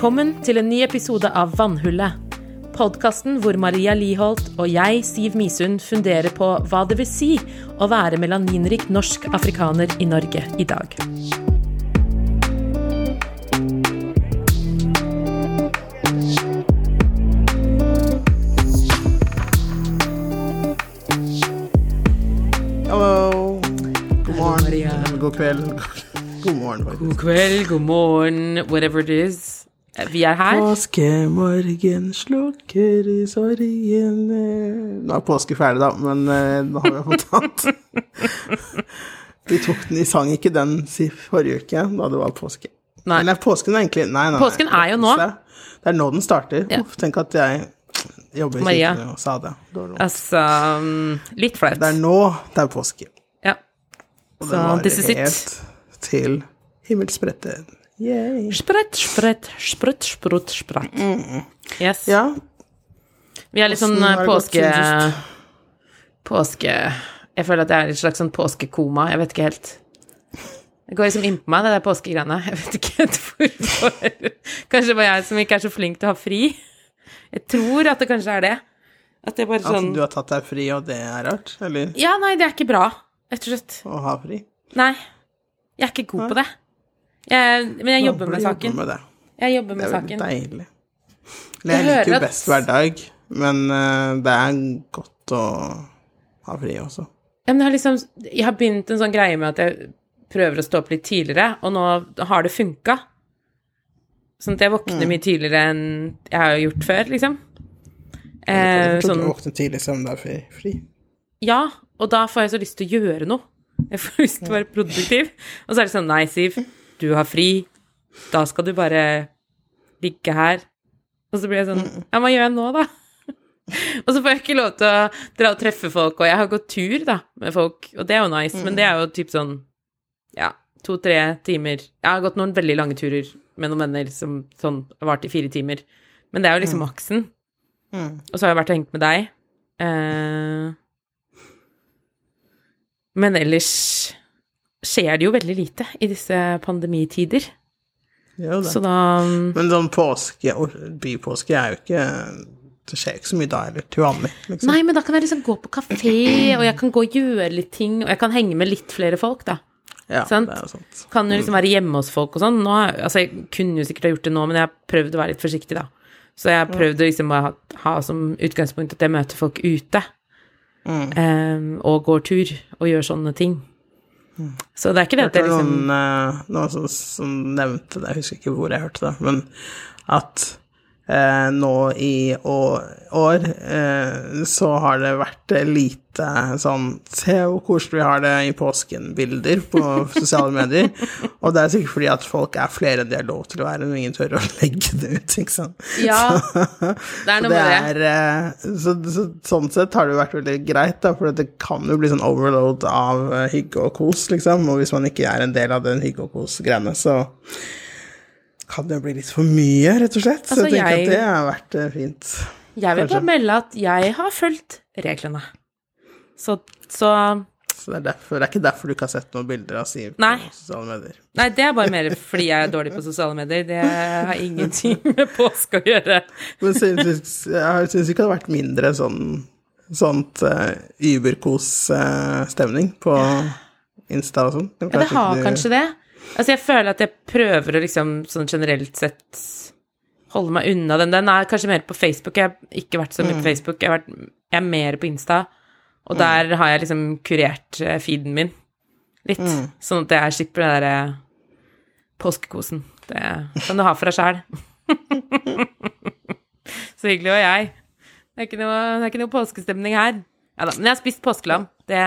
Velkommen til en ny episode av Vannhullet. Podkasten hvor Maria Liholt og jeg, Siv Misund, funderer på hva det vil si å være melaninrik norsk afrikaner i Norge i dag. God morgen. Maria. God kveld. God morgen. God kveld, god morgen, whatever it is. Vi er her. Påskemorgen slukker i sorgen Nå er påske ferdig, da, men da nå har vi fått tatt Vi tok den, i sang ikke den forrige uke, da det var påske. Nei. Eller påsken er egentlig Nei, nei, nei. Påsken er jo nå. Det er nå den starter. Ja. Uff, tenk at jeg jobber i Maria. kirken og sa det. Det. Altså mm, Litt flaut. det er nå det er påske. Ja. Og det varer helt til himmelspretten. Yay. Sprett, sprett, sprutt, sprutt, spratt. Yes. Ja, Vi er litt sånn påske... Påske... Jeg føler at jeg er i et slags sånn påskekoma. Jeg vet ikke helt. Det går liksom innpå meg, det der påskegreiene. Jeg vet ikke helt hvorfor. Kanskje det var jeg som ikke er så flink til å ha fri. Jeg tror at det kanskje er det. At det er bare sånn At du har tatt deg fri, og det er rart? Eller Ja, nei, det er ikke bra, rett og slett. å ha fri? Nei. Jeg er ikke god på det. Jeg, men jeg jobber med saken. jobbe med det. Jeg jobber Det er veldig saken. deilig. Jeg liker jo best hver dag, men eh, det er godt å ha fri også. Ja, men jeg har liksom Jeg har begynt en sånn greie med at jeg prøver å stå opp litt tidligere, og nå har det funka. Sånn at jeg våkner Mm. mye tidligere enn jeg har gjort før, liksom. Eh, sånn, du våkner tidlig selv om du er fri. fri. ja, og da får jeg så lyst til å gjøre noe. Jeg får lyst til å være produktiv. Og så er det sånn Nei, Siv, du har fri. Da skal du bare ligge her. Og så blir jeg sånn Ja, hva gjør jeg nå, da? Og så får jeg ikke lov til å dra og treffe folk, og jeg har gått tur, da, med folk, og det er jo nice, men det er jo typ sånn ja, to-tre timer. Jeg har gått noen veldig lange turer med noen venner som sånn har vart i fire timer, men det er jo liksom maksen. Mm. Og så har jeg vært og hengt med deg. Eh, men ellers skjer det jo veldig lite i disse pandemitider. Jo, det. Så da Men sånn påske, og bypåske er jo ikke Det skjer ikke så mye da heller, til vanlig. Liksom. Nei, men da kan jeg liksom gå på kafé, og jeg kan gå og gjøre litt ting, og jeg kan henge med litt flere folk, da. ja, sant? det er jo sant. Kan jo liksom være hjemme hos folk og sånn. Nå, altså, jeg kunne jo sikkert ha gjort det nå, men jeg har prøvd å være litt forsiktig, da. Så jeg har prøvd å liksom ha, ha som utgangspunkt at jeg møter folk ute. Mm. Um, og går tur og gjør sånne ting. Så det er ikke det at Det liksom noen, eh, noen som, som nevnte det, jeg husker ikke hvor jeg hørte det, men at nå i år, eh, så har det vært eh, lite sånn Se hvor koselig vi har det i påsken-bilder på sosiale medier. Og det er sikkert fordi at folk er flere enn de har lov til å være, når ingen tør å legge det ut, ikke sant. Ja, det er noe det med det. er eh, så, så, Sånn sett har det vært veldig greit, da, for det kan jo bli sånn overload av eh, hygge og kos, liksom. Og hvis man ikke er en del av den hygge og kos-greiene, så kan det bli litt for mye, rett og slett. Altså, så jeg tenker jeg- at det har vært eh, fint. Jeg vil bare melde at jeg har fulgt reglene. Så, så Så det er, derfor, det er ikke derfor du ikke har sett noen bilder av Siv på sosiale medier. Nei, det er bare mer fordi jeg er dårlig på sosiale medier. Det har ingenting med påske å gjøre. Men synes, jeg syns ikke det hadde vært mindre sånn sånt uh, überkos-stemning på Insta og sånn. Ja, det har kanskje det. Altså, jeg føler at jeg prøver å liksom sånn generelt sett holde meg unna den. Den er kanskje mer på Facebook. Jeg har ikke vært så mye på Facebook. Jeg, har vært, jeg er mer på Insta, og der har jeg liksom kurert eh, feeden min litt. Sånn at jeg slipper den derre påskekosen. Det kan du ha for deg sjæl. så hyggelig var jeg. Det er noe, det er ikke noe påskestemning her. Ja da. Men jeg har spist påskelam. Det,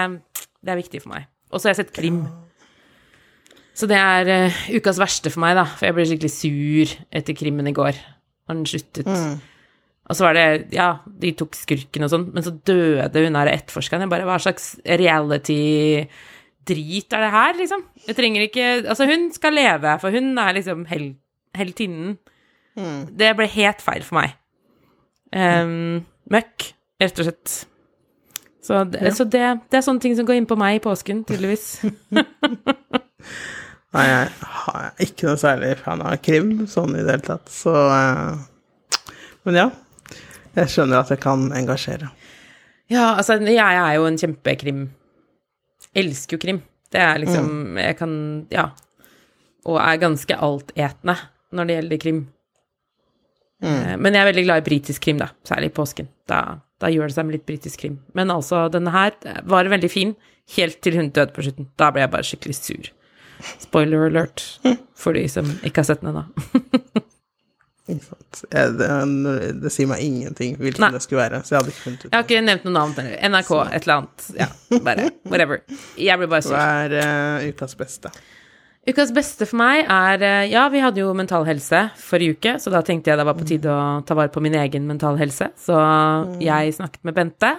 det er viktig for meg. Og så har jeg sett krim. Så det er uh, ukas verste for meg, da. For jeg ble skikkelig sur etter krimmen i går. Når den sluttet. Og så var det Ja, de tok skurken og sånn, men så døde hun der etterforskeren. Jeg bare Hva slags reality-drit er det her, liksom? Jeg trenger ikke Altså, hun skal leve, for hun er liksom hel, heltinnen. Det ble helt feil for meg. Um, møkk, rett og slett. Så, det, så det, det er sånne ting som går inn på meg i påsken, tydeligvis. Nei, jeg er ikke noe særlig fan av krim sånn i det hele tatt, så eh, Men ja. Jeg skjønner at det kan engasjere. Ja, altså, jeg er jo en kjempekrim Elsker jo krim. Det er liksom Jeg kan Ja. Og er ganske altetende når det gjelder krim. Mm. Men jeg er veldig glad i britisk krim, da. Særlig i påsken. Da, da gjør det seg med litt britisk krim. Men altså, denne her var veldig fin, helt til hun døde på slutten. Da ble jeg bare skikkelig sur. Spoiler alert for de som ikke har sett den ennå. Det, det sier meg ingenting hvilken Nei. det skulle være, så jeg hadde ikke funnet ut. Jeg har ikke nevnt noe navn. NRK, et eller annet. Ja, bare whatever. Jeg blir bare sur. Hva er uh, ukas beste? Ukas beste for meg er eh, Ja, vi hadde jo Mental Helse forrige uke, så da tenkte jeg det var på tide å ta vare på min egen mental helse. Så jeg snakket med Bente.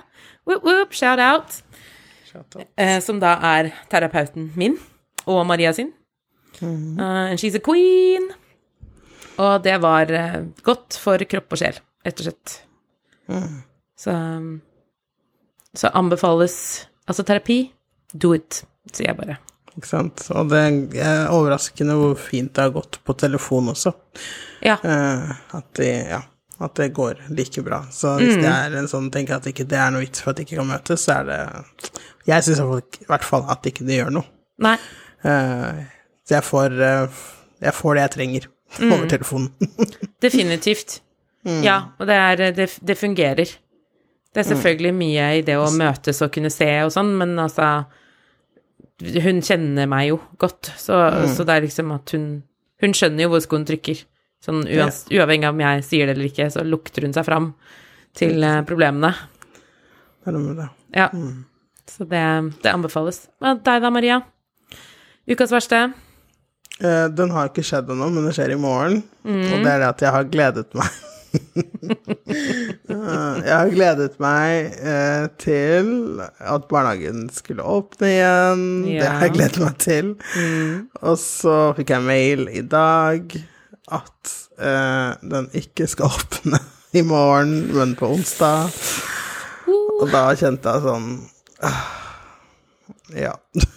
Woop, woop, shout out. Shout out. eh, som da er terapeuten min og Maria sin. Eh, and she's a queen. Og det var uh, godt for kropp og sjel, rett og slett. Så Så anbefales altså terapi. Do it, sier jeg bare. Ikke sant? Og det er overraskende hvor fint det har gått på telefon også. Ja. Uh, at, de, ja, at det går like bra. Så hvis det er en sånn tenker at ikke det er noe vits for at de ikke kan møtes, så er det Jeg syns i hvert fall at ikke det gjør noe. Nei. Eh, så jeg får, eh, jeg får det jeg trenger over telefonen. Definitivt. Ja, og det, er, det, det fungerer. Det er selvfølgelig mye i det å møtes og kunne se og sånn, men altså Hun kjenner meg jo godt, så, så det er liksom at hun Hun skjønner jo hvor skoen trykker. Sånn uans, uavhengig av om jeg sier det eller ikke, så lukter hun seg fram til eh, problemene. Ja. Så det, det anbefales. Og deg da, Maria? Ukas verste? Uh, den har ikke skjedd ennå, men det skjer i morgen. Og det er det at jeg har gledet meg. Eh, jeg har gledet meg uh, til at barnehagen skulle åpne igjen. Det har jeg gledet meg til. Og så fikk jeg mail i dag at den ikke skal åpne i morgen, men på onsdag. Og da kjente jeg sånn ah, Ja.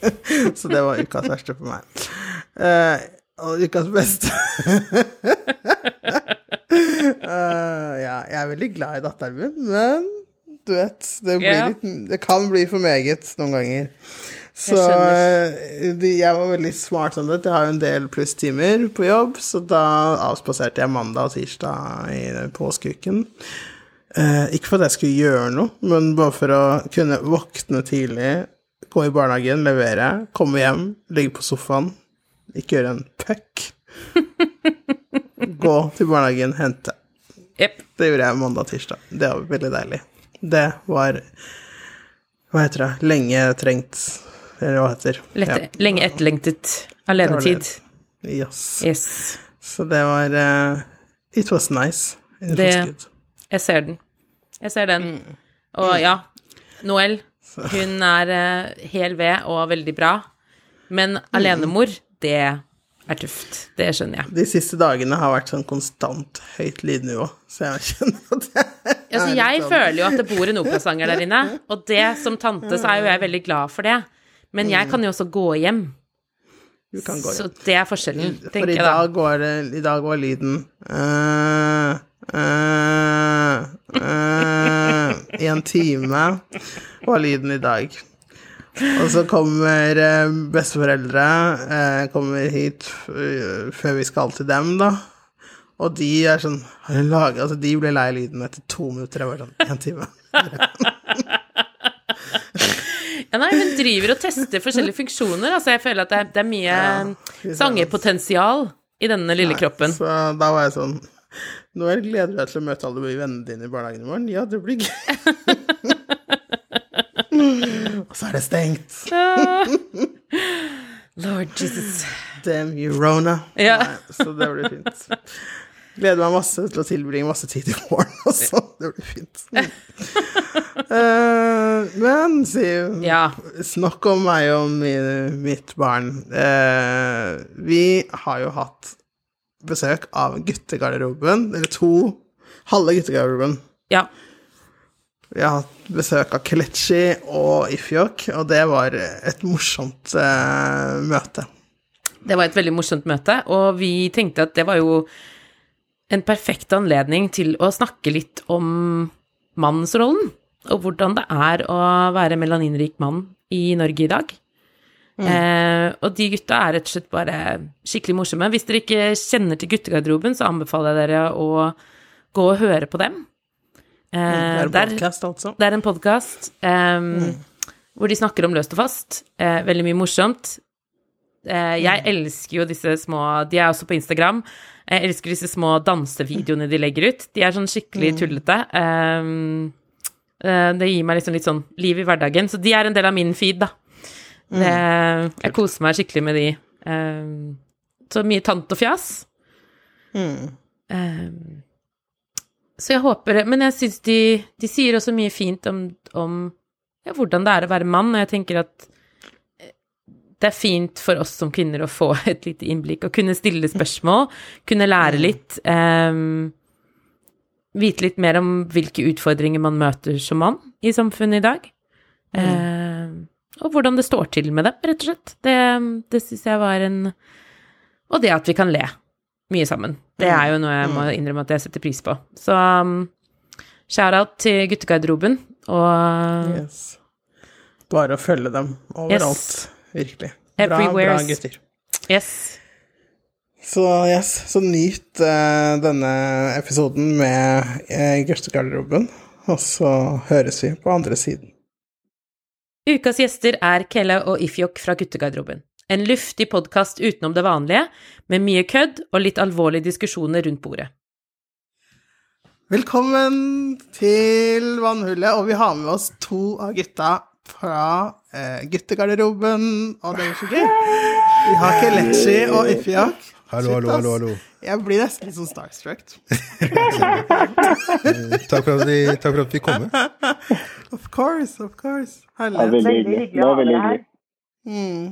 Så det var ukas verste for meg. Uh, og ukas beste uh, Ja, jeg er veldig glad i datteren min, men du vet det, blir Ja. litt, det kan bli for meget noen ganger. Så skjønner. eh, de- jeg var veldig smart sånn at jeg har jo en del plusstimer på jobb, så da avspaserte jeg mandag og tirsdag i påskeuken. Eh, ikke for at jeg skulle gjøre noe, men bare for å kunne våkne tidlig, gå i barnehagen, levere, komme hjem, ligge på sofaen, ikke gjøre en puck. Gå til barnehagen, hente. Yep. Det gjorde jeg mandag og tirsdag. Det var veldig deilig. Det var Hva heter det? Lenge trengt Eller hva heter Lette, Lenge etterlengtet alenetid. Yes. Yes. Så det var uh, It was nice. Det-. Jeg ser den. Jeg ser den. Og ja, Noel, hun er uh, hel ved og veldig bra. Men alenemor, det er tøft. Det skjønner jeg. De siste dagene har vært sånn konstant høyt lydnivå, så jeg skjønner at Altså, er litt jeg sånn- føler jo at det bor en operasanger der inne, og det som tante så er jo jeg veldig glad for det. Men jeg kan jo også gå hjem, Du kan gå så det er forskjellen, For tenker i jeg da. dag går I dag var lyden uh, uh, eh, I en time var lyden i dag. Og så kommer eh, besteforeldre eh, kommer hit eh, før vi skal til dem, da. Og de er sånn laget, altså De ble lei lyden etter to minutter. Jeg var sånn En time. Ja, nei, hun driver og tester forskjellige funksjoner. Altså, jeg føler at det er, det er mye ja, sangepotensial i denne lille kroppen. Så da var jeg sånn Noel, gleder du deg til å møte alle vennene dine i barnehagen i morgen? Ja, det blir gøy. Og så er det stengt. Lord Jesus. Damn you, Rona. Ja. Nei, så det blir fint. Gleder meg masse til å tilbringe masse tid i morgen også. Det blir fint. Uh, men Siv, Ja. snakk om meg og min, mitt barn. Uh, vi har jo hatt besøk av guttegarderoben, eller to halve guttegarderoben. Ja. Vi har hatt besøk av Kelechi og Ifjok, og det var et morsomt eh, møte. Det var et veldig morsomt møte, og vi tenkte at det var jo en perfekt anledning til å snakke litt om mannsrollen, og hvordan det er å være melaninrik mann i Norge i dag. Eh, og de gutta er rett og slett bare skikkelig morsomme. Hvis dere ikke kjenner til guttegarderoben, så anbefaler jeg dere å gå og høre på dem. Eh, Det er en podkast, podcast, altså. det er en podkast hvor de snakker om løst og fast. Eh, veldig mye morsomt. Eh, jeg elsker jo disse små De er også på Instagram. Jeg elsker disse små dansevideoene de legger ut. De er sånn skikkelig tullete. Eh, eh, det gir meg liksom litt sånn liv i hverdagen. Så de er en del av min feed, da. Det, jeg koser meg skikkelig med de. Eh, så mye tant og fjas. Mm. Eh, så jeg håper Men jeg syns de, de sier også mye fint om, om ja, hvordan det er å være mann, og jeg tenker at eh, det er fint for oss som kvinner å få et lite innblikk og kunne stille spørsmål, kunne lære litt. Um, vite litt mer om hvilke utfordringer man møter som mann i samfunnet i dag. Eh, og hvordan det står til med dem, rett og slett. Det, det syns jeg var en Og det at vi kan le mye sammen. Det er jo noe jeg må innrømme at jeg setter pris på. Så um, shout-out til guttegarderoben, og Yes. Bare å følge dem overalt. Yes. Virkelig. Bra, bra gutter. yes. Så yes, så nyt uh, denne episoden med uh, guttegarderoben, og så høres vi på andre siden. Ukas gjester er Kelle og Ifjok fra Guttegarderoben. En luftig podkast utenom det vanlige, med mye kødd og litt alvorlige diskusjoner rundt bordet. Velkommen til Vannhullet, og vi har med oss to av gutta fra eh, guttegarderoben. Og det er så gøy. Vi har Kelechi og Ifjak. Hallo, hallo, hallo, hallo. Jeg blir nesten litt sånn starstruck. Takk for at vi, takk for at vi kom. Of course, of course. Herlig. veldig hyggelig. Det var veldig hyggelig. Mm.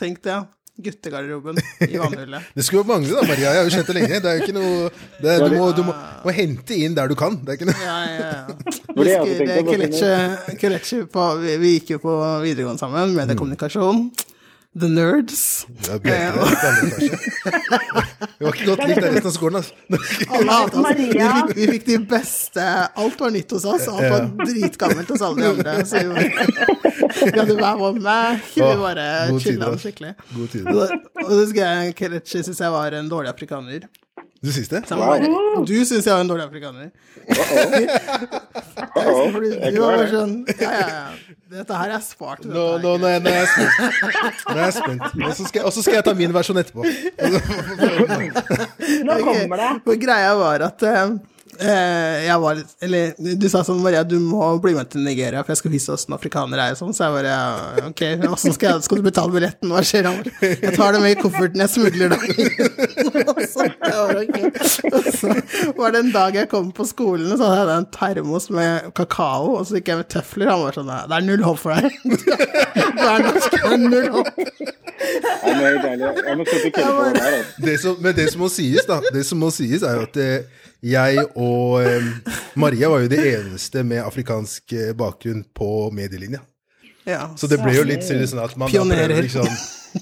Tenk det, ja. Guttegarderoben i Vannhullet. Det skulle jo mangle, da, Maria. Jeg har jo kjent det lenge. Det er jo ikke noe det, du, må, du må, må hente inn der du kan. Det er ikke noe Ja, ja, ja. Husker, Kelechi Kelechi på vi, vi gikk jo på videregående sammen, mediekommunikasjon. The Nerds. Ja, det er det. Var ikke godt likt der resten av skolen, altså. Alle hatet Maria. Vi fikk, vi fikk de beste Alt var nytt hos oss. Alt var dritgammelt hos alle de andre. Så vi, var, vi hadde hver vår Mac. Vi bare chilla skikkelig. God tid. Og og det husker jeg Kelechi syntes jeg var en dårlig afrikaner. Du syns det? Du syns jeg er en dårlig afrikaner. Uh-oh. Fordi Jeg du var sånn Ja, ja, ja. Dette her er spart. Nå, nå, nå, er- nå er jeg spent. Nå er jeg spent. Og så skal, skal jeg ta min versjon etterpå. Nå kommer det. For greia var at eh, jeg var Eller du sa sånn, Maria, du må bli med til Nigeria, for jeg skal vise åssen afrikanere er og sånn. Så jeg bare Ok, åssen skal, skal du betale billetten? Hva skjer? Han Jeg tar det med i kofferten, jeg smugler det Og så, og var det en dag jeg kom på skolen, og så hadde jeg en termos med kakao, og så gikk jeg med tøfler. Han var sånn Det er null håp for deg. Du er norsk, det er null håp. Det som, men det som må sies, da, det som må sies er jo at eh, jeg og eh, Maria var jo det eneste med afrikansk eh, bakgrunn på medielinja. Ja. Så det ble jo litt sånn at man, prøver liksom,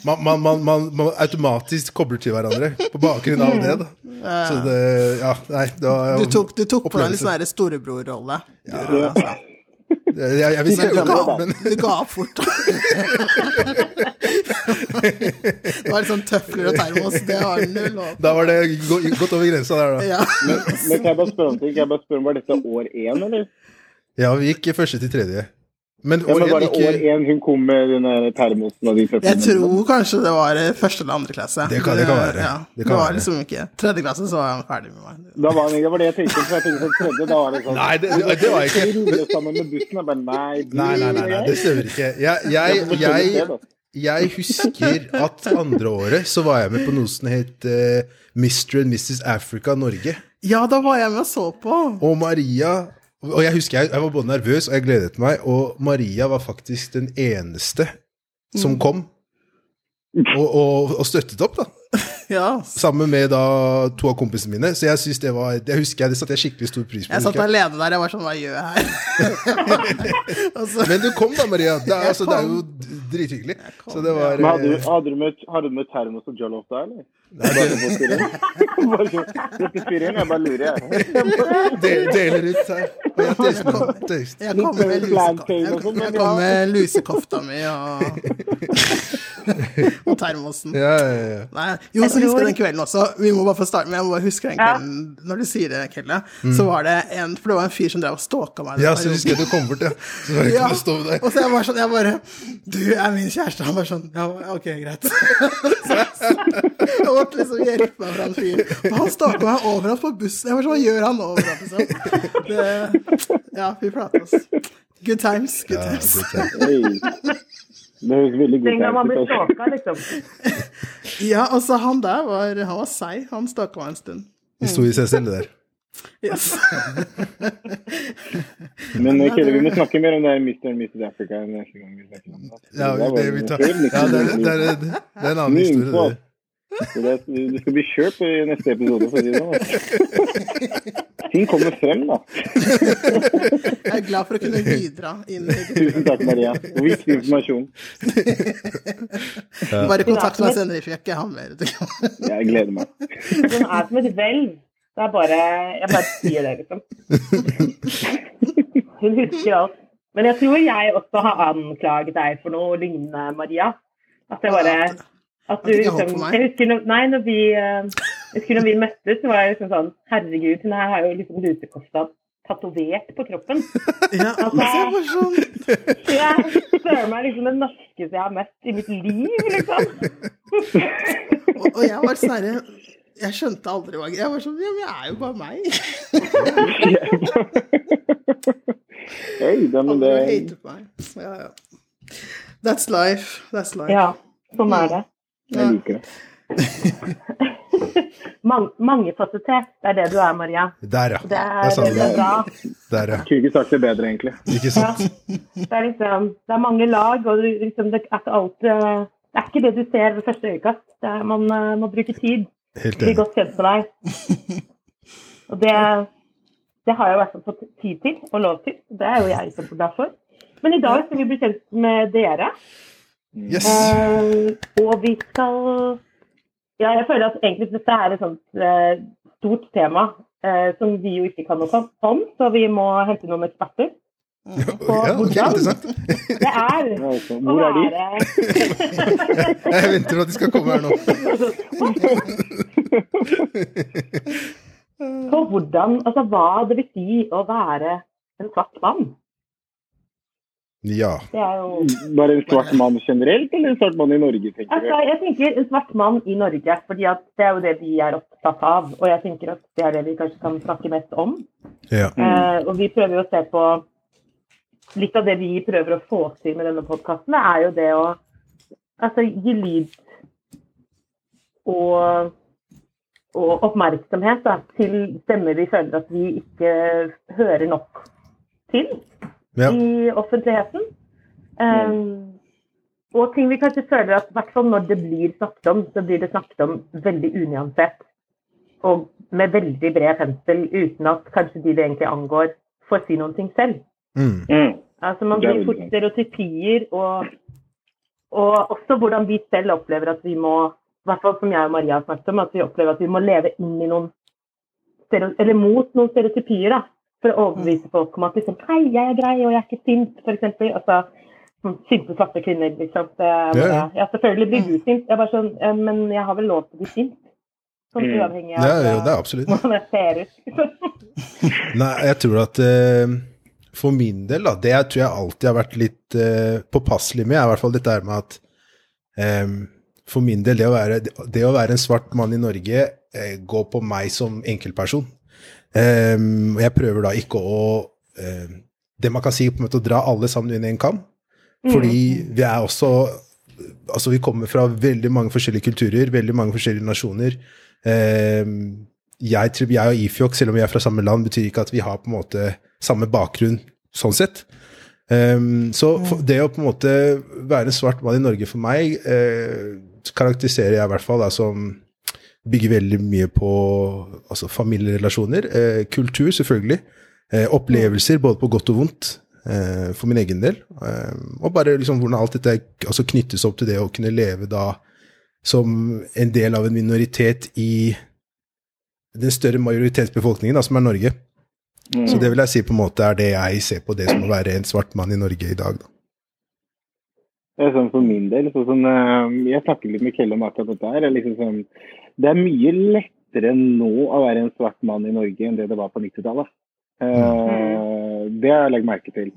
man, man, man, man, man automatisk kobler til hverandre på bakgrunn av det. Da. Så det Ja, nei, da Du tok, du tok på deg en opplevelse. sånn storebrorrolle. storebror-rolle. Jeg, jeg vil si Du ga, men du ga opp fort. det var litt sånn tøfler og termos. Det var null håp. da var det gå- gått over grensa der, da. Ja. Men, men kan jeg bare spørre om ting? Kan jeg bare spørre om Var dette år én, eller? Ja, vi gikk første til tredje. Men Ja, men år var én det år ikke én hun kom med den termosen og de Jeg tror kanskje det var første eller andre klasse. Det kan- det kan være. Ja, Det det, var være. liksom ikke Tredje klasse så var han ferdig med meg. Da var det, det var det jeg tenkte. For jeg tenkte sånn tredje, da var det sånn Nei, det, det, var jeg ikke. sammen med bussen? Jeg bare Nei, nei, nei, nei det stemmer ikke. Jeg, jeg, jeg, jeg husker at andre året så var jeg med på noe som het uh, Mr. and Mrs. Africa Norge. Ja, da var jeg med og så på. Og Maria Og jeg husker jeg, jeg var både nervøs og jeg gledet meg, og Maria var faktisk den eneste som kom og, og, og støttet opp, da. Ja. Sammen med da to av kompisene mine. Så jeg synes det var Det husker jeg, det satte jeg skikkelig stor pris på. Jeg satt alene der. Jeg var sånn Hva gjør jeg her? altså. Men du kom da, Maria. Det er, altså, det er jo drithyggelig. Så det var Men hadde du, eh, hadde du møtt, hadde du med termos og jollof da, eller? Å styre inn? Bare jeg bare lurer, jeg. del, deler ut her. Jeg taster nå. Taste. Jeg kom med, lusekofta, kom med lusekofta mi og, og termosen. Ja, ja, ja. Nei, jo, så husker jeg den kvelden også. Vi må bare få starte med Jeg må bare huske den Ja. kvelden Når du sier det, Kelle, så var det en For det var en fyr som drev og stalka meg. Mm. ja, så husker jeg du kom bort, ja. Så var jeg Ja, stå der. og så jeg bare sånn, jeg bare Du er min kjæreste. Han bare sånn Ja, ok, greit. Så jeg måtte liksom hjelpe meg fra en fyr. Og han stalka meg overalt på bussen. Jeg var sånn, Hva gjør han overalt, liksom? Det, ja, vi prater oss. Good times. Good Ja, times. godt, ja. Hey. Det høres veldig Den gang man blir altså. stalka, liksom. Ja, og så han der var Han var seig. Han stalka meg en stund. Historie i seg selv, det der. Yes. Men eh, Kjell, vi må snakke mer om det her Mr. and Mrs. Africa neste gang vi snakker om det. Ja, Det vi tar. ja det, er, liksom- det, er, det er en annen historie, det. Så det, det skal bli kjørt i neste episode, for å si det sånn. Ting kommer frem, da. Jeg er glad for å kunne bidra inn i Tusen takk, Maria. Viktig informasjon. Bare kontakt meg senere, for jeg ikke har mer. Jeg gleder meg. Hun er som et hvelv. Det er bare Jeg bare sier det, liksom. Hun husker alt. Men jeg tror jeg også har anklaget deg for noe lignende, Maria. At det bare At du liksom? Jeg husker når, nei, når vi, eh, husker når vi møttes, så var jeg liksom sånn Herregud, hun her har jo liksom lusekofta tatovert på kroppen. Ja, altså, så jeg bare sånn meg liksom det norskeste jeg har møtt i mitt liv, liksom. Og, og jeg var sånn Jeg skjønte aldri hva Jeg var sånn Ja, men jeg er jo bare meg. Hei, det, men Andre det, hatet meg. Ja, ja. That's life. That's life. Ja, sånn er det. Jeg liker det. Mang, mangefasettert, det er det du er, Maria. Der, ja. Det er, det du er det. bra. Der, ja. Kunne ikke sagt det bedre, egentlig. Ikke sant? Det er liksom, det er mange lag, og liksom, det er ikke alt eh, Det er ikke det du ser ved første øyekast. Det er, man eh, må bruke tid. Helt Bli godt kjent med deg. Og det, det har jeg i hvert fall fått tid til, og lov til. Det er jo jeg kjempeglad for. Men i dag skal vi bli kjent med dere. Yes. Eh, og vi skal Ja, jeg føler at egentlig dette er et sånt eh, stort tema eh, som vi jo ikke kan noe om, så vi må hente noen eksperter. Ja, ok, interessant. Det er Ja, altså, Hvor er de? Jeg venter på at de skal komme her nå. På hvordan Altså hva det vil si å være en svart mann. Ja. Det er jo Bare en svart mann generelt, eller en svart mann i Norge, tenker Altså, jeg tenker en svart mann i Norge, fordi det er jo det vi er opptatt av. Og jeg tenker at det er det vi kanskje kan snakke mest om. ja. Eh, og vi prøver jo å se på Litt av det vi prøver å få til med denne podkasten, er jo det å altså, gi lyd og, og oppmerksomhet da, til stemmer vi føler at vi ikke hører nok til ja. i offentligheten. Um, og ting vi kanskje føler at i hvert fall når det blir snakket om, så blir det snakket om veldig unyansert. Og med veldig bred pensel, uten at kanskje de det egentlig angår, får si noen ting selv. Mm. Mm. Altså Man blir fort stereotypier, og, og også hvordan vi selv opplever at vi må i hvert fall som jeg og Maria har snakket om, at vi opplever at vi må leve inn i noen eller mot noen stereotypier. da, For å overbevise folk om at liksom, hei, jeg er grei, og jeg er ikke sint, f.eks. Altså, sånn sinte svarte kvinner, liksom. Er Ja, ja. ja, selvfølgelig blir du sint. Jeg bare sånn, men jeg har vel lov til å bli sint? Sånn Mm. uavhengig av Ja, jo, det er absolutt. hvordan jeg ser ut. Nei, jeg tror at uh, for min del, da, det tror jeg alltid har vært litt uh, påpasselig med, er i hvert fall dette her med at um, for min del, det å være, det å være en svart mann i Norge uh, går på meg som enkeltperson. Eh, og jeg prøver da ikke å uh, Det man kan si, på en måte å dra alle sammen inn i en kam. Fordi vi er også Altså, vi kommer fra veldig mange forskjellige kulturer, veldig mange forskjellige nasjoner. Um, jeg, jeg og Ifjok, selv om vi er fra samme land, betyr ikke at vi har på en måte samme bakgrunn sånn sett. Um, så for, det å på en måte være en svart mann i Norge for meg, eh, karakteriserer jeg i hvert fall da, som bygger veldig mye på altså familierelasjoner, eh, kultur selvfølgelig, eh, opplevelser både på godt og vondt. eh, for min egen del. Eh, og bare liksom hvordan alt dette altså knyttes opp til det å kunne leve da som en del av en minoritet i den større majoritetsbefolkningen, da, som er Norge. Mm. Så det vil jeg si på en måte er det jeg ser på det som å være en svart mann i Norge i dag. Da. Det er sånn For min del, sånn, eh, jeg snakker litt med Kjell om akkurat dette her. er Liksom sånn, det er mye lettere nå å være en svart mann i Norge enn det det var på 90-tallet. Eh, det har jeg lagt merke til.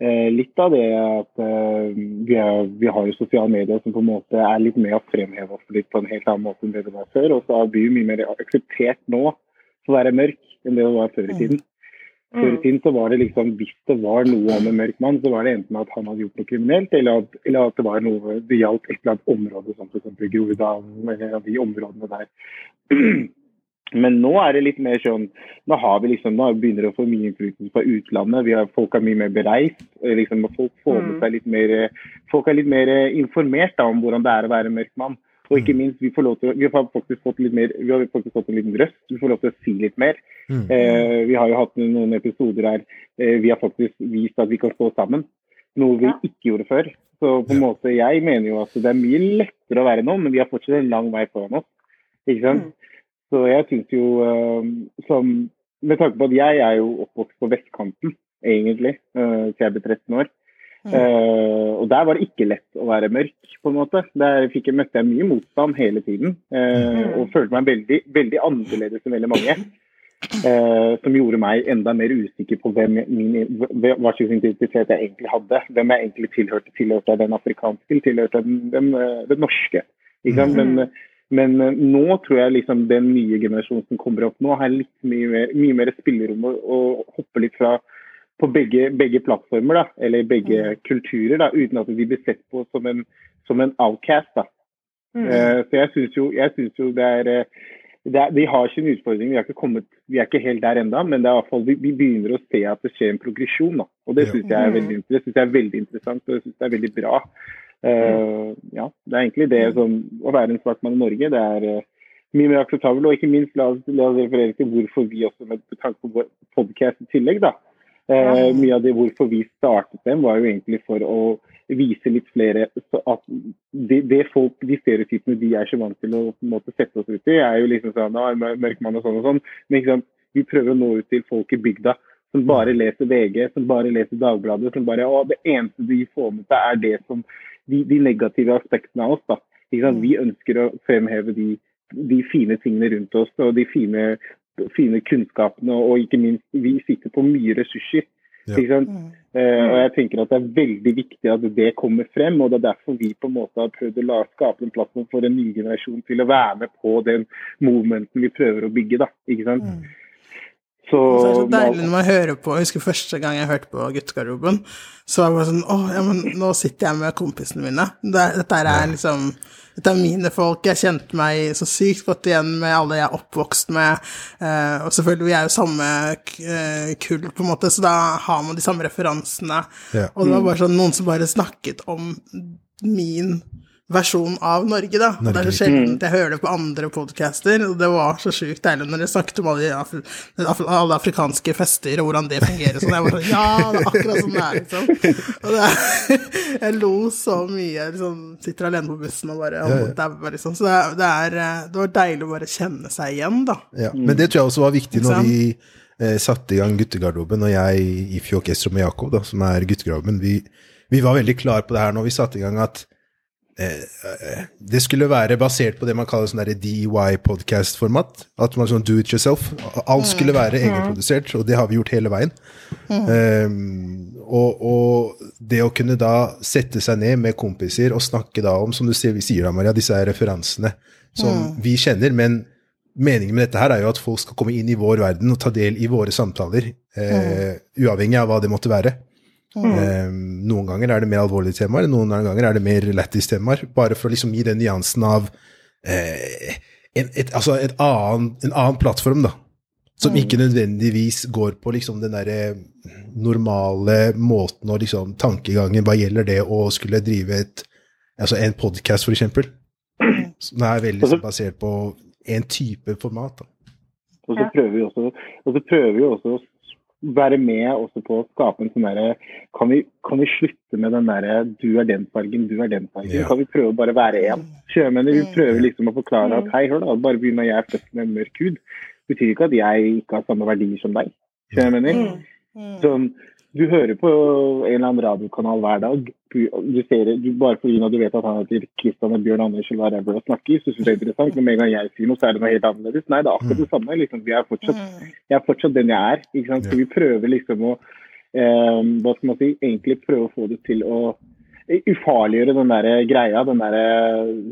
Uh, litt av det at uh, vi, er, vi har jo sosiale medier som på en måte er litt med å fremheve oss litt på en helt annen måte enn det det var før. Og så er vi mye mer akseptert nå for å være mørk enn det det var før i tiden. Før i tiden så var det liksom, Hvis det var noe om en mørk mann, så var det enten at han hadde gjort noe kriminelt, eller at, eller at det var noe det gjaldt et eller annet område, som f.eks. Groruddalen eller de områdene der. Men nå er det litt mer sånn Nå har vi liksom, nå begynner det å få mye innflytelse fra utlandet. Vi har, folk er mye mer bereist. eh, Liksom, folk får med seg litt mer Folk er litt mer eh, informert da, om hvordan det er å være mørk mann. Og ikke minst, vi, får lov til, vi har faktisk fått litt mer, vi har faktisk fått en liten røst. Vi får lov til å si litt mer. Mm. Eh, vi har jo hatt noen episoder her eh, vi har faktisk vist at vi kan stå sammen. Noe vi ikke gjorde før. Så på en måte, jeg mener jo at det er mye lettere å være nå, men vi har fortsatt en lang vei foran oss. Ikke sant? Så jeg syns jo eh, som Med tanke på at jeg er jo oppvokst på vestkanten, egentlig, siden til jeg ble 13 år. Eh, og der var det ikke lett å være mørk, på en måte. Der fikk jeg, møtte jeg mye motstand hele tiden. eh, og følte meg veldig, veldig annerledes enn veldig mange. Uh, som gjorde meg enda mer usikker på hvem min, hva slags identitet jeg egentlig hadde. Hvem jeg egentlig tilhørte. Tilhørte jeg den afrikanske, tilhørte jeg den, den, den norske? Ikke sant? Men, men nå tror jeg liksom den nye generasjonen som kommer opp nå, har litt mye mer, mye mer spillerom å, å hoppe litt fra på begge, begge plattformer, da, eller begge kulturer, da, uten at de blir sett på som en, som en outcast. Da. Eh, så jeg syns jo, synes jo det er eh, det er, vi har ikke en utfordring, vi er ikke, kommet, vi er ikke helt der enda, men det er i hvert fall, vi, vi begynner å se at det skjer en progresjon. Da. Og Det syns jeg, er veldig- det synes jeg er veldig interessant og det synes jeg er veldig bra. Uh, ja, Det er egentlig det som å være en svart mann i Norge. Det er mye mer akseptabelt. Og ikke minst la oss, la oss referere til hvorfor vi også med tanke på vår podcast i tillegg. da. Eh, mye av det hvorfor vi startet dem, var jo egentlig for å vise litt flere så at det, det folk, De stereotypene de er så vant til å måte sette oss ut i, er jo liksom sånn ah, mør- mørk mann og sånn og sånn. Men sant? vi prøver å nå ut til folk i bygda som bare leser VG, som bare leser Dagbladet. som bare, å, Det eneste de får med seg, er det som de, de negative aspektene av oss. da. Sant? Vi ønsker å fremheve de, de fine tingene rundt oss og de fine, fine kunnskapene, og ikke minst, vi sitter på mye ressurser. Ja. Ikke sant? Eh, og jeg tenker at Det er veldig viktig at det kommer frem, og det er derfor vi på en måte har prøvd å la, skape en plattform for en ny generasjon til å være med på den momenten vi prøver å bygge. da, ikke sant? Så, Så er det så deilig når man hører på Jeg husker første gang jeg hørte på Guttegarderoben, så var det bare sånn Å, ja, men nå sitter jeg med kompisene mine. Dette er liksom Dette er mine folk. Jeg kjente meg så sykt godt igjen med alle jeg er oppvokst med. Eh, og selvfølgelig, vi er jo samme eh, kull, på en måte, så da har man de samme referansene. Ja. Og det var bare sånn noen som bare snakket om min versjon av Norge, da. Norge. Det er så sjelden jeg hører det på andre podcaster, og det var så sjukt deilig når dere snakket om alle, af alle afrikanske fester og hvordan det fungerer. Sånn, jeg var sånn, ja, det er akkurat sånn det er, liksom. Og det er, jeg lo så mye. Jeg liksom, sitter alene på bussen og bare Ja, dauer, liksom. Så det, det, er, det var deilig å bare kjenne seg igjen, da. Ja. Men det tror jeg også var viktig når vi eh, satte i gang guttegarderoben, og jeg, i Estrom og Jakob, da, som er guttegarderoben, vi, vi var veldig klar på det her når vi satte i gang at det skulle være basert på det man kaller sånn DIY-podcast-format. At man sånn do it yourself. Alt skulle være egenprodusert, og det har vi gjort hele veien. Um, og, og det å kunne da sette seg ned med kompiser og snakke da om, som du sier da, Maria, disse her referansene som vi kjenner, men meningen med dette her er jo at folk skal komme inn i vår verden og ta del i våre samtaler, eh, uavhengig av hva det måtte være. Eh, noen ganger er det mer alvorlige temaer, noen ganger er det mer lættis temaer, bare for å liksom gi den nyansen av eh, en, et, altså et annen, en annen plattform, da. Som ikke nødvendigvis går på liksom den derre normale måten og liksom tankegangen hva gjelder det å skulle drive et, altså en podkast, for eksempel. Som er veldig Altså- basert på en type format. Da. Og så prøver vi også, og så prøver vi også å være med også på å skape en sånn derre kan, vi- kan vi slutte med den derre du er den fargen, du er den fargen. Ja. Kan vi prøve å bare være én? Sjømennene vi prøver liksom å forklare at hei, hør da, bare begynner jeg er født med en mørk hud, betyr ikke at jeg ikke har samme verdier som deg. Sjømenner. Sånn, du hører på en eller annen radiokanal hver dag. Du, du ser, det- du, bare fordi du vet at han heter Kristian og Bjørn Anders eller whatever og snakker, så syns du det er interessant. Men med en gang jeg sier noe, så er det noe helt annerledes. Nei, det er akkurat det samme. Liksom. Vi er fortsatt, jeg er fortsatt den jeg er. Ikke sant? Så vi prøver liksom å eh, Hva skal man si? Egentlig prøve å få det til å ufarliggjøre den der greia, den der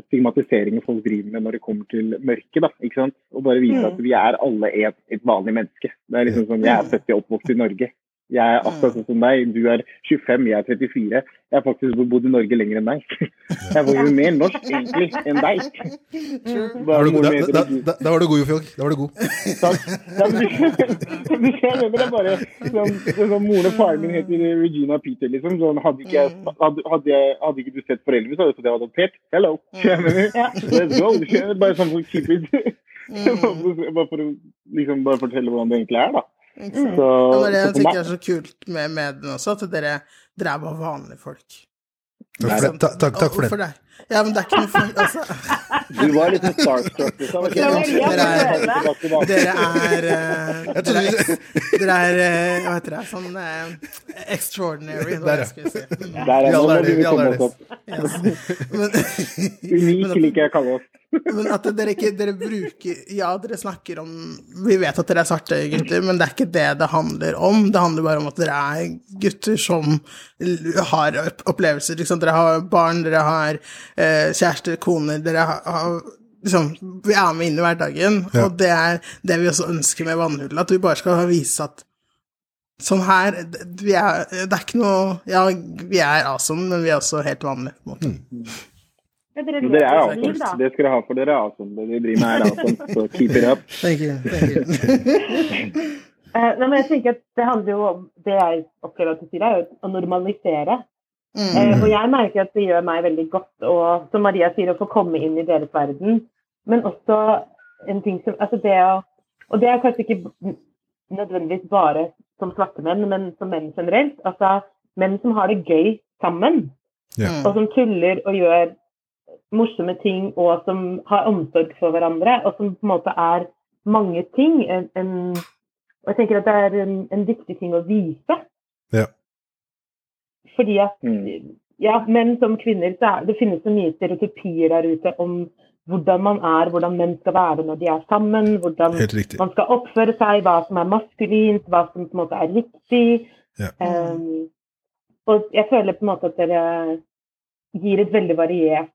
stigmatiseringen folk driver med når det kommer til mørket. da, ikke sant? Og bare vise at vi er alle et, et vanlig menneske. Det er liksom sånn, Jeg er født og oppvokst i Norge. Jeg er akkurat sånn som deg. Du er 25, jeg er 34. Jeg har faktisk bodd i Norge lenger enn deg. Jeg var jo mer norsk egentlig enn deg. Da var du god, da, da, da, da var du god Jofjok. Da var du god. Takk. Ja, men du- du skjønner, det er bare sånn, det sånn Moren og faren min heter Regina Peter, liksom. Sånn, hadde, ikke, hadde, hadde, jeg, hadde ikke du sett foreldrene, så hadde du trodd jeg var adoptert. Hello. Let's go. Bare sånn for keep it. Bare for å liksom, bare fortelle hvordan det egentlig er, da. Så, Ja, men det jeg tenker er så kult med, med den også, at dere, drev av vanlige folk. Takk for, det. Takk, takk for Og det. Det. Ja, men det er ikke noe for, altså, du var litt starstruck. Liksom. Okay, Ja, dere er, dere er, eh, dere er, dere er eh, Hva heter det? Sånn uh, extraordinary, Der, ja. si. Mm. Der er Vi alle er det, vi alle er opp. Yes. Men, Unik liker jeg å kalle oss. men at dere ikke dere bruker Ja, dere snakker om Vi vet at dere er svarte gutter, men det er ikke det det handler om. Det handler bare om at dere er gutter som har opplevelser. Liksom, dere har barn, dere har eh, kjærester, koner Dere har, har liksom, Vi er med inn i hverdagen, Ja. og det er det vi også ønsker med Vannhullet. At vi bare skal vise at Sånn her vi er, Det er ikke noe Ja, vi er awesome, men vi er også helt vanlige. på en måte. Mm. dere Men dere er awesome. Det skal dere ha for dere er awesome. Det vi driver med er awesome. Så keep it up. Thank you. Thank you. Eh, nei, men jeg tenker at Det handler jo om det jeg opplever at du sier, er jo å normalisere. Mm. Eh, og jeg merker at det gjør meg veldig godt å, som Maria sier, å få komme inn i deres verden. Men også en ting som altså det å, Og det er kanskje ikke nødvendigvis bare som svarte menn, men som menn generelt. Altså menn som har det gøy sammen. Yeah. Og som tuller og gjør morsomme ting, og som har omsorg for hverandre. Og som på en måte er mange ting. En, en, og jeg tenker at det er en, en viktig ting å vise. Ja. Fordi at Mm. ja, menn som kvinner, så er, det finnes så mye stereotypier der ute om hvordan man er, hvordan menn skal være når de er sammen, hvordan man skal oppføre seg, hva som er maskulint, hva som på en måte er riktig. Ja. Um, og jeg føler på en måte at dere gir et veldig variert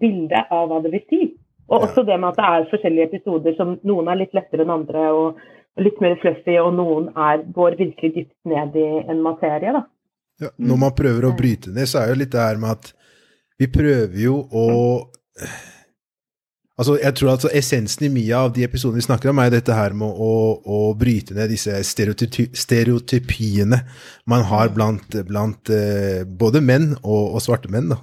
bilde av hva det vil si. Og Ja. også det med at det er forskjellige episoder som noen er litt lettere enn andre, og litt mer fluffy, og noen er, går virkelig dypt ned i en materie. da. Ja, når man prøver å bryte ned, så er jo litt det her med at vi prøver jo å Altså, jeg tror altså essensen i mye av de episodene vi snakker om, er dette her med å, å bryte ned disse stereotypi stereotypiene man har blant, blant eh, både menn og, og svarte menn, da.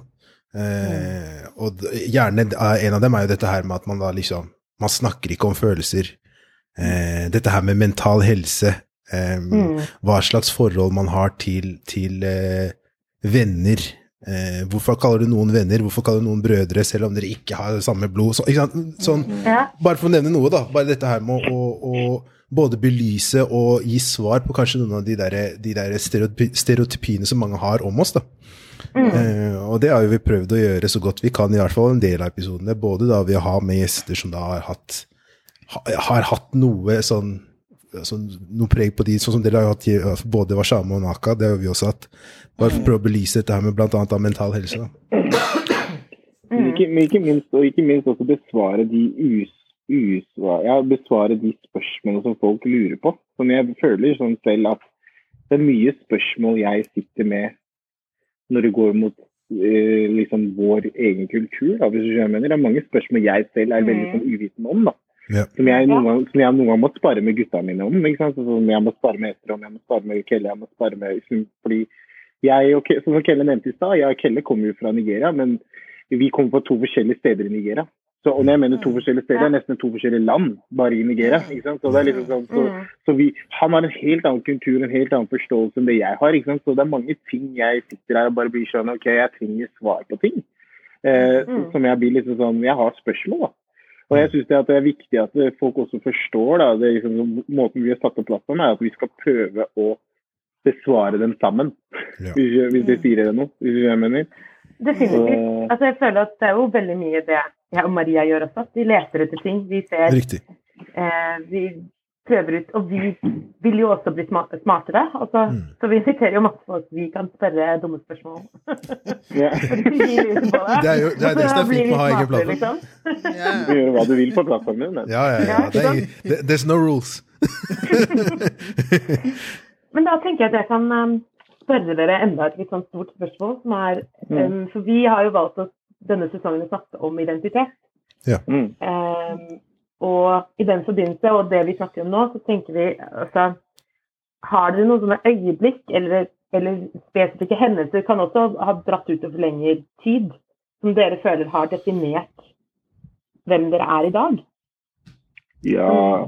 Eh, og gjerne eh, en av dem er jo dette her med at man da liksom Man snakker ikke om følelser. Eh, dette her med mental helse. Eh, Mm. hva slags forhold man har til, til uh, venner. Uh, hvorfor kaller du noen venner, hvorfor kaller du noen brødre, selv om dere ikke har samme blod? Så, ikke sant? Sånn, Ja. bare for å nevne noe, da. Bare dette her med å, å, å både belyse og gi svar på kanskje noen av de der, de der stereotypiene som mange har om oss, da. Eh, og det har jo vi prøvd å gjøre så godt vi kan, i hvert fall en del av episodene. Både da ved å ha med gjester som da har hatt, ha, har hatt noe sånn sånn, noe preg på de, sånn som dere har hatt altså både Warszawa og Naka, det har vi også hatt. Bare for å prøve å belyse dette her med av mental helse. Da. Men ikke, men ikke, minst, og ikke minst også besvare de us, usvar, ja, besvare de spørsmålene som folk lurer på. Som jeg føler sånn selv at det er mye spørsmål jeg sitter med når det går mot eh, liksom vår egen kultur. Da, hvis du skjønner hva jeg mener. Det er mange spørsmål jeg selv er veldig sånn uvitende om. da. Ja. Som jeg noen gang, som jeg noen gang må spare med gutta mine om. ikke sant? Som jeg må spare med Ester om, jeg må spare med Kelle. jeg må spare med, liksom, fordi jeg og, Kelle, Som Kelle nevnte i stad, jeg og Kelle kommer jo fra Nigeria, men vi kommer fra to forskjellige steder i Nigeria. Så, og når jeg mener to forskjellige steder, det er nesten to forskjellige land, bare i Nigeria. ikke sant? Så det er liksom sånn, så, Mm. så vi, Han har en helt annen kultur en helt annen forståelse enn det jeg har. ikke sant? Så det er mange ting jeg sitter her og bare blir sånn OK, jeg trenger svar på ting. Eh, Mm. Som jeg blir liksom sånn Jeg har spørsmål, da. Og jeg synes det, det er viktig at folk også forstår da, det liksom, måten vi har satt opp plattformen, er at vi skal prøve å besvare dem sammen. Ja. Hvis, hvis det sier dere noe, hvis du jeg mener. Definitivt. Altså, jeg føler at det er jo veldig mye det jeg og Maria gjør også. Vi leter etter ting. Vi ser Riktig. eh, Vi prøver ut. Og vi vil jo også bli smartere. Altså, Mm. Så vi inviterer jo masse folk vi kan spørre dumme spørsmål. Yeah. På Det er jo- det er det som er fint med å ha vi egen plattform. liksom. yeah. Du gjør hva du vil på plattformen. din. Ja, ja, ja. Ja, Det er, there's no rules. Men da tenker jeg at jeg kan um, spørre dere enda et litt sånn stort spørsmål. Som er, um, for vi har jo valgt oss denne sesongen å snakke om identitet. Ja. Um, og i den forbindelse, og det vi snakker om nå, så tenker vi altså Har dere noen sånne øyeblikk eller, eller spesifikke hendelser, kan også ha dratt ut over lengre tid, som dere føler har definert hvem dere er i dag? Ja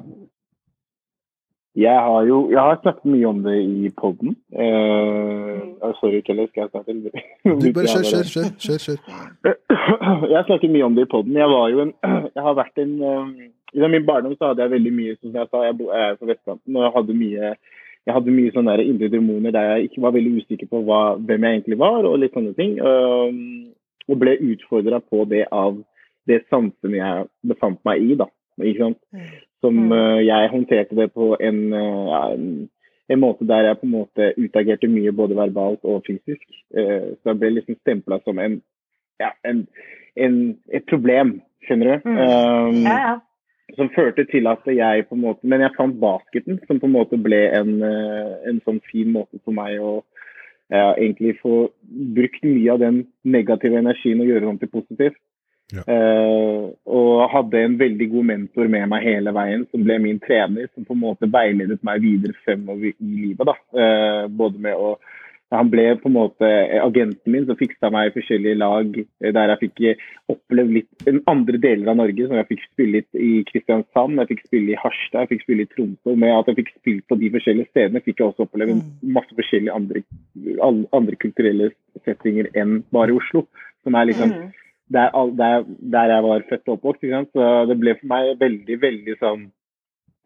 Jeg har jo jeg har snakket mye om det i poden. Eh, sorry, Keller, skal jeg starte? Du bare kjør, kjør, kjør. kjør, kjør. Jeg har snakket mye om det i poden. Jeg var jo en Jeg har vært en um, I min barndom så hadde jeg veldig mye Som jeg sa, jeg er på vestkanten, og jeg hadde mye jeg hadde mye sånne der indre demoner der jeg ikke var veldig usikker på hva, hvem jeg egentlig var, og litt sånne ting. Um, og ble utfordra på det av det samfunnet jeg befant meg i. da, ikke sant? Som Mm. uh, jeg håndterte det på en, uh, ja, en, en måte der jeg på en måte utagerte mye både verbalt og fysisk. Uh, så jeg ble liksom stempla som en, ja, en, en, et problem, skjønner du. Mm. Um, Ja, ja. Som førte til at jeg på en måte Men jeg fant basketen, som på en måte ble en, eh, en sånn fin måte for meg å ja, egentlig få brukt mye av den negative energien og gjøre den til positivt. Ja. Uh, og hadde en veldig god mentor med meg hele veien, som ble min trener, som på en måte veiledet meg videre fremover i livet. da. uh, både med å han ble på en måte agenten min som fiksa meg i forskjellige lag eh, der jeg fikk opplevd oppleve litt andre deler av Norge. som Jeg fikk spille litt i Kristiansand, jeg fikk spille i Harstad, jeg fikk spille i Tromsø. Med at jeg fikk spilt på de forskjellige stedene, fikk jeg også oppleve masse forskjellige andre, andre kulturelle settinger enn bare i Oslo. Som er liksom Mm. der, der, der jeg var født og oppvokst. Ikke sant? Så det ble for meg veldig, veldig sånn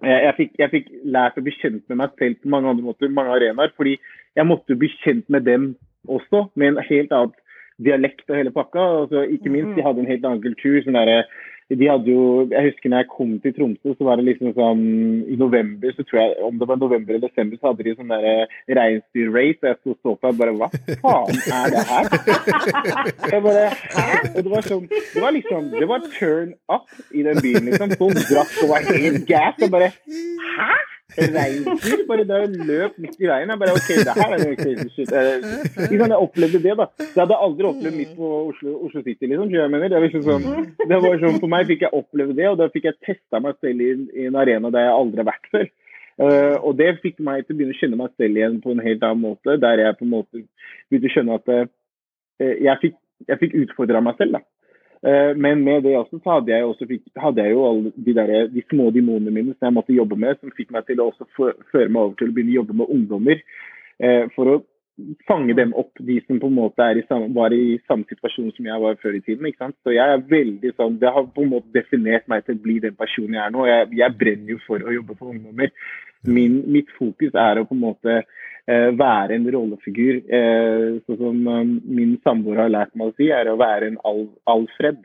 jeg, fikk, jeg fikk lært å bli kjent med meg selv på mange andre måter, mange arenaer. Fordi jeg måtte bli kjent med dem også, med en helt annen dialekt og hele pakka. Altså, ikke minst, de hadde en helt annen kultur. sånn der, de hadde jo, Jeg husker når jeg kom til Tromsø, så var det liksom sånn I november, så tror jeg, om det var november eller desember, så hadde de sånn der reinsdyrrace. Og jeg sto så på og bare Hva faen er det her? Jeg bare, Hæ? Og det var sånn, det var liksom, det var turn up i den byen, liksom. Sånn drakk og var helt gass. Og bare Hæ? Reinsdyr? Bare der løp midt i veien. Jeg bare OK, det her er jo crazy shit. Eh, jeg opplevde det, da. Det hadde jeg aldri opplevd midt på Oslo, Oslo City, liksom. Jeg mener. Det var liksom sånn, det var sånn, For meg fikk jeg oppleve det, og da fikk jeg testa meg selv i, i en arena der jeg aldri har vært før. Uh, og det fikk meg til å begynne å kjenne meg selv igjen på en helt annen måte, der jeg på en måte begynte å skjønne at uh, jeg fikk, jeg fikk utfordra meg selv. da. Eh, Men med det også så hadde jeg, også fikk, hadde jeg jo alle de, der, de små demonene mine som jeg måtte jobbe med, som fikk meg til å også føre meg over til å begynne å jobbe med ungdommer. eh, For å fange dem opp, de som på en måte er i samme, var i samme situasjon som jeg var før i tiden. ikke sant? Så jeg er veldig sånn, Det har på en måte definert meg til å bli den personen jeg er nå. Jeg, jeg brenner jo for å jobbe for ungdommer. Min, mitt fokus er å på en måte være en rollefigur. Eh, sånn som eh, min samboer har lært meg å si, er å være en Al Alfred.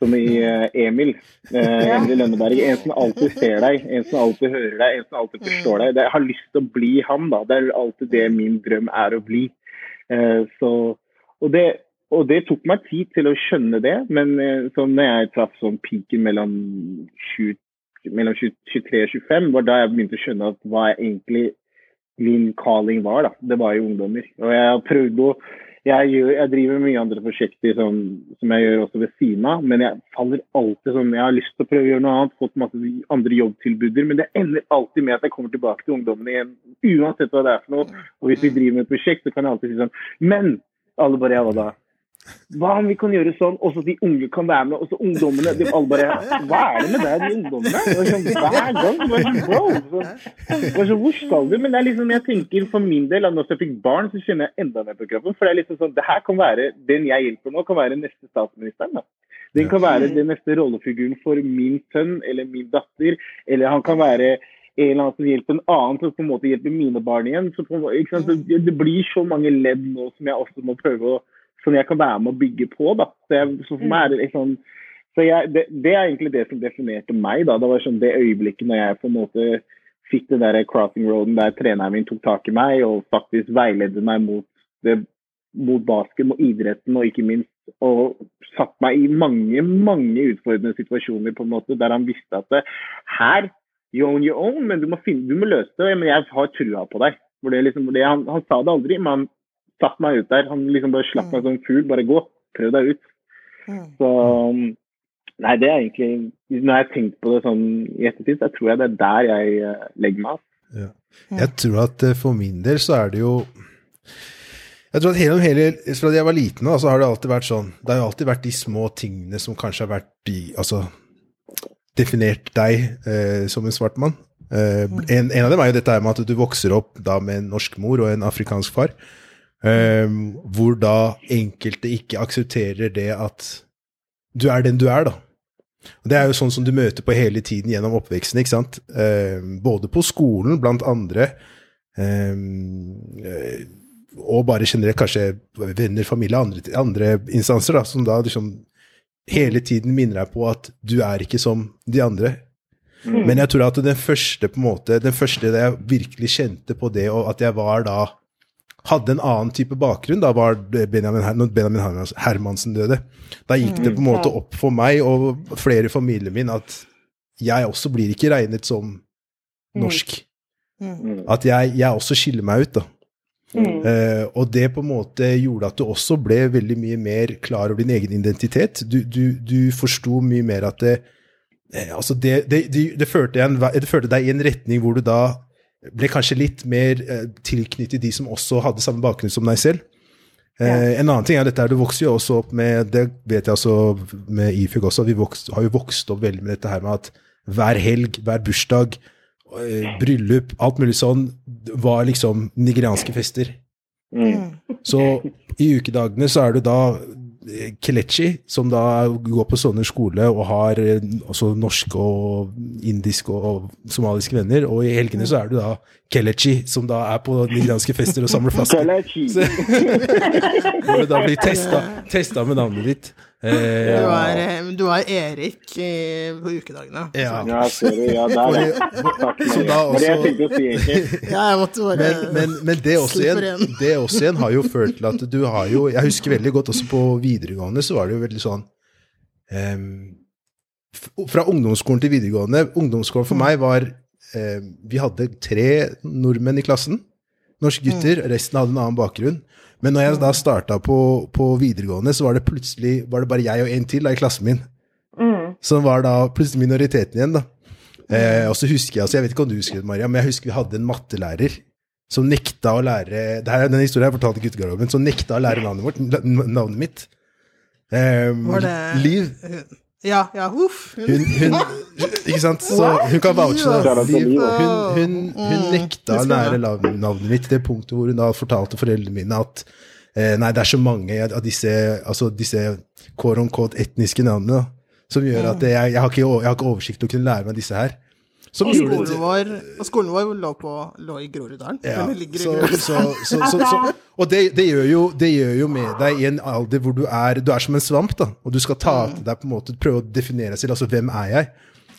Som i eh, Emil. Eh, Emil Lønneberg. En som alltid ser deg, en som alltid hører deg, en som alltid forstår deg. Jeg har lyst til å bli han, da. Det er alltid det min drøm er å bli. Eh, så, og, det, og det tok meg tid til å skjønne det, men eh, når jeg traff sånn piken mellom 20, mellom 23 og 25, var da jeg begynte å skjønne at hva jeg egentlig min calling var. da. Det var jo ungdommer. Og jeg har prøvd å jeg, gjør, jeg driver mye andre prosjekter som, som jeg gjør også ved siden av, men jeg faller alltid sånn Jeg har lyst til å prøve å gjøre noe annet, fått masse andre jobbtilbuder, men det ender alltid med at jeg kommer tilbake til ungdommene igjen, uansett hva det er for noe. Og hvis vi driver med et prosjekt, så kan jeg alltid si sånn Men alle bare ja, hva da? Hva om vi kan gjøre sånn, og så de unge kan være med, og så ungdommene de alle bare Hva er det med deg, de ungdommene? Sånn, hver gang. Sånn, bro. Så, var sånn, hvor skal du? Men det er liksom, jeg tenker for min del, at når jeg fikk barn, så kjenner jeg enda mer på kroppen. For det er liksom sånn, det her kan være Den jeg hjelper nå, kan være neste statsministeren. da. Den kan være den neste rollefiguren for min sønn eller min datter. Eller han kan være en eller annen som hjelper en annen til å på en måte hjelpe mine barn igjen. Så på, det blir så mange ledd nå som jeg også må prøve å Som jeg kan være med å bygge på. da. Så, jeg, så for meg er det liksom så jeg, det, det er egentlig det som definerte meg. da. Det var sånn det øyeblikket når jeg på en måte fikk den der crossing roaden der treneren min tok tak i meg og faktisk veiledet meg mot, det, mot basket, mot idretten og ikke minst og satt meg i mange mange utfordrende situasjoner på en måte der han visste at her you own your own, men du må, finne, du må løse det. Men jeg har trua på deg. Det liksom, det, han, han sa det aldri, men han satte meg ut der. Han liksom bare slapp meg som en fugl. Bare gå, prøv deg ut. Mm. Så Nei, det er egentlig Når jeg har tenkt på det sånn i ettertid, så tror jeg det er der jeg eh, legger meg. Ja. Jeg tror at eh, for min del så er det jo Jeg tror at hele, hele Fra jeg var liten, så har det alltid vært sånn Det har jo alltid vært de små tingene som kanskje har vært de Altså definert deg eh, som en svart mann. Eh, en, en av dem er jo dette med at du vokser opp da med en norsk mor og en afrikansk far. Eh, hvor da enkelte ikke aksepterer det at du er den du er, da. Og Det er jo sånn som du møter på hele tiden gjennom oppveksten. ikke sant? Eh, både på skolen, blant andre, eh, eh, og bare generelt kanskje venner, familie, andre, andre instanser, da, som da liksom hele tiden minner deg på at du er ikke som de andre. Men jeg tror at den første på en måte, den første jeg virkelig kjente på det, og at jeg var da hadde en annen type bakgrunn, da var Benjamin, Her- når Benjamin Hermansen døde. Da gikk det på en måte opp for meg og flere i familien min at jeg også blir ikke regnet som norsk. Mm. At jeg, jeg også skiller meg ut, da. Mm. Uh, og det på en måte gjorde at du også ble veldig mye mer klar over din egen identitet. Du, du, du forsto mye mer at det eh, Altså, det, det, det, det, førte en, det førte deg i en retning hvor du da ble kanskje litt mer eh, tilknyttet de som også hadde samme bakgrunn som deg selv. Eh, En annen ting er dette her, du vokser jo også opp med Det vet jeg også med IFUG også. Vi vokst, har jo vokst opp veldig med dette her med at hver helg, hver bursdag, eh, bryllup, alt mulig sånn, var liksom nigerianske fester. Mm. Så i ukedagene så er du da Kelechi, som da går på sånne skole og har eh, også norske og indiske og somaliske venner. Og i helgene så er du da Kelechi, som da er på nigerianske fester og samler flasker. Kelechi. Hvor du da blir testa, testa med navnet ditt. Eh, Du er, eh, du er Erik eh, på ukedagene. ja. Ja, du Ja, der, ja. Takk, Maria. jeg også- tenkte å si, egentlig. Ja, jeg måtte bare Men, men, men det, også igjen, igjen. det også igjen har jo ført til at du har jo Jeg husker veldig godt også på videregående så var det jo veldig sånn um, Fra ungdomsskolen til videregående Ungdomsskolen for meg var um, Vi hadde tre nordmenn i klassen. Norske gutter. Resten hadde en annen bakgrunn. Men når jeg da starta på, på videregående, så var det plutselig var det bare jeg og en til da, i klassen min. Mm. Som var da plutselig minoriteten igjen, da. Eh, og så husker jeg, altså jeg vet ikke om du husker det, Maria, men jeg husker vi hadde en mattelærer som nekta å lære det her, Denne historien har jeg fortalt i guttegarderoben, som nekta å lære navnet, vårt, navnet mitt. Eh, Var det Liv. Ja, ja, huff. Hun, hun Ikke sant? Så hun kan vouche det. Hun, hun, hun Mm, nekta å lære navnet mitt til det punktet hvor hun da fortalte foreldrene mine at eh, nei, det er så mange av disse, altså disse quote on quote etniske navnene da, som gjør at jeg, jeg, har ikke, jeg har ikke oversikt til å kunne lære meg disse her. Som Og skolen det vår, og skolen vår lå, på, lå i Groruddalen. ja, i Groruddalen. så, så, så, så, og det, det, gjør jo, det gjør jo med deg i en alder hvor du er, du er som en svamp, da, og du skal ta til deg på en måte, prøve å definere deg selv, altså hvem er jeg?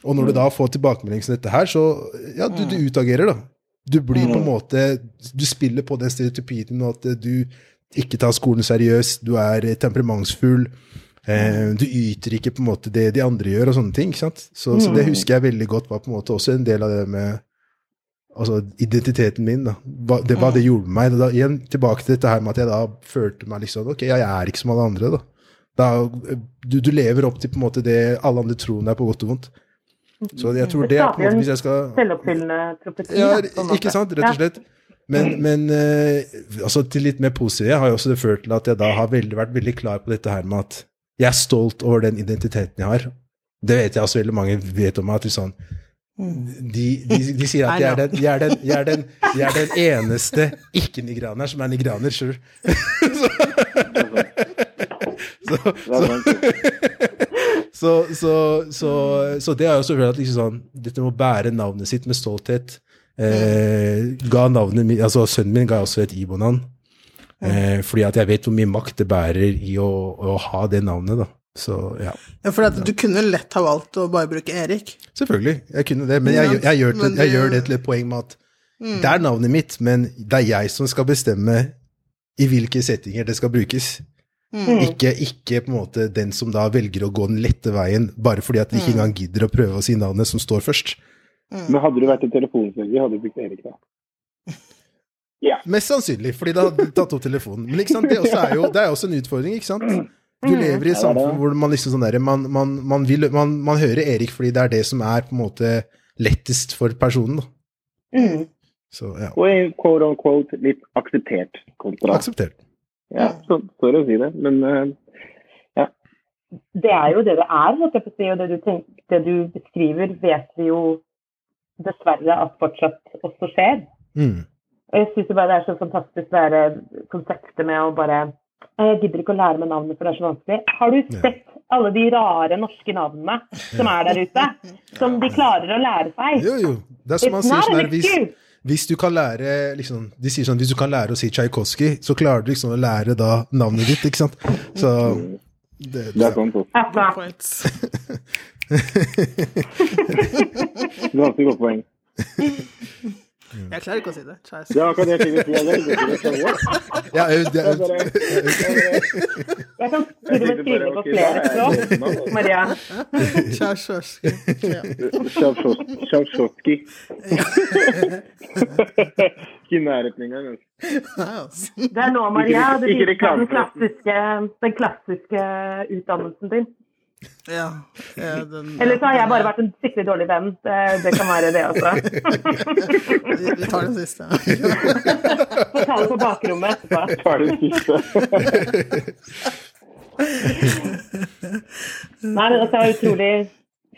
Og når du da får tilbakemelding som dette her, så ja, du, du utagerer, da. Du blir på en måte, du spiller på den stereotypien at du ikke tar skolen seriøst, du er temperamentsfull, eh, du yter ikke på en måte det de andre gjør og sånne ting, ikke sant? Så, så det husker jeg veldig godt var på en måte også en del av det med altså identiteten min, da. Hva det, hva det gjorde med meg. Da, igjen tilbake til dette her med at jeg da følte meg liksom Ok, jeg er ikke som alle andre, da. da du, du lever opp til på en måte det alle andre tror deg på godt og vondt. Så jeg tror det er på en måte Hvis jeg skal Selvoppfyllende profeti. ja, ikke sant, rett og slett. Men, men eh, altså til litt mer positive har jo også det ført til at jeg da har veldig, vært veldig klar på dette her med at jeg er stolt over den identiteten jeg har. Det vet jeg også veldig mange vet om meg. at de sånn, de, de, de sier at jeg er den, jeg er den, jeg er den, jeg er den eneste ikke-nigraner som er nigraner sjøl. Så, så, så, så, så det er jo selvfølgelig at liksom sånn, dette med å bære navnet sitt med stolthet eh, ga navnet altså Sønnen min ga også et Ibo-navn. Eh, fordi at jeg vet hvor mye makt det bærer i å, å ha det navnet. da. Så ja, Ja, for at du kunne lett ha valgt å bare bruke Erik. selvfølgelig. Jeg kunne det, men jeg, jeg, jeg, gjør, det, jeg gjør det til et poeng med at det er navnet mitt, men det er jeg som skal bestemme i hvilke settinger det skal brukes. Ikke, ikke på en måte den som da velger å gå den lette veien, bare fordi at de ikke engang gidder å prøve å si navnet som står først. Men hadde du vært en telefonselger, hadde du brukt Erik da? Mest sannsynlig, fordi da hadde de tatt opp telefonen. Men ikke sant? det også er jo det er også en utfordring, ikke sant? Du lever i et samfunn hvor man liksom sånn der, man, man, man, vil, man, man hører Erik fordi det er det som er på en måte lettest for personen. da. Mm. Så ja, Og en quote on quote litt akseptert kontra. akseptert. Ja, så står det å si det. Men eh, Det er jo det det er, og det du, tenker, det du beskriver, vet vi jo dessverre at fortsatt også skjer. Mm. Og jeg syns bare det er så fantastisk det der konseptet med å bare Jeg gidder ikke å lære meg navnet, for det er så vanskelig. Har du Ja. sett alle de rare norske navnene som er der ute? Som de klarer å lære seg? Jo, jo. Det er som man sier sånn her, hvis, hvis du kan lære liksom, De sier sånn hvis du kan lære å si Tsjajkovskij, så klarer du liksom å lære da navnet ditt, ikke sant? Så det, det er sånn. Så. Altså, Points. Ganske godt poeng. Jeg klarer ikke å si det. Charles. Det var akkurat det jeg skulle si. Jeg tenkte det Ja, jeg, Jeg bare- jeg, kan tenkte skrive bare, på flere språk. Maria. Ikke i nærheten engang. altså. Altså. Det er nå, Maria, du viser den klassiske, den klassiske utdannelsen din. Ja, den, Eller så har jeg bare vært en skikkelig dårlig venn. Det, det kan være det også. Vi, vi tar den siste. Få ta det på bakrommet etterpå. Tar den siste. Nei, men altså, det er utrolig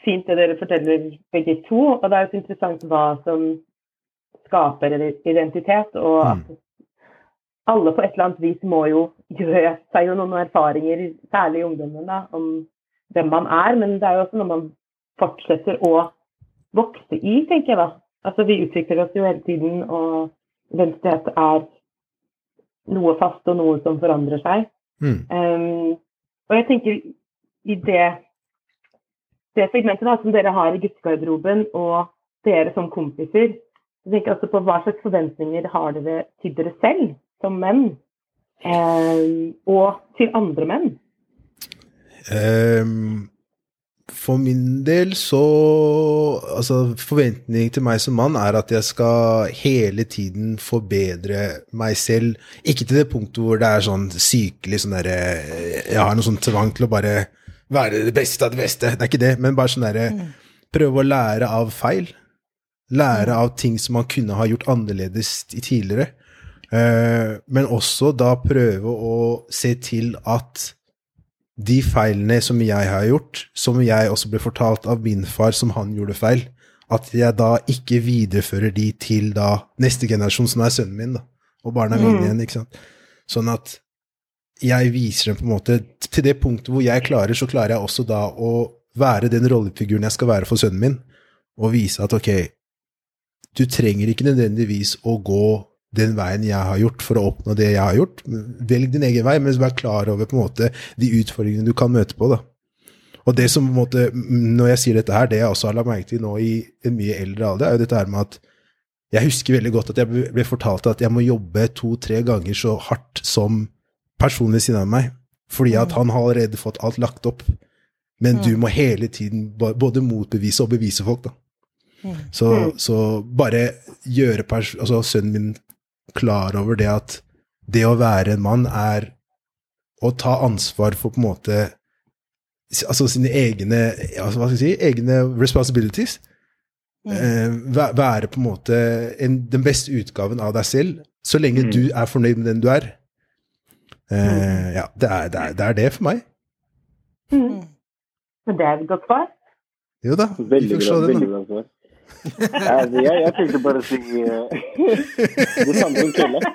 fint det dere forteller begge to. Og det er jo så interessant hva som skaper identitet. Og at alle på et eller annet vis må jo gjøre seg jo noen erfaringer, særlig ungdommen, da, om hvem man er. Men det er jo også noe man fortsetter å vokse i, tenker jeg da. Altså, vi utvikler oss jo hele tiden, og venstighet er noe fast og noe som forandrer seg. mm, Um, og jeg tenker i det, det segmentet da, som dere har i guttegarderoben, og dere som kompiser, jeg tenker altså på hva slags forventninger har dere til dere selv som menn, um, og til andre menn? Ehm, for min del så Altså, forventning til meg som mann er at jeg skal hele tiden forbedre meg selv. Ikke til det punktet hvor det er sånn sykelig sånn derre Jeg har noe sånn tvang til å bare være det beste av det beste. Det er ikke det, men bare sånn derre Prøve å lære av feil. Lære av ting som man kunne ha gjort annerledes i tidligere. Eh, men også da prøve å se til at de feilene som jeg har gjort, som jeg også ble fortalt av min far som han gjorde feil, at jeg da ikke viderefører de til da neste generasjon, som er sønnen min, da, og barna mine igjen, ikke sant. Sånn at jeg viser dem på en måte Til det punktet hvor jeg klarer, så klarer jeg også da å være den rollefiguren jeg skal være for sønnen min, og vise at ok, du trenger ikke nødvendigvis å gå den veien jeg har gjort for å oppnå det jeg har gjort. Velg din egen vei, men vær klar over på en måte de utfordringene du kan møte på. da. Og det som på en måte, Når jeg sier dette her, det jeg også har lagt merke til nå i en mye eldre alder, er jo dette her med at jeg husker veldig godt at jeg ble- fortalt at jeg må jobbe to-tre ganger så hardt som personen ved siden av meg, fordi at han har allerede fått alt lagt opp. Men du må hele tiden både motbevise og bevise folk, da. Så, så bare gjøre altså sønnen min klar over det at det å være en mann er å ta ansvar for på en måte altså sine egne altså, hva skal jeg si, egne responsibilities. eh, være på en måte en, den beste utgaven av deg selv, så lenge du er fornøyd med den du er. Eh, ja, det er, det, er, det er det for meg. Men det er et godt svar. Jo da, Veldig bra. se veldig bra svar. Ja, altså, jeg, jeg tenkte bare å si uh, det samme som Kjelle.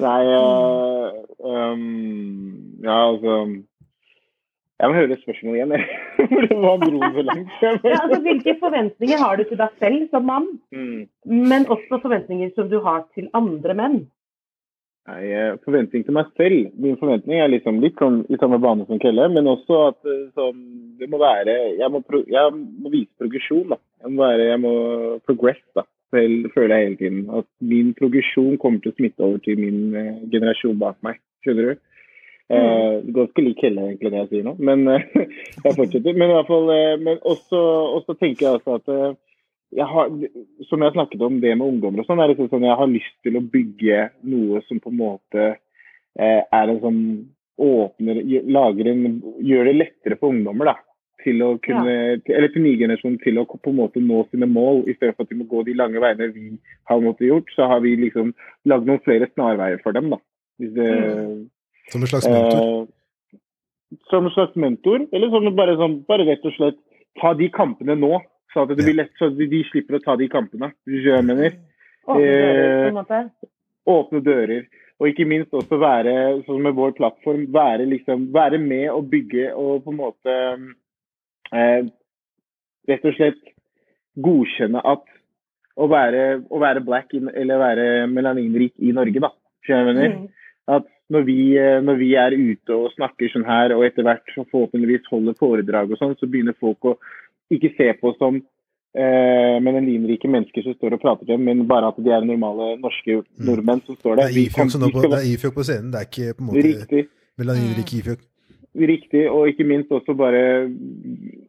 Nei uh, um, Ja, altså Jeg må høre spørsmålet igjen, jeg. For det var dro for langt. Ja, altså, hvilke forventninger har du til deg selv som mann, Mm. men også forventninger som du har til andre menn? Nei, forventning til meg selv. Min forventning er liksom litt sånn i samme bane som Kelle, men også at eh, sånn, det må være Jeg må, pro, jeg må vise progresjon, da. Jeg må, være, jeg må progress, da. Selv, føler jeg hele tiden. At min progresjon kommer til å smitte over til min eh, generasjon bak meg. Skjønner du? Eh, ganske lik Kelle, egentlig, det jeg sier nå. Men eh, jeg fortsetter. Men i hvert fall eh, Men også, også tenker jeg altså at eh, jeg har, som jeg snakket om det med ungdommer og sånn, er det sånn jeg har lyst til å bygge noe som på en måte eh, er en sånn åpner lager en, Gjør det lettere for ungdommer, da. Til å kunne, til, eller til ny generasjon til å på en måte nå sine mål, i stedet for at de må gå de lange veiene vi har måttet gjort. Så har vi liksom lagd noen flere snarveier for dem, da. Det, Som en slags mentor. Eh, som en slags mentor, eller som bare, sånn, bare rett og slett ta de kampene nå. Så at det blir lett, så de, de slipper å ta de kampene. Hvis jeg mener. Åpne dører, Eh, på en måte. Åpne dører. Og ikke minst også være, sånn med vår plattform, være, liksom, være med og bygge og på en måte eh, Rett og slett godkjenne at å være, å være black in, eller være melaninrik i Norge, da. Jeg mener? at når vi, eh, når vi er ute og snakker sånn her, og etter hvert så forhåpentligvis holder foredrag og sånn, så begynner folk å ikke se på som eh, linrike mennesker som står og prater til dem, men bare at de er normale norske nordmenn som står Det der. er det er Ifjok på scenen, det er ikke på en måte Riktig. melaninrike Ifjok. Riktig, og ikke minst også bare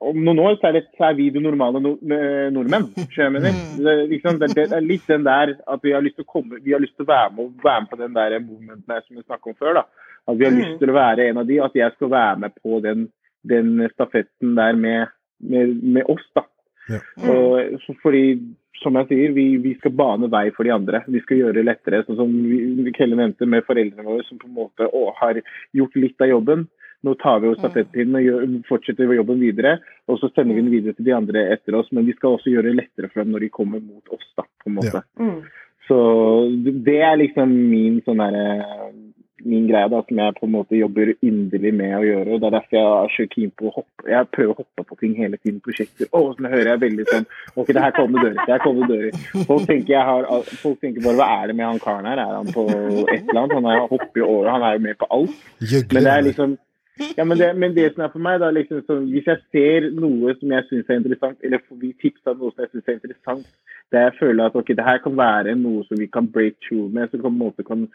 Om noen år så er, det, så er vi de normale eh, nordmenn. mener. Det, er liksom, det, det er litt den der at vi har lyst til å komme, vi har lyst til å være med, være med på den der movementen her som vi snakket om før. da. At vi har lyst til å være en av de, at jeg skal være med på den, den stafetten der med, med, med oss. da. Ja. Og, så fordi, som jeg sier, vi, vi skal bane vei for de andre. Vi skal gjøre det lettere. Sånn som vi- Kelle nevnte med foreldrene våre som på en måte å, har gjort litt av jobben. Nå tar vi jo stafettpinnen og gjør, fortsetter jobben videre. Og så sender vi den videre til de andre etter oss. Men vi skal også gjøre det lettere for dem når de kommer mot oss. da, på en måte. Mm. Så det- det er liksom min sånn derre min greie da, som jeg på en måte jobber inderlig med å gjøre. og Det er derfor jeg er så keen på å hoppe. Jeg prøver å hoppe på ting hele tiden. Prosjekter. Å, så hører jeg veldig sånn Ok, det her kommer dører. Det her kommer dører. Folk tenker, jeg har, folk tenker bare Hva er det med han karen her? Er han på et eller annet? Han er, hopper jo over. Han er jo med på alt. Men det er liksom ja, men det, men det som er for meg, da, liksom, så hvis jeg ser noe som jeg syns er interessant, eller får vi tips av noe som jeg syns er interessant, der jeg føler at ok, det her kan være noe som vi kan break through med, som på en måte kan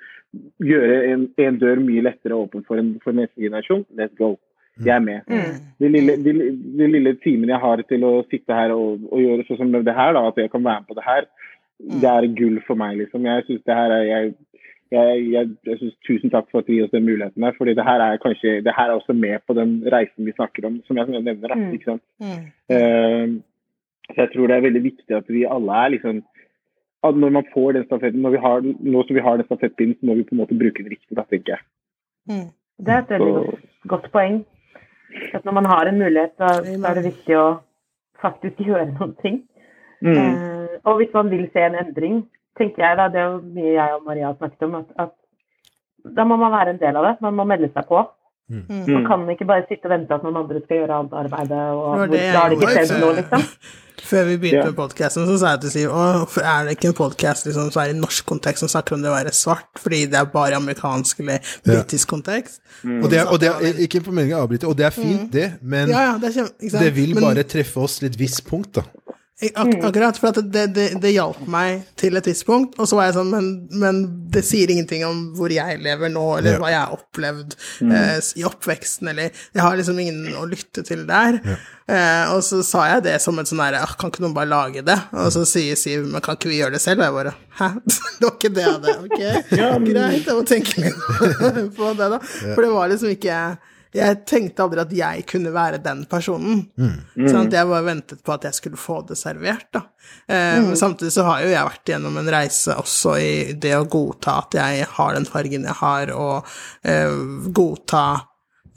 gjøre en, en dør mye lettere åpen for, en, for neste generasjon, let's go. Jeg er med. Det lille, de, de lille timene jeg har til å sitte her og, og gjøre sånn som det her, da, at jeg kan være med på det her, det er gull for meg, liksom. Jeg synes det her er jeg, jeg, jeg, jeg synes Tusen takk for at du gir oss den muligheten her. fordi det her er kanskje, det her er også med på den reisen vi snakker om, som jeg nevner. Da, ikke sant? Eh, så jeg tror det er veldig viktig at vi alle er liksom at Når man får den stafetten, når vi har, nå som vi har den stafettpinnen, så må vi på en måte bruke den riktig, da, tenker jeg. Det er et veldig Så- godt, godt poeng. At når man har en mulighet, så, så er det viktig å faktisk gjøre noen ting. Mm. Uh, og hvis man vil se en endring, tenker jeg da, det er jo mye jeg og Maria har snakket om, at, at da må man være en del av det. Man må melde seg på. Man Mm. kan ikke bare sitte og vente at noen andre skal gjøre alt arbeidet, og Det hvor, det da har det ikke selv noe, liksom. Før vi begynte Ja. med podkasten, så sa jeg til Siv hvorfor er det ikke en podkast liksom, som er i norsk kontekst som snakker om det å være svart, fordi det er bare amerikansk eller britisk kontekst? Og det er, og det er ikke på meningen å avbryte, og det er fint, det, men Ja, ja, det er. Det vil Men- bare treffe oss til et visst punkt, da. Ak akkurat, for at det, det, det hjalp meg til et visst punkt, og så var jeg sånn, men, men det sier ingenting om hvor jeg lever nå, eller Ja. hva jeg har opplevd eh, i oppveksten, eller Jeg har liksom ingen å lytte til der. Eh, og så sa jeg det som et sånn derre ah, Kan ikke noen bare lage det? Og så sier Siv men kan ikke vi gjøre det selv? Og jeg bare Hæ? det var ikke det jeg hadde. Ok, greit, jeg må tenke litt på det, da. For det var liksom ikke jeg tenkte aldri at jeg kunne være den personen. Sånn at jeg bare ventet på at jeg skulle få det servert, da. Eh, mm. samtidig så har jo jeg vært gjennom en reise også i det å godta at jeg har den fargen jeg har, og eh, godta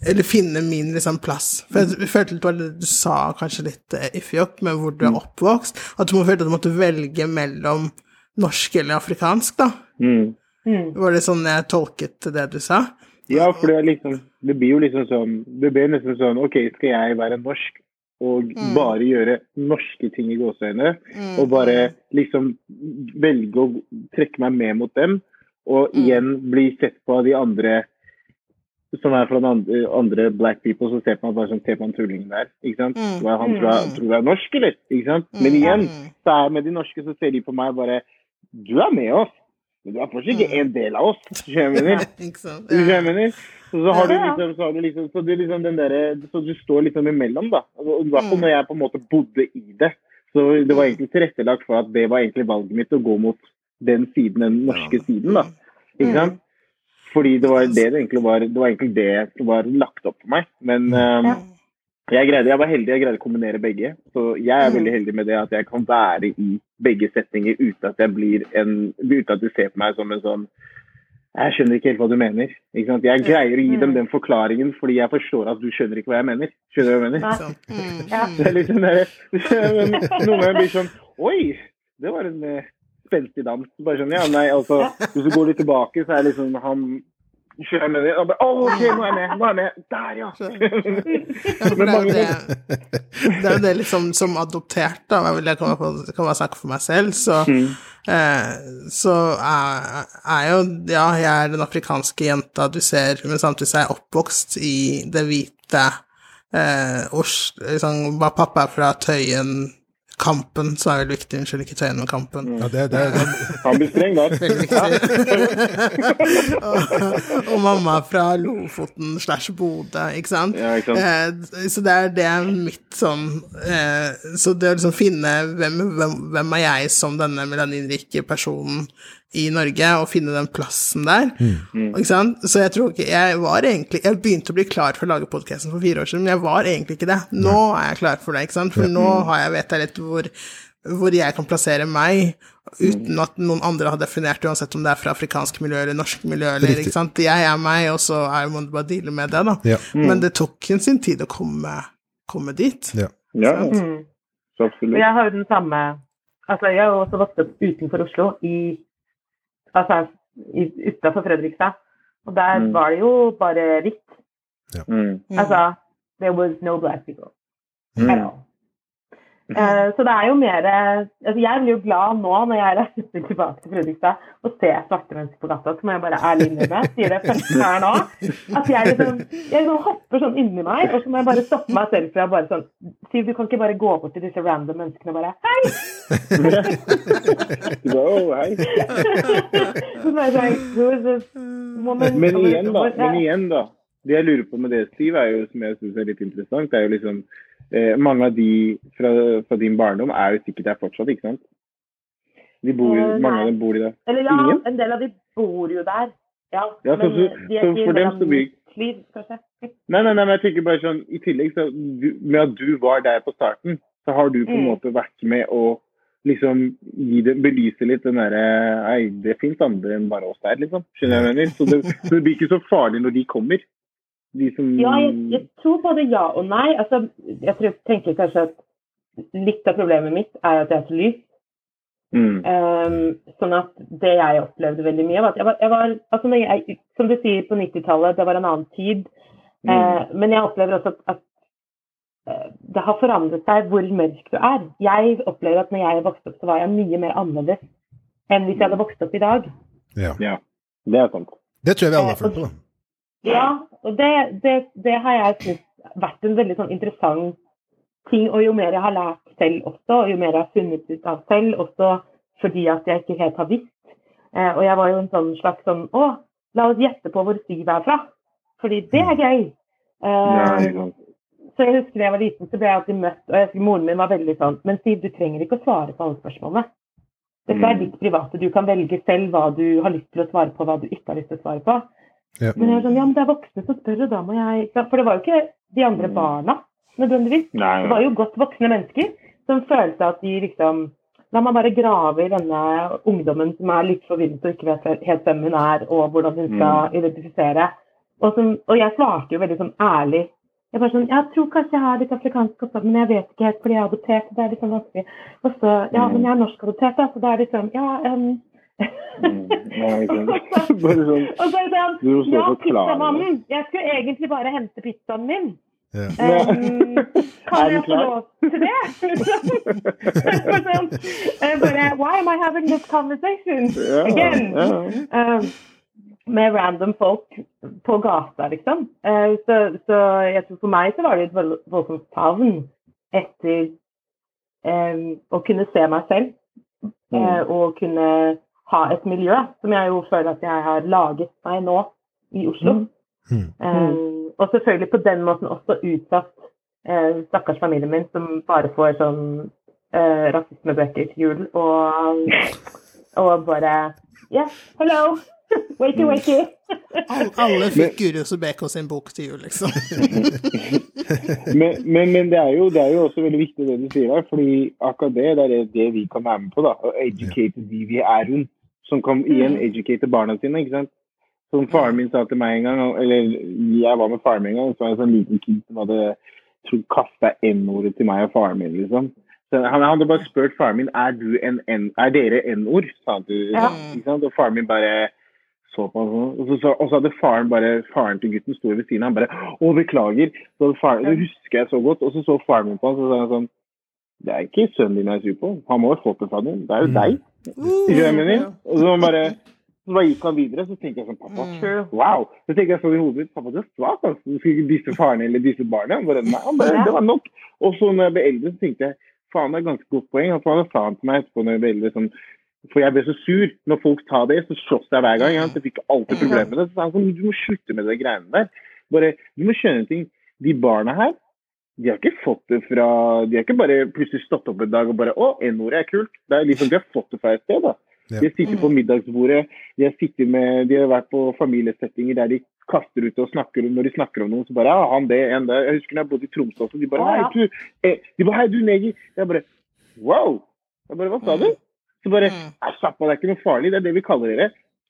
eller finne min liksom, plass. For jeg følte litt var det du sa kanskje litt eh, iffy opp med hvor du er oppvokst, at du må følte at du måtte velge mellom norsk eller afrikansk, da. Mm. Var det sånn jeg tolket det du sa? Ja, for det, liksom, det blir jo liksom sånn Det blir nesten sånn OK, skal jeg være norsk og bare gjøre norske ting i gåseøyne, og bare liksom velge å trekke meg med mot dem, og igjen bli sett på av de andre som er fra den andre, andre black people, som ser på meg bare som ser på han tullingen der. ikke sant? Hva, han tror jeg, tror jeg er norsk, eller? ikke sant? Men igjen, så er med de norske så ser de på meg bare Du er med oss, men du er fortsatt ikke en del av oss. Skjønner du? Du skjønner? Så, så har du liksom, så har du liksom, så det er liksom den der, så du står liksom imellom, da. Altså, I hvert fall når jeg på en måte bodde i det. Så det var egentlig tilrettelagt for at det var egentlig valget mitt å gå mot den siden, den norske siden, da. Ikke sant? Fordi det var det det egentlig var, det var egentlig det som var lagt opp for meg. Men um, jeg, greide, jeg var heldig, jeg greide å kombinere begge. Så jeg er veldig heldig med det at jeg kan være i begge setninger uten at jeg blir en, uten at du ser på meg som en sånn jeg skjønner ikke helt hva du mener. Ikke sant? Jeg greier å gi dem den forklaringen fordi jeg forstår at du skjønner ikke hva jeg mener. Skjønner du hva jeg mener? Mm. Ja. Det er litt sånn der, men Noen ganger blir sånn Oi, det var en eh, spenstig dans. Bare sånn, ja, nei, altså, Hvis du går litt tilbake, så er liksom han Skjønner du hva jeg mener? Og bare, oh, OK, nå er jeg med! Nå er jeg med! Der, ja! Ja, det, er det, det er jo det liksom som adoptert, da, jeg kan, bare- snakke for meg selv, så, eh, så er, er jo Ja, jeg er den afrikanske jenta du ser, men samtidig er jeg oppvokst i det hvite eh, Os, liksom, Pappa er fra Tøyen Kampen, så er det viktig. Unnskyld, ikke ta gjennom Kampen. Ja, det, det, det, Han blir streng der. Veldig viktig. og, og mamma fra Lofoten slash Bodø, ikke sant? Ja, ikke sant. Eh, så det er det er mitt sånn eh, Så det å liksom finne hvem, hvem, hvem er jeg som denne melaninrike personen i Norge, og finne den plassen der. Ikke sant? Så jeg tror ikke Jeg var egentlig Jeg begynte å bli klar for å lage podkasten for fire år siden, men jeg var egentlig ikke det. Nå er jeg klar for det, ikke sant? For nå har jeg, vet jeg litt hvor hvor jeg kan plassere meg, uten at noen andre har definert, uansett om det er fra afrikansk miljø eller norsk miljø, eller Riktig. ikke sant. Jeg er meg, og så er, må du bare deale med det, da. Ja. Men det tok en sin tid å komme, komme dit. ja. Ja, Mm. absolutt. jeg har jo den samme Altså, jeg har også vokst opp utenfor Oslo, i Altså utafor Fredrikstad. Og der Mm. var det jo bare hvitt. Mm. Altså, there was no black people Mm. Eh, så det er jo mer altså Jeg blir jo glad nå når jeg reiser tilbake til Fredrikstad og ser svarte mennesker på gata, så må jeg bare ærlig innrømme, sier det første her nå, at jeg liksom jeg liksom hopper sånn inni meg, og så må jeg bare stoppe meg selv fra bare sånn Siv, du kan ikke bare gå bort til disse random menneskene og bare Hei! Wow, hei. så bare sånn, Who is this woman? Men igjen, da. Men igjen, da. Det jeg lurer på med det, Steve, er jo, som jeg syns er litt interessant, det er jo liksom eh, Mange av de fra, fra din barndom er jo sikkert der fortsatt, ikke sant? De bor, Eh, mange av dem bor i der. Eller ja, Ingen? en del av de bor jo der. Ja, Ja, så- men så- de er ikke for del dem så blir- liv, kanskje. Nei, nei, nei, men jeg tenker bare sånn, i tillegg så, du, med at du var der på starten, så har du på en Mm. måte vært med å liksom gi det, belyse litt den derre Nei, det fins andre enn bare oss der, liksom. Skjønner jeg mener? Så det, så det blir ikke så farlig når de kommer. De som Ja, jeg, jeg tror både ja og nei. Altså, jeg tror, tenker kanskje at litt av problemet mitt er at jeg er så lys. mm, Um, sånn at det jeg opplevde veldig mye, var at jeg var, jeg var altså jeg, Som du sier, på 90-tallet, det var en annen tid. mm, Uh, men jeg opplever også at, at eh, det har forandret seg hvor mørk du er. Jeg opplever at når jeg vokste opp, så var jeg mye mer annerledes enn hvis jeg hadde vokst opp i dag. ja. Ja, det er sant. Det tror jeg vi alle har følt på. da. Ja, og det, det, det har jeg syntes vært en veldig sånn interessant ting. Og jo mer jeg har lært selv også, og jo mer jeg har funnet ut av selv, også fordi at jeg ikke helt har visst. Eh, og jeg var jo en sånn slags sånn Å, la oss gjette på hvor Siv er fra. Fordi det er gøy. Eh, så jeg husker da jeg var liten, så ble jeg alltid møtt, og jeg husker moren min var veldig sånn Men Siv, du trenger ikke å svare på alle spørsmålene. Dette er Mm. ditt private. Du kan velge selv hva du har lyst til å svare på, hva du ikke har lyst til å svare på. Ja. Men jeg er sånn, ja, men det er voksne som spør, og da må jeg? For det var jo ikke de andre barna nødvendigvis. Nei, Det var jo godt voksne mennesker som følte at de liksom La meg bare grave i denne ungdommen som er litt forvirret og ikke vet helt hvem hun er, og hvordan hun skal identifisere. Og, som, og jeg svarte jo veldig sånn ærlig. Jeg bare sånn, jeg tror kanskje jeg har litt afrikansk opphav, men jeg vet ikke helt fordi jeg er adoptert. Det er litt sånn vanskelig. Og så, ja, men jeg er norsk-adoptert, da, så det er liksom, ja um. Sant. Bare sånn Og så er det sånn, Du ja, pizzamannen, jeg skulle egentlig bare hente pizzaen min. Ja. Um, kan jeg få lov til det? Sånn, eh, bare, Why am I having this conversation again? Um, med random folk på gata, liksom. Uh, så, så jeg tror for meg så var det et vold- voldsomt savn etter um, å kunne se meg selv. Uh, og kunne ha et miljø som jeg jo føler at jeg har laget meg nå i Oslo. Mm. Um, og selvfølgelig på den måten også utsatt uh, stakkars familien min som bare får sånn uh, rasismebøker til jul og, og bare Yes, hello! Wakey, wakey! Alle, alle fikk og Subeko sin bok til jul, liksom. Men, men, men det, er jo, det er jo også veldig viktig det du sier her, fordi akkurat det, det er det, det vi kan være med på. da, Å educate de vi er rundt. Som kan igjen educate barna sine. ikke sant? Som faren min sa til meg en gang, eller jeg var med faren min en gang, så var jeg en sånn liten kid som hadde kasta N-ordet til meg og faren min. liksom. Så han, hadde bare spurt faren min er, du en N, er dere N-ord. sa du. Ja. ikke sant? Og faren min bare så på han sånn. Og så, så, og så hadde faren bare, faren til gutten sto ved siden av han bare Å, beklager. Så faren, Det husker jeg så godt. Og så så faren min på han så sa han sånn Det er ikke sønnen din jeg er sur på. Han må ha fått det fra noen. Det er jo Mm. deg. Skjønner det jeg mener? Og så bare så bare gikk han videre, så tenkte jeg sånn Pappa, True. wow. Så tenkte jeg sånn i hodet mitt Pappa, du er svak, altså. Du skal ikke disse faren eller disse barna. Han bare, han bare, det var nok. Og så når jeg ble eldre, så tenkte jeg faen, det er ganske godt poeng. Og faen, sa han til meg etterpå når jeg ble eldre sånn For jeg ble så sur. Når folk tar det, så slåss jeg hver gang. Ja. Så jeg fikk alltid problemer med det. Så sa han sånn, du må slutte med de greiene der. Bare, du må skjønne ting. De barna her, de har ikke fått det fra De har ikke bare plutselig stått opp en dag og bare Å, N-ordet er kult. Det er liksom, De har fått det fra et sted, da. De har sittet på middagsbordet, de har, sittet med, de har vært på familiesettinger der de kaster ut og snakker om når de snakker om noen, så bare ja, han det, en det. Jeg husker da jeg bodde i Tromsø også, de bare hei, du, eh, de bare, hei, du neger. Jeg bare wow. Jeg bare, hva sa du? Så bare Mm. «Nei, slapp av, det er ikke noe farlig, det er det vi kaller dere.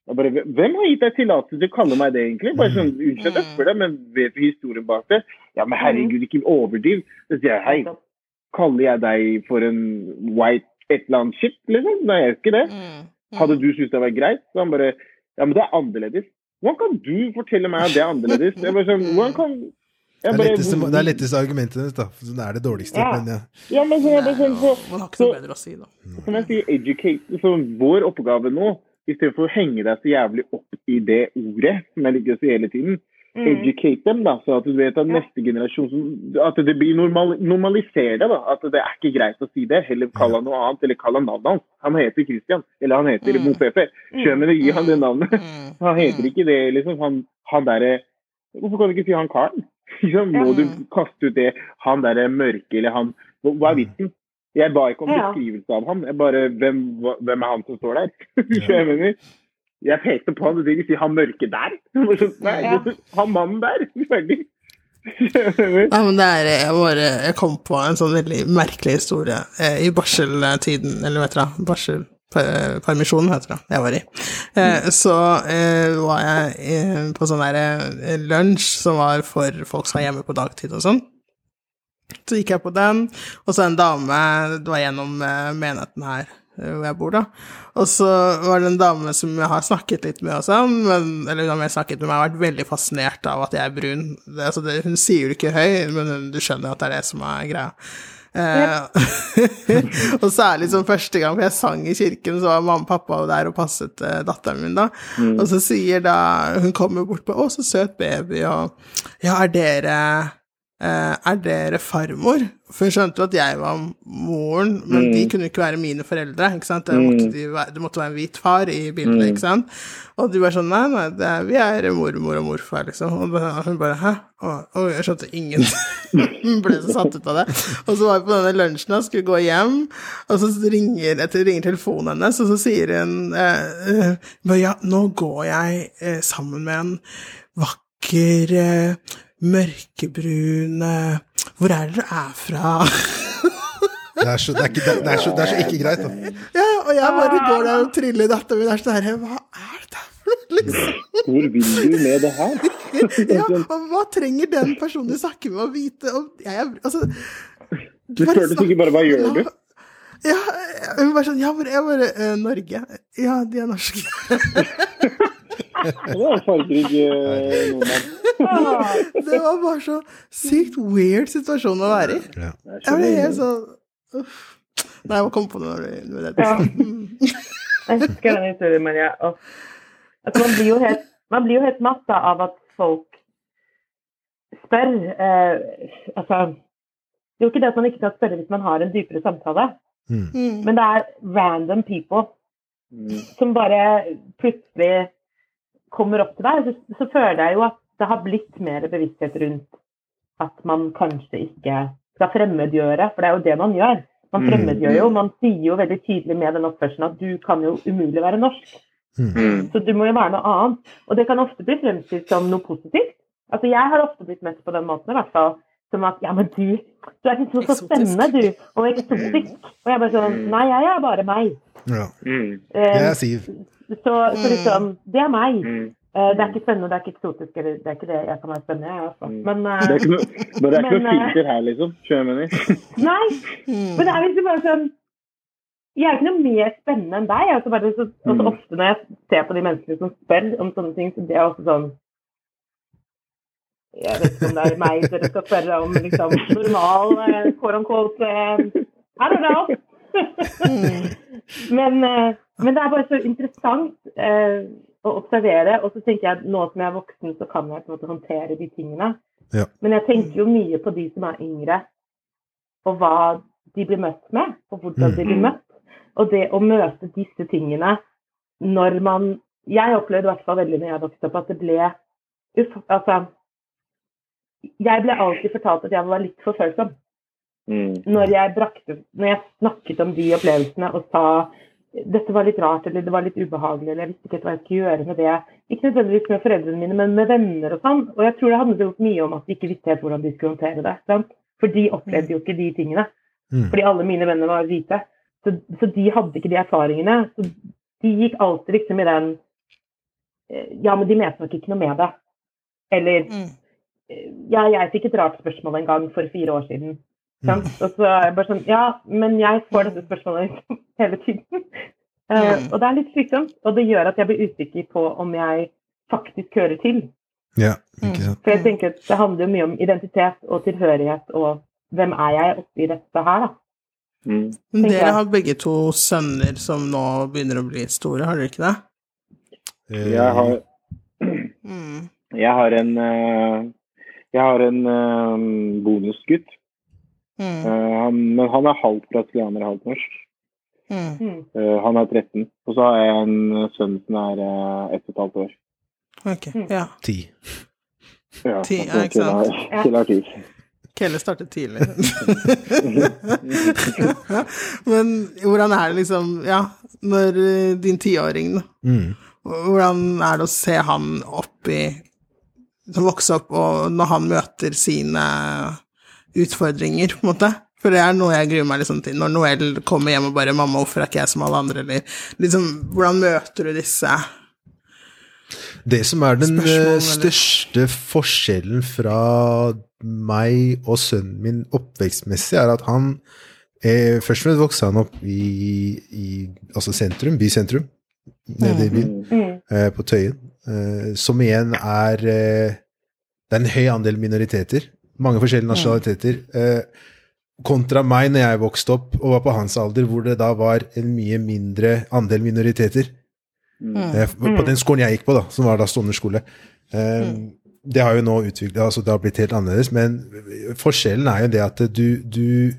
Jeg bare, Hvem har gitt deg tillatelse til å kalle meg det, egentlig? Bare sånn, Unnskyld at jeg spør deg, men vet du historien bak det? Ja, men herregud, ikke overdriv. Så sier jeg hei, kaller jeg deg for en white et eller annet shit, liksom? Nei, jeg gjør ikke det. Mm. Hadde du syntes det var greit? Så han bare Ja, men det er annerledes. Hvordan kan du fortelle meg at det er annerledes? Jeg bare sånn, hvordan kan Det jeg er bare, letteste, det er letteste argumentet ditt, da. Det er det dårligste. Ja. Men ja. Ja, men så er det sånn, så, Man har ikke noe bedre å si, da. som jeg sier, educate. Så vår oppgave nå, istedenfor å henge deg så jævlig opp i det ordet, som jeg liker å si hele tiden, Mm. educate dem, da, så at du vet at Ja. neste generasjon At det blir normal, normalisere det, da. At det er ikke greit å si det. Heller kall han noe annet, eller kall han navnet hans. Han heter Christian, eller han heter Mm. Mofefe. Skjønner du, gi han det navnet. Mm. Han heter ikke det, liksom. Han, han derre Hvorfor kan du ikke si han karen? Liksom, Må du Mm. kaste ut det han derre mørke, eller han hva er vitsen? Jeg ba ikke om Ja. beskrivelse av ham, Jeg bare Hvem, hvem er han som står der? Jeg mener? Jeg pekte på han, og si han mørke der. Sånn, Nei, Ja. han mannen der. Ferdig. Nei, men det er, jeg, bare, jeg kom på en sånn veldig merkelig historie eh, i barseltiden, eller vet dere, barselpermisjonen heter det, jeg var i. Eh, så eh, var jeg eh, på sånn der eh, lunsj som var for folk som var hjemme på dagtid og sånn. Så gikk jeg på den, og så en dame, det var gjennom eh, menigheten her eh, hvor jeg bor, da. Og så var det en dame som jeg har snakket litt med også, men, eller hun har snakket med meg, har vært veldig fascinert av at jeg er brun. Det, altså det, hun sier det ikke høy, men hun, du skjønner at det er det som er greia. Eh, og særlig som første gang, for jeg sang i kirken, så var mamma og pappa der og passet eh, datteren min, da. Og så sier da Hun kommer bort på 'Å, så søt baby', og 'Ja, er dere er dere farmor? For hun skjønte jo at jeg var moren, men de kunne ikke være mine foreldre. ikke sant? Det måtte, de, være- det måtte være en hvit far i bildet, ikke sant? Og de bare sånn Nei, nei, er, vi er mormor og morfar, liksom. Og hun bare Hæ? Og, og jeg skjønte ingenting. Hun ble så satt ut av det. Og så var vi på denne lunsjen og skulle gå hjem, og så ringer, etter, ringer telefonen hennes, og så sier hun eh, eh, Ja, nå går jeg eh, sammen med en vakker, eh, mørkebrun eh, Hvor er det dere er fra? Det er så, det er ikke, det er så, det er så ikke greit, da. ja, og jeg bare går der og triller i datteren min er sånn her Hva er det for liksom? Hvor vil du med det her? Ja, og hva trenger den personen du snakker med, å vite? Og jeg, altså, Du spurte sikkert bare hva gjør du? Ja, hun bare sånn Ja, hvor jeg bare eh, Norge. Ja, de er norske. Det var en fargerik eh, nordmann. Det var bare så sykt weird situasjon å være i. Ja. Jeg ble helt sånn uff. Nei, jeg må komme på noe når du når det. Ja. Mm. Jeg husker den historien, Maria. Og, altså, man, blir jo helt, man blir jo helt matta av at folk spør. Eh, altså, det er jo ikke det at man ikke kan spørre hvis man har en dypere samtale, Mm. men det er random people Mm. som bare plutselig kommer opp til deg. Så, så føler jeg jo at det har blitt mer bevissthet rundt at man kanskje ikke skal fremmedgjøre, for det er jo det man gjør. Man Mm. fremmedgjør jo, man sier jo veldig tydelig med den oppførselen at du kan jo umulig være norsk. Mm. Så du må jo være noe annet. Og det kan ofte bli fremstilt som noe positivt. Altså Jeg har ofte blitt møtt på den måten, i hvert fall. Som at ja, men du, du er ikke så spennende, du. Og eksotisk. Og jeg bare sånn Nei, jeg er bare meg. Ja. Mm. Eh, Det er Siv. Så, så liksom Det er meg. Mm. Eh, det er ikke spennende, det er ikke eksotisk, eller det er ikke det jeg kan være spennende, jeg, også. Mm. Men Det er eh, ikke noe, men det er ikke Men, noe eh, filter her, liksom. Skjønner jeg mener? Nei! Mm. Men det er liksom bare sånn Jeg er ikke noe mer spennende enn deg. Altså bare så, og så Mm. ofte når jeg ser på de menneskene som spør om sånne ting, så det er også sånn Jeg vet ikke om det er meg dere skal spørre om liksom normal eh, quote unquote eh, I don't know. men, eh, men det er bare så interessant eh, å observere. Og så tenker jeg at nå som jeg er voksen, så kan jeg på en måte håndtere de tingene. Ja. Men jeg tenker jo mye på de som er yngre, og hva de blir møtt med, og hvordan de blir møtt. Og det å møte disse tingene når man Jeg opplevde i hvert fall veldig når jeg vokste opp, at det ble uff, Altså Jeg ble alltid fortalt at jeg var litt for følsom Mm. når jeg brakte Når jeg snakket om de opplevelsene og sa dette var litt rart, eller det var litt ubehagelig, eller jeg visste ikke hva jeg skulle gjøre med det. Ikke nødvendigvis med foreldrene mine, men med venner og sånn. Og jeg tror det handlet mye om at de ikke visste helt hvordan de skulle håndtere det. Sant? For de opplevde jo ikke de tingene. Mm. Fordi alle mine venner var hvite. Så, så de hadde ikke de erfaringene. Så de gikk alltid liksom i den eh, Ja, men de mente nok ikke noe med det. Eller Mm. Ja, jeg fikk et rart spørsmål en gang for fire år siden. Sant? Og så er jeg bare sånn Ja, men jeg får dette spørsmålet liksom hele tiden. Uh, Mm. og det er litt slitsomt. Og det gjør at jeg blir usikker på om jeg faktisk hører til. Ja, ikke sant. For jeg tenker at det handler jo mye om identitet og tilhørighet og hvem er jeg oppi dette her, da. Mm. Men dere jeg. har begge to sønner som nå begynner å bli store, har dere ikke det? Eh, Jeg har, Mm. jeg har en eh, Jeg har en bonusgutt. Mm. Eh, han, men han er halvt brasilianer, halvt norsk. Mm. Mm. Eh, han er 13. Og så har jeg en sønn som er uh, ett og et halvt år. Ok, ja. Ti. Ja, Ti, ja, ikke sant. Til er er ti. Kelle startet tidlig. Men hvordan er det liksom, ja, når eh, din tiåring, da, Mm. hvordan er det å se han oppi Som vokse opp, og når han møter sine utfordringer, på en måte? For det er noe jeg gruer meg liksom til. Når Noel kommer hjem og bare 'Mamma, hvorfor er ikke jeg som alle andre?' Eller liksom Hvordan møter du disse Det som er den eh, eller? største forskjellen fra meg og sønnen min oppvekstmessig, er at han eh, Først og fremst vokste han opp i, i altså sentrum, bysentrum, nede i byen, Mm. eh, på Tøyen. Eh, som igjen er eh, Det er en høy andel minoriteter. Mange forskjellige nasjonaliteter. Eh, kontra meg når jeg vokste opp og var på hans alder, hvor det da var en mye mindre andel minoriteter. Mm. Eh, på på den skolen jeg gikk på, da, som var da Stovner skole. Eh, Det har jo nå utviklet altså Det har blitt helt annerledes, men forskjellen er jo det at du, du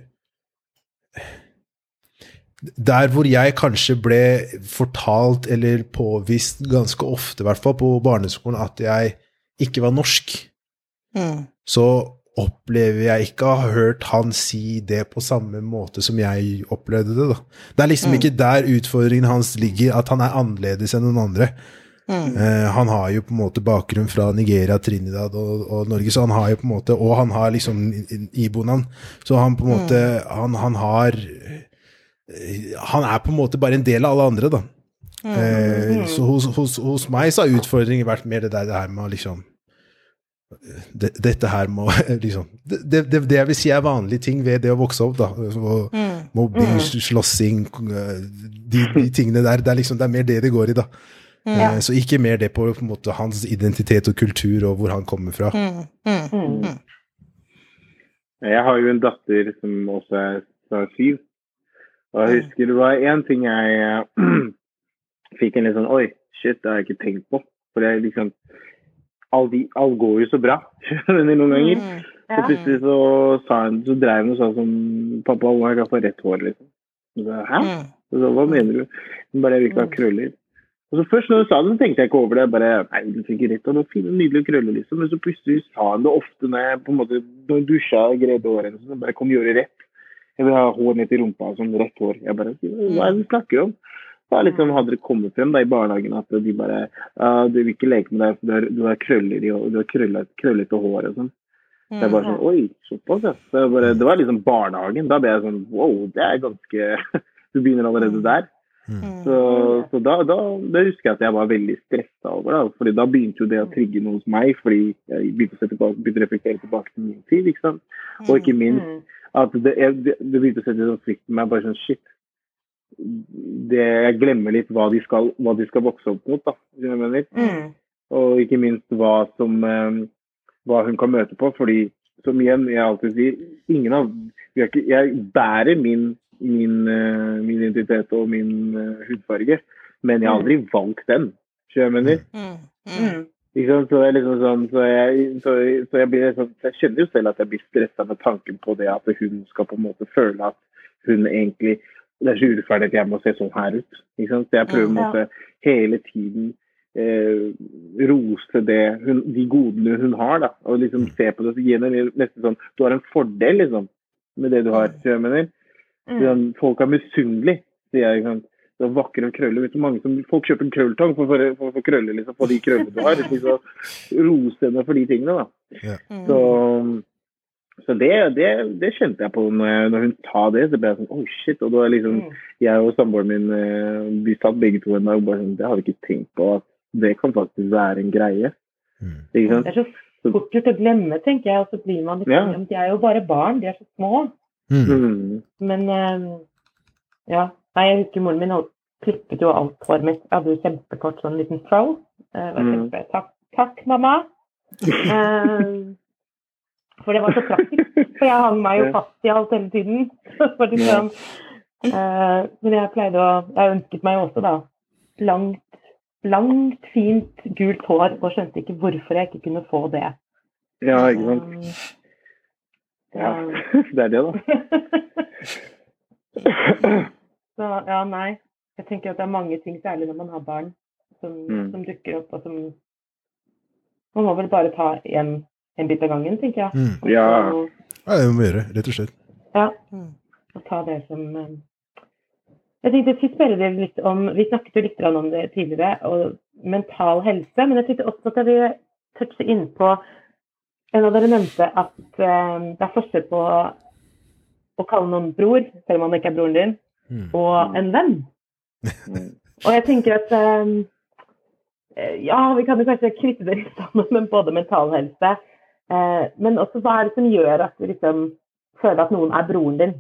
Der hvor jeg kanskje ble fortalt eller påvist ganske ofte, i hvert fall på barneskolen, at jeg ikke var norsk, Mm. så opplever jeg ikke å ha hørt han si det på samme måte som jeg opplevde det. da. Det er liksom ikke der utfordringen hans ligger, at han er annerledes enn noen andre. Eh, han har jo på en måte bakgrunn fra Nigeria, Trinidad og, og Norge, så han har jo på en måte, og han har liksom iboen så han på en måte, han, han har Han er på en måte bare en del av alle andre, da. Eh, så hos, hos, hos meg så har utfordringen vært mer det der det her med å liksom det, dette her må liksom det, det, det jeg vil si er vanlige ting ved det å vokse opp, da. Og, Mobbing, slåssing, eh, de, de tingene der. Det er liksom det er mer det det går i, da. Eh, Så ikke mer det på, på en måte, hans identitet og kultur og hvor han kommer fra. Mm. Jeg har jo en datter som også er syv. Og jeg husker det var én ting jeg fikk en litt sånn Oi, shit, det har jeg ikke tenkt på. For det er liksom de, all går jo så bra noen ganger. Så Ja. plutselig så, sa hun, så drev hun og sa sånn Pappa, hun har få rett hår, liksom. Og så, Hæ? Og så, Hva mener du? Bare Jeg vil ikke ha krøller. Og så Først når hun sa det, så tenkte jeg ikke over det. Jeg bare, nei, du fikk rett, og du har fine, nydelige krøller, liksom. Men så plutselig sa hun det ofte når jeg på en måte når jeg dusja og greide håret. Så bare, kom gjøre rett. Jeg vil ha hår ned til rumpa, sånn rett hår. Jeg bare, Hva er det du snakker om? Da liksom hadde det kommet frem da i barnehagen at de bare uh, Du vil ikke leke med deg, for du har, du har krøller i hår- du har krøllet, krøllete hår og sånn. Så jeg bare sånn Oi, såpass, ja. Så bare, det var liksom barnehagen. Da ble jeg sånn Wow, det er ganske Du begynner allerede der. Så, så da, da, da husker jeg at jeg var veldig stressa over det. fordi da begynte jo det å trigge noe hos meg, fordi jeg begynte å, tilbake, begynte å reflektere tilbake til min tid. ikke sant? Og ikke minst Mm. at det, jeg, det, det begynte å sette sånn frykt med meg. bare sånn, shit, det, Jeg glemmer litt hva de skal, hva de skal vokse opp mot. da, jeg? Mm. Og ikke minst hva, som, eh, hva hun kan møte på. fordi som igjen, jeg alltid sier, ingen av, ikke, jeg bærer min, min, eh, min identitet og min eh, hudfarge, men jeg har aldri valgt den. Skjønner du hva jeg mener? Mm. Ikke sant? Så, det er liksom sånn, så, jeg, så, så jeg, blir sånn, jeg kjenner jo selv at jeg blir stressa med tanken på det at hun skal på en måte føle at hun egentlig Det er så urettferdig at jeg må se sånn her ut. Ikke sant? Så jeg prøver på Ja. måte hele tiden eh, rose det, hun, de godene hun har, da. Og liksom se på det Så gi henne nesten sånn Du har en fordel, liksom, med det du har. mener? Mm. Sånn, folk er misunnelige, sier jeg. Liksom. Det er vakre krøller. Vet du, mange som, folk kjøper en krølltang for, for, for, for krøller, liksom, for de krøllene du har. Liksom, rose henne for de tingene, da. Så, så det, det, det kjente jeg på når, jeg, når hun sa det. Så ble jeg sånn Oh, shit. Og da liksom Mm. jeg og samboeren min eh, vi satt begge to en dag og bare sånn Det hadde vi ikke tenkt på at det kan faktisk være en greie. Mm. Ikke sant? Det er så fort gjort å glemme, tenker jeg. Og så blir man litt Ja. sånn, De er jo bare barn, de er så små. Mm. Mm. Men eh, ja. Nei, jeg husker moren min holdt- klippet jo alt håret mitt. Jeg hadde jo kjempekort sånn liten throw. Eh, Mm. takk, takk, mamma. For det var så praktisk. For jeg hang meg jo fast i alt hele tiden. Liksom, eh, men jeg pleide å Jeg ønsket meg jo også da langt, langt, fint gult hår, og skjønte ikke hvorfor jeg ikke kunne få det. Ja, ikke sant. Um, Ja, det er det, da. Så ja, nei. Jeg tenker at det er mange ting, særlig når man har barn, som, Mm. som dukker opp, og som Man må vel bare ta en, en bit av gangen, tenker jeg. Mm. Ja. Ja, det må vi gjøre, rett og slett. ja. Og ta det som eh, Jeg tenkte jeg skulle spørre dere litt om Vi snakket jo litt om det tidligere, og mental helse. Men jeg tenkte også at jeg ville touche inn på En av dere nevnte at eh, det er forskjell på å kalle noen bror, selv om han ikke er broren din, Mm. og en venn. Og jeg tenker at eh, Ja, vi kan jo kanskje knytte det litt sammen med både mental helse, men også hva er det som gjør at du liksom føler at noen er broren din?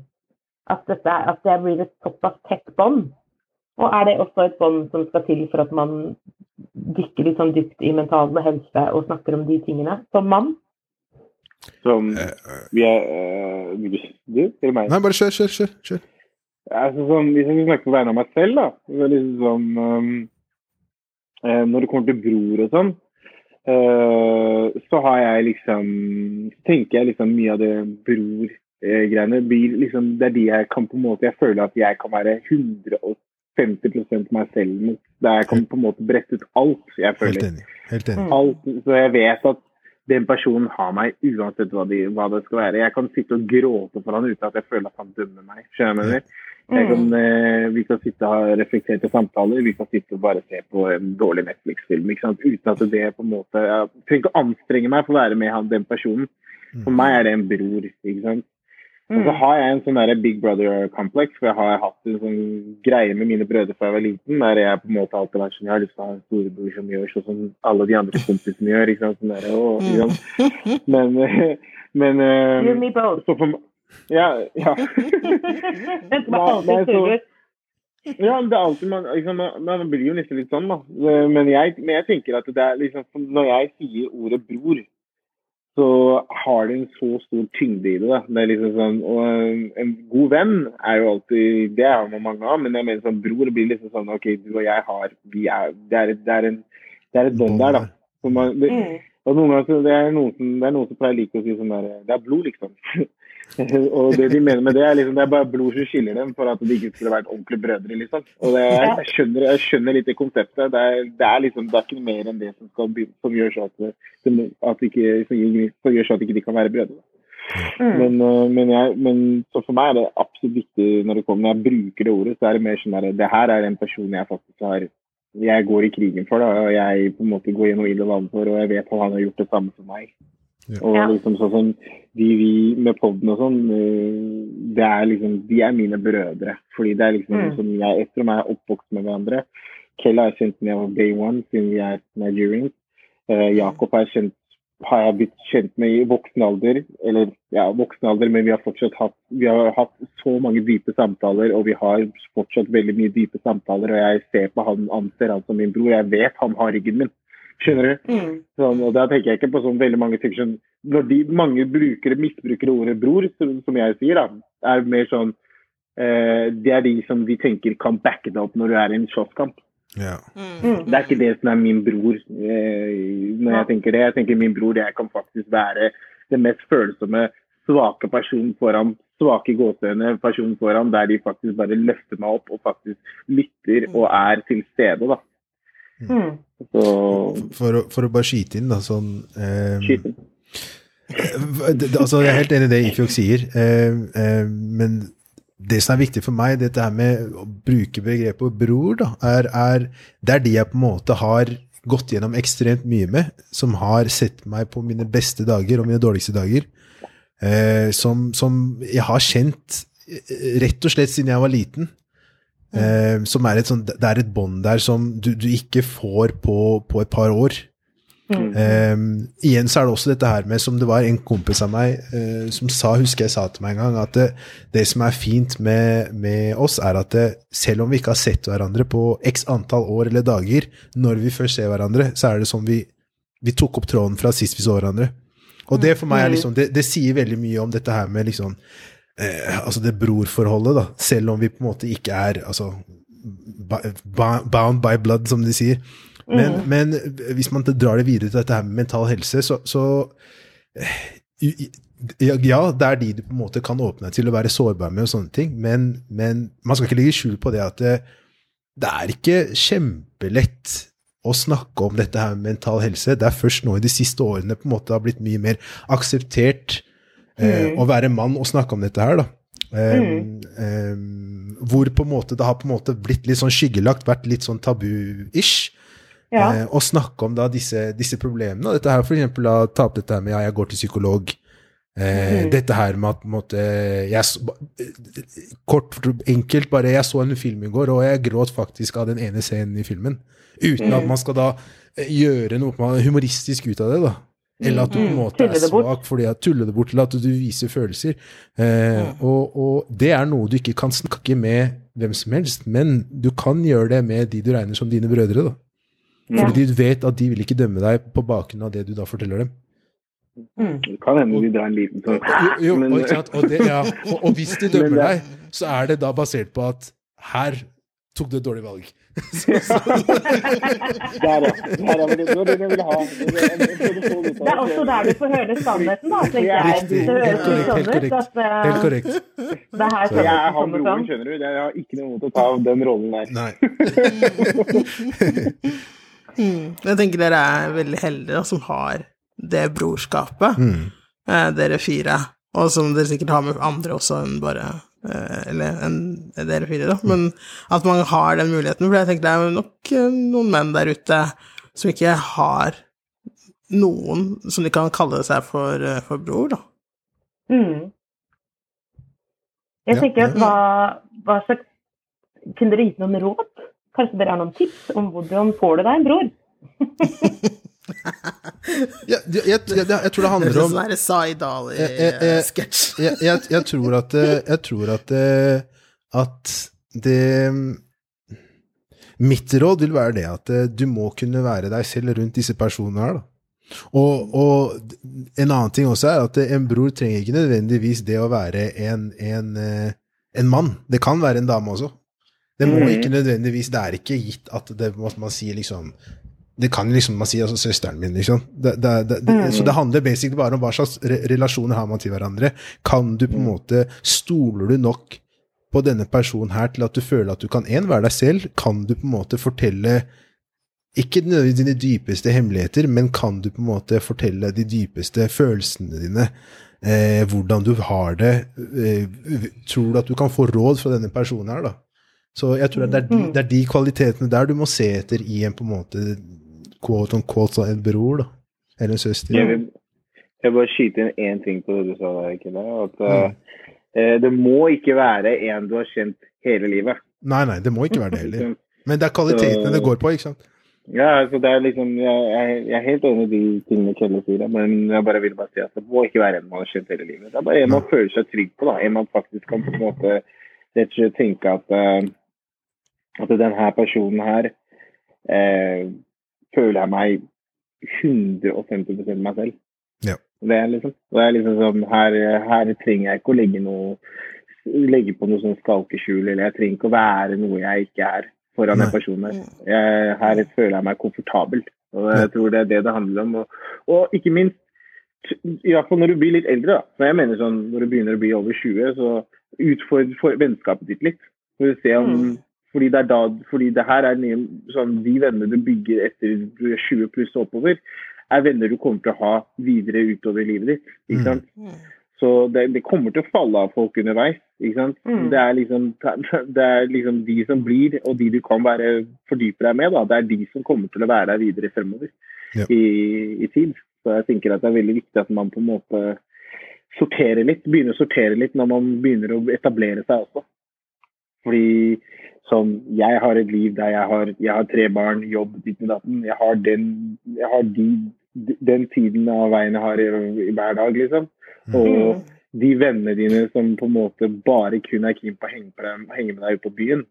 At, dette, at det blir et såpass tett bånd? Og er det også et bånd som skal til for at man dykker litt sånn dypt i mental helse og snakker om de tingene som mann? Som Eh, eh, vi er uh, du eller meg? Nei, bare kjør, kjør, kjør. kjør. Altså, sånn, hvis jeg skal snakke på vegne av meg selv, da så liksom um, eh, Når det kommer til bror og sånn, eh, så har jeg liksom tenker jeg liksom mye av det bror-greiene blir liksom Det er de jeg kan på en måte Jeg føler at jeg kan være 150% meg selv. Der jeg kan på en måte brette ut alt jeg føler. Helt enig. Helt enig. Alt, så jeg vet at den personen har meg uansett hva, de, hva det skal være. Jeg kan sitte og gråte for han uten at jeg føler at han dømmer meg. Skjønner jeg? Jeg kan, eh, vi kan sitte og ha reflekterte samtaler, vi kan sitte og bare se på en dårlig Netflix-film. Uten at det på en måte Jeg trenger ikke å anstrenge meg for å være med han, den personen. For meg er det en bror. ikke sant? Og så har jeg en sånn der Big Brother-kompleks, for jeg har hatt en sånn greie med mine brødre fra jeg var liten, der jeg på en måte alltid har vært sånn Jeg har lyst til å ha en storebror som gjør sånn som alle de andre kompisene gjør. ikke sant? Sånn der, og, liksom. Men, eh, men eh, You me both. så for Ja. ja. Nei, så- Ja, det er alltid man, liksom, man, man blir jo nesten litt sånn, da. Eh, Men jeg, men jeg tenker at det er liksom Når jeg sier ordet bror, så har det en så stor tyngde i det. da. Det er liksom sånn, og en, en god venn er jo alltid Det er man mange av, men jeg mener sånn bror blir liksom sånn OK, du og jeg har vi er, Det er, det er, en, det er et bånd der, da. Man, det, Mm. og noen ganger så det er noen som, det er noen som pleier like å si sånn der Det er blod, liksom. og det de mener med det, er liksom det er bare blod som skiller dem for at de ikke skulle vært ordentlige brødre, liksom. Og det, jeg, skjønner, jeg skjønner litt det konseptet. Det er, det er liksom, det er ikke mer enn det som, skal, som gjør så at, som, at ikke, som, gjør så at ikke de kan være brødre. Mm. Men, øh, men, jeg, men så for meg er det absolutt viktig når det kommer, når jeg bruker det ordet, så er det mer sånn at det her er en person jeg faktisk har jeg går i krigen for, da, og jeg på en måte går gjennom ild og vann for, og jeg vet at han har gjort det samme som meg. Ja. Og liksom sånn som de vi med podden og sånn, øh, det er liksom, de er mine brødre. Fordi det er liksom Mm. som jeg, etter meg er oppvokst med hverandre. Kella er kjent med av day one, siden vi er Nigerians. Uh, Jakob er kjent, har jeg blitt kjent med i voksen alder, eller ja, voksen alder, men vi har fortsatt hatt, vi har hatt så mange dype samtaler, og vi har fortsatt veldig mye dype samtaler, og jeg ser på han, anser han som min bror. Jeg vet han har ryggen min. Skjønner du? Mm. Sånn, og da tenker jeg ikke på sånn veldig mange ting som Når de, mange brukere misbruker ordet bror, som, som jeg sier, da, er mer sånn eh, Det er de som de tenker kan backe deg opp når du er i en slåsskamp. Ja. Mm. Det er ikke det som er min bror. Eh, når jeg tenker det, jeg tenker min bror det kan faktisk være den mest følsomme, svake personen foran svake gåseøyne personen foran, der de faktisk bare løfter meg opp og faktisk lytter og er til stede. da. Mm. Så For, å, for å bare skyte inn, da, sånn eh, skyte inn. det- altså, jeg er helt enig i det Ifjok sier, eh, eh, men det som er viktig for meg, dette her med å bruke begrepet bror, da, er, er det er de jeg på en måte har gått gjennom ekstremt mye med, som har sett meg på mine beste dager og mine dårligste dager, eh, som, som jeg har kjent eh, rett og slett siden jeg var liten. Eh, som er et sånt, det er et bånd der som du, du ikke får på, på et par år. Um, igjen så er det også dette her med, som det var en kompis av meg eh, som sa, husker jeg sa til meg en gang, at det, det som er fint med, med oss, er at det, selv om vi ikke har sett hverandre på x antall år eller dager, når vi først ser hverandre, så er det som vi, vi tok opp tråden fra sist vi så hverandre. Og det for meg er liksom, det, det sier veldig mye om dette her med liksom, eh, altså det brorforholdet, da, selv om vi på en måte ikke er altså, bound by blood, som de sier. Men, men hvis man drar det videre til dette her med mental helse, så, så eh, ja, ja, det er de du på en måte kan åpne deg til å være sårbar med og sånne ting, men, men man skal ikke legge skjul på det at det, det er ikke kjempelett å snakke om dette her med mental helse. Det er først nå i de siste årene på en måte har blitt mye mer akseptert eh, å være mann og snakke om dette her, da. Um, um, hvor på en måte det har på en måte blitt litt sånn skyggelagt, vært litt sånn tabu-ish. Ja. Eh, og snakke om da disse, disse problemene. Dette her for eksempel da, ta opp dette her med ja, jeg går til psykolog. Eh, Dette her med at på en måte jeg, Kort, enkelt bare, jeg så en film i går, og jeg gråt faktisk av den ene scenen i filmen. Uten at man skal da gjøre noe humoristisk ut av det, da. Eller at du på en måte er svak fordi at tuller det bort, eller at du viser følelser. Eh, og, og det er noe du ikke kan snakke med hvem som helst, men du kan gjøre det med de du regner som dine brødre. da. Fordi du vet at de vil ikke dømme deg på bakgrunn av det du da forteller dem. Det kan hende de drar en liten sånn Jo, jo, og. Og, det, ja, og, og hvis de dømmer deg, så er det da basert på at her tok du et dårlig valg. Der, ja. Der ja. det, var jeg ville ha. Er også der du får høre sannheten, da, tenker jeg. Riktig. Det høres Helt ut korrekt. sånn Helt ut korrekt. at uh, Helt korrekt. det er her Jeg er han broren, skjønner du. Jeg har ikke noe imot å ta den rollen der. Nei. Jeg tenker dere er veldig heldige som har det brorskapet, Mm. eh, dere fire, og som dere sikkert har med andre også enn bare Eller enn dere fire, da, men at man har den muligheten. For jeg tenker det er nok eh, noen menn der ute som ikke har noen som de kan kalle seg for, eh, for bror, da. Mm. Jeg tenker at hva, hva slags Kunne dere gitt noen råd? Kanskje dere har noen tips om hvordan får du deg en bror? Ja, jeg, jeg, jeg, jeg tror det er handler om Det er Eh, eh, eh, Ali-sketsj. jeg, jeg, jeg tror at eh, Jeg tror at eh, At det Mitt råd vil være det at eh, du må kunne være deg selv rundt disse personene her, da. Og, og en annen ting også er at eh, en bror trenger ikke nødvendigvis det å være en, en, eh, en mann. Det kan være en dame også. Det må Mhm. ikke nødvendigvis Det er ikke gitt at det man sier liksom det kan liksom man si, altså søsteren min, liksom. Det, det, det, det, Så det handler basically bare om hva slags re relasjoner har man til hverandre. Kan du på en måte Stoler du nok på denne personen her til at du føler at du kan en, være deg selv? Kan du på en måte fortelle ikke nødvendigvis dine dypeste hemmeligheter, men kan du på en måte fortelle de dypeste følelsene dine? Eh, hvordan du har det? Eh, tror du at du kan få råd fra denne personen her, da? Så jeg tror det er, de, det er de kvalitetene der du må se etter i en på en måte quote on quote en bror, da. Eller en søster. Jeg vil, jeg vil bare skyte inn én ting på det du sa der, Kille. At Mm. eh, det må ikke være en du har kjent hele livet. Nei, nei, det må ikke være det heller. Men det er kvalitetene det går på, ikke sant? Ja, altså det er liksom, jeg, jeg, jeg er helt enig i de tingene Kjelle sier, men jeg bare vil bare si at det må ikke være en man har kjent hele livet. Det er bare en man føler seg trygg på, da. En man faktisk kan på en måte rett og slett tenke at, uh, at denne personen her eh, føler jeg meg 150 meg selv. Ja. Det er liksom, det er liksom sånn, her, her trenger jeg ikke å legge noe legge på noe sånn skalkeskjul, eller jeg trenger ikke å være noe jeg ikke er foran Nei. den personen her. Jeg, her føler jeg meg komfortabel. Og jeg tror det er det det handler om. Og, og ikke minst, i hvert fall når du blir litt eldre, da. Så jeg mener sånn, når du begynner å bli over 20, så utfordr vennskapet ditt litt. For å se om, Mm. Fordi, det er da, fordi det her er nye, sånn, de vennene du bygger etter du er 20 pluss og oppover, er venner du kommer til å ha videre utover livet ditt. Ikke Mm. sant? Så det, det kommer til å falle av folk underveis. ikke sant? Mm. Det, er liksom, det er liksom de som blir, og de du kan være fordype deg med, da, det er de som kommer til å være der videre fremover Ja. i, i tid. Så jeg tenker at det er veldig viktig at man på en måte sorterer litt, begynner å sortere litt når man begynner å etablere seg også. Fordi sånn, jeg har et liv der jeg har, jeg har tre barn, jobb, ditt og datten. Jeg har den, jeg har de, den tiden av veien jeg har i, i hver dag, liksom. Og Mm. de vennene dine som på en måte bare kun er keen på å henge, på deg, henge med deg ute på byen,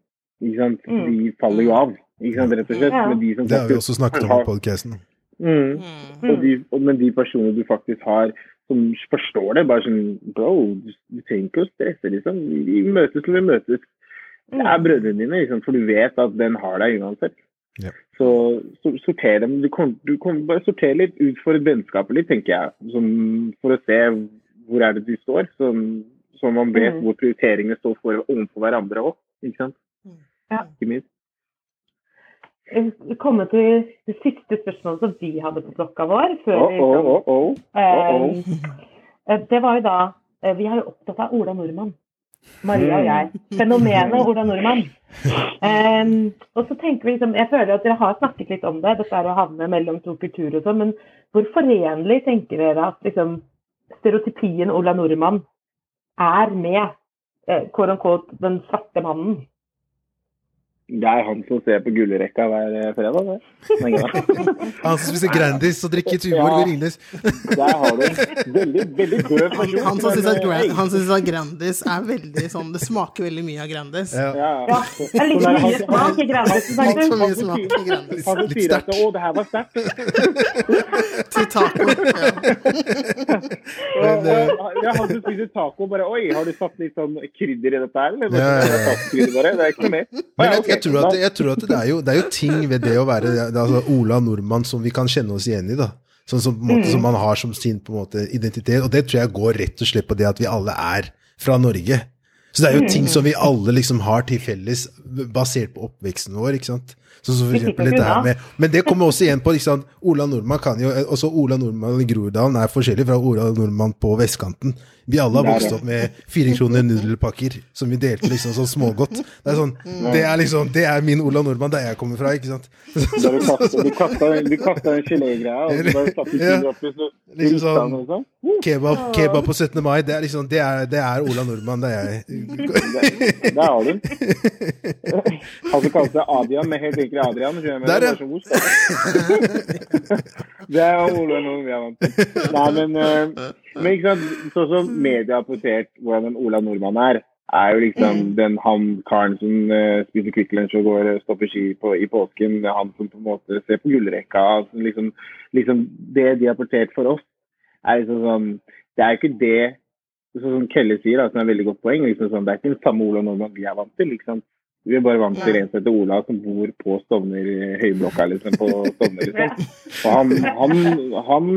ikke sant? Mm. de faller jo av. Ikke sant, rett og slett. Ja. De som Det har vi også snakket om i podkasten. Mm. Mm. Og de, og, men de personene du faktisk har som forstår det, bare sånn Bro, du, du trenger ikke å stresse, liksom. Vi, vi møtes når vi møtes. Det er brødrene dine, liksom, for du vet at den har deg uansett. Ja. Så, så sorter dem. Du kan, du kommer bare sortere litt ut for vennskapet litt, tenker jeg. Som, for å se hvor er det du står. Sånn, så man vet Mm. hvor prioriteringene står for, overfor hverandre òg. Ikke sant? Ja. Ikke minst. Vi kommer til det siste spørsmålet som vi hadde på blokka vår. Før Oh, vi oh, oh, oh. eh, eh, Det var jo da eh, Vi er jo opptatt av Ola Nordmann. Maria og jeg. Fenomenet Ola Nordmann. Um, og så tenker vi liksom, Jeg føler at dere har snakket litt om det, dette er å havne mellom to kulturer og sånn, men hvor forenlig tenker dere at liksom, stereotypien Ola Nordmann er med eh, den svarte mannen? Det er han som ser på gullrekka hver eh, fredag. Det. Han som spiser Grandis og drikker Tuborg og Ringnes. Der har du en veldig, veldig døv Han, person. han som syns at, Grandis er veldig sånn Det smaker veldig mye av Grandis. Ja. Ja. Ja, det er litt mye smak i Grandis. Altfor mye smak i Grandis. Han som Litt sier at sterkt. 'å, det her var sterkt'. Til taco. Ja. Men, eh, ja, han som spiser taco, bare Oi, har du satt litt sånn krydder i dette her, eller? Ja, ja, ja. Det er ikke noe mer. Men ja, jeg, ok, jeg, tror at, jeg tror at det er, jo, det er jo ting ved det å være det altså Ola Nordmann som vi kan kjenne oss igjen i. da. Sånn som, måte, som man har som sin på måte, identitet. Og det tror jeg går rett og slett på det at vi alle er fra Norge. Så det er jo ting som vi alle liksom har til felles, basert på oppveksten vår. ikke sant? Sånn så for eksempel stikker dette med, Men det kommer også igjen på ikke sant? Ola Nordmann kan jo, også Ola Nordmann i Groruddalen er forskjellig fra Ola Nordmann på vestkanten. Vi alle har er vokst opp med fire kroner nudelpakker som vi delte liksom sånn smågodt. Det er sånn, det er liksom, det er min Ola Nordmann der jeg kommer fra, ikke sant? Da du kastet den gelégreia, og så bare satte du krydder oppi, Liksom sånn- den, liksom. Kebab, kebab på 17. mai, det er liksom, det er, det er Ola Nordmann, det er jeg. Der har du den. Han som kalte seg Adia med helt egentlig Adrian. Der, ja. Det er Ole noen vi har vant til. Nei, men, eh, men ikke sant, sånn som media har portrettert hvordan en Ola Nordmann er, er jo liksom den han karen som uh, spiser Kvikk Lunsj og går og stopper ski på, i påsken. Han som på en måte ser på gullrekka. Altså, liksom, liksom Det de har portrettert for oss, er liksom sånn Det er jo ikke det sånn som Kelle sier, da, som er et veldig godt poeng. Liksom sånn, det er ikke den samme Ola Nordmann vi er vant til. liksom. Vi er bare vant til en som heter Ola, som bor på Stovner høyblokka, liksom, på Stovner. liksom. Og han, han, han,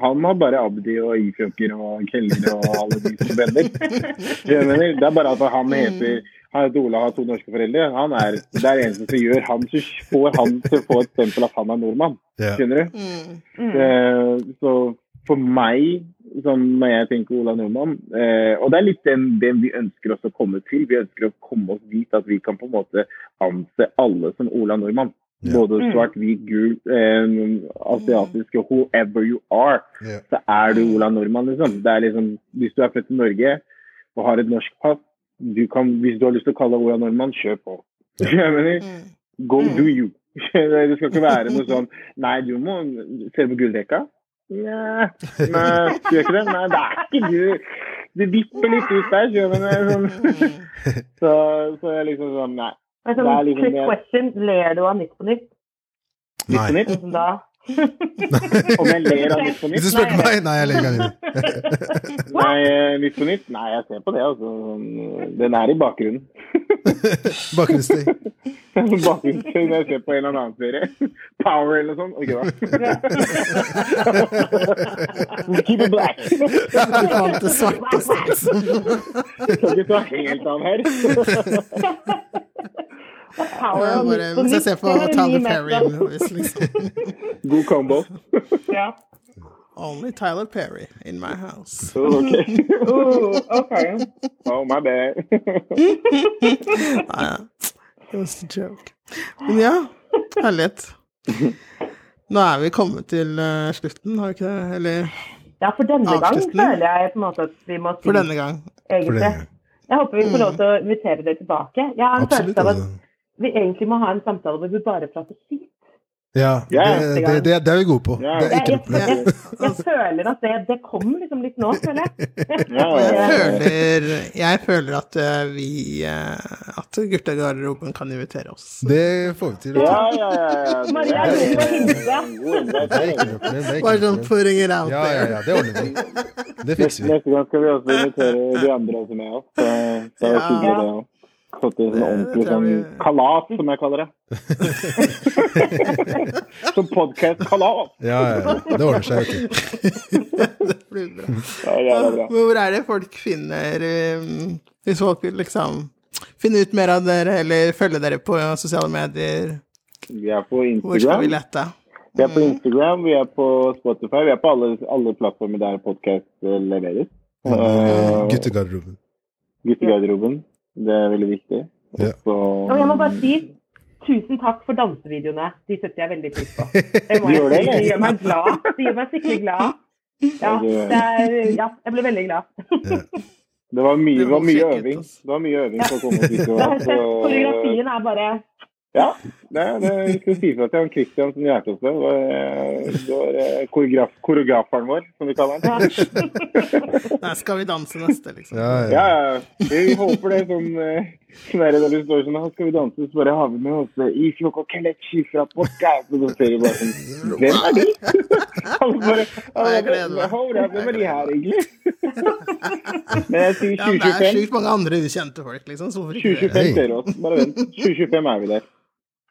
han har bare Abdi og Ifjøker og Keller og alle de som mener? Det er bare at han heter han heter Ola har to norske foreldre. Han er, det er det eneste som gjør han så får han til å få et stempel at han er nordmann. Skjønner du? Eh, så for meg, sånn når jeg tenker Ola Nordmann eh, Og det er litt den, den vi ønsker oss å komme til. Vi ønsker å komme oss dit at vi kan på en måte anse alle som Ola Nordmann. Ja. Både svart, hvit, gul, eh, asiatiske, whoever you are, Ja. så er du Ola Nordmann, liksom. Det er liksom. Hvis du er født i Norge og har et norsk pass, du kan, hvis du har lyst til å kalle deg Ola Nordmann, kjør på. Jeg mener, Go do you. Det skal ikke være noe sånn Nei, du må se på gullrekka. Nei, nei, du gjør ikke det? Nei, det er ikke du. Du vipper litt ut der, skjønner du. Sånn. Så, så jeg liksom sånn Nei. Men Det sånn, er liksom quick question, ler du av Nytt på Nytt? Nytt på Nei. nytt. Sånn da? Om jeg ler av Nytt på Hvis du nytt? spurte meg, nei, jeg legger av. Nei, eh, Nytt på nytt? Nei, jeg ser på det, altså. Den er i bakgrunnen. Bakgrunnsstøy. Bakgrunnsstøy når jeg ser på en eller annen serie. Power eller noe sånt. Ok, da. Keep it black. Du fant det svarteste, liksom. Skal ikke ta helt av her. Power bare, på hvis jeg ser på er Tyler Perry liksom. God combo. Ja. Only Tyler Perry in my house. Oh, okay. Ooh, okay. Oh, my bad. Nei, ja. It was a joke. Men ja, herlighet. Nå er vi kommet til uh, slutten, har vi ikke det? Eller Ja, for denne gang føler jeg på en måte at vi må si for denne gang. egentlig. Jeg håper vi får lov til å invitere dere tilbake. Jeg har en absolutt. følelse av at Altså. Vi egentlig må ha en samtale hvor vi bare prater skit. Ja, det, det, det, det er vi gode på. Ja. Det er Jeg, ikke noe problem. jeg, jeg føler at det, det kommer liksom litt nå, føler jeg. Ja, jeg føler, jeg føler at vi At gutta i garderoben kan invitere oss. Det får vi til. Ja, ja, ja, ja. Maria, er- du må hilse. God, det Det er ikke noe problem. Det Bare sånn putting it out Ja, ja, ja, det ordner vi. Det fikser vi. Neste gang skal vi også invitere de andre også med oss. Så, så er Ja. Fått til en ordentlig sånn kalas, som jeg kaller det. Som podkast-kalas. Ja, ja, ja. Det ordner seg, vet du. Det blir bra. Ja, ja, det bra. Hvor er det folk finner um, Hvis folk vil liksom finne ut mer av dere, eller følge dere på sosiale medier, Vi er på hvor skal vi Instagram. lette? Vi er på Instagram, vi er på Spotify, vi er på alle, alle plattformer der podkast leveres. Uh, Guttegarderoben. Guttegarderoben. Det er veldig viktig. Ja. Og så Og jeg må bare si tusen takk for dansevideoene. De setter jeg veldig pris på. Det må jeg? De gjør meg glad. De gjør meg skikkelig glad. Ja, det er, ja, jeg ble veldig glad. Det var mye, Det det var mye øving. Det var mye øving for å komme dit. Så- koreografien er bare Ja, det, det jeg skal si fra til han Christian som lærte oss det. Det var, det var eh, koreograf, koreograferen vår, som vi kaller han. Nei, skal vi danse neste, liksom? Ja, Ja, ja. ja. Vi håper det sånn det når det står sånn «Her Skal vi danse? Så bare har vi med oss i Ifjok og Kelechi fra podcast. Og så ser vi bare sånn Hvem er de? Han bare Ja, jeg gleder meg. Hvem er de her, egentlig? Men jeg sier Ja, det er 2025. sjukt mange andre ukjente folk, liksom. Så hvorfor 2025 ser ser oss. Bare vent. 2025 er vi der.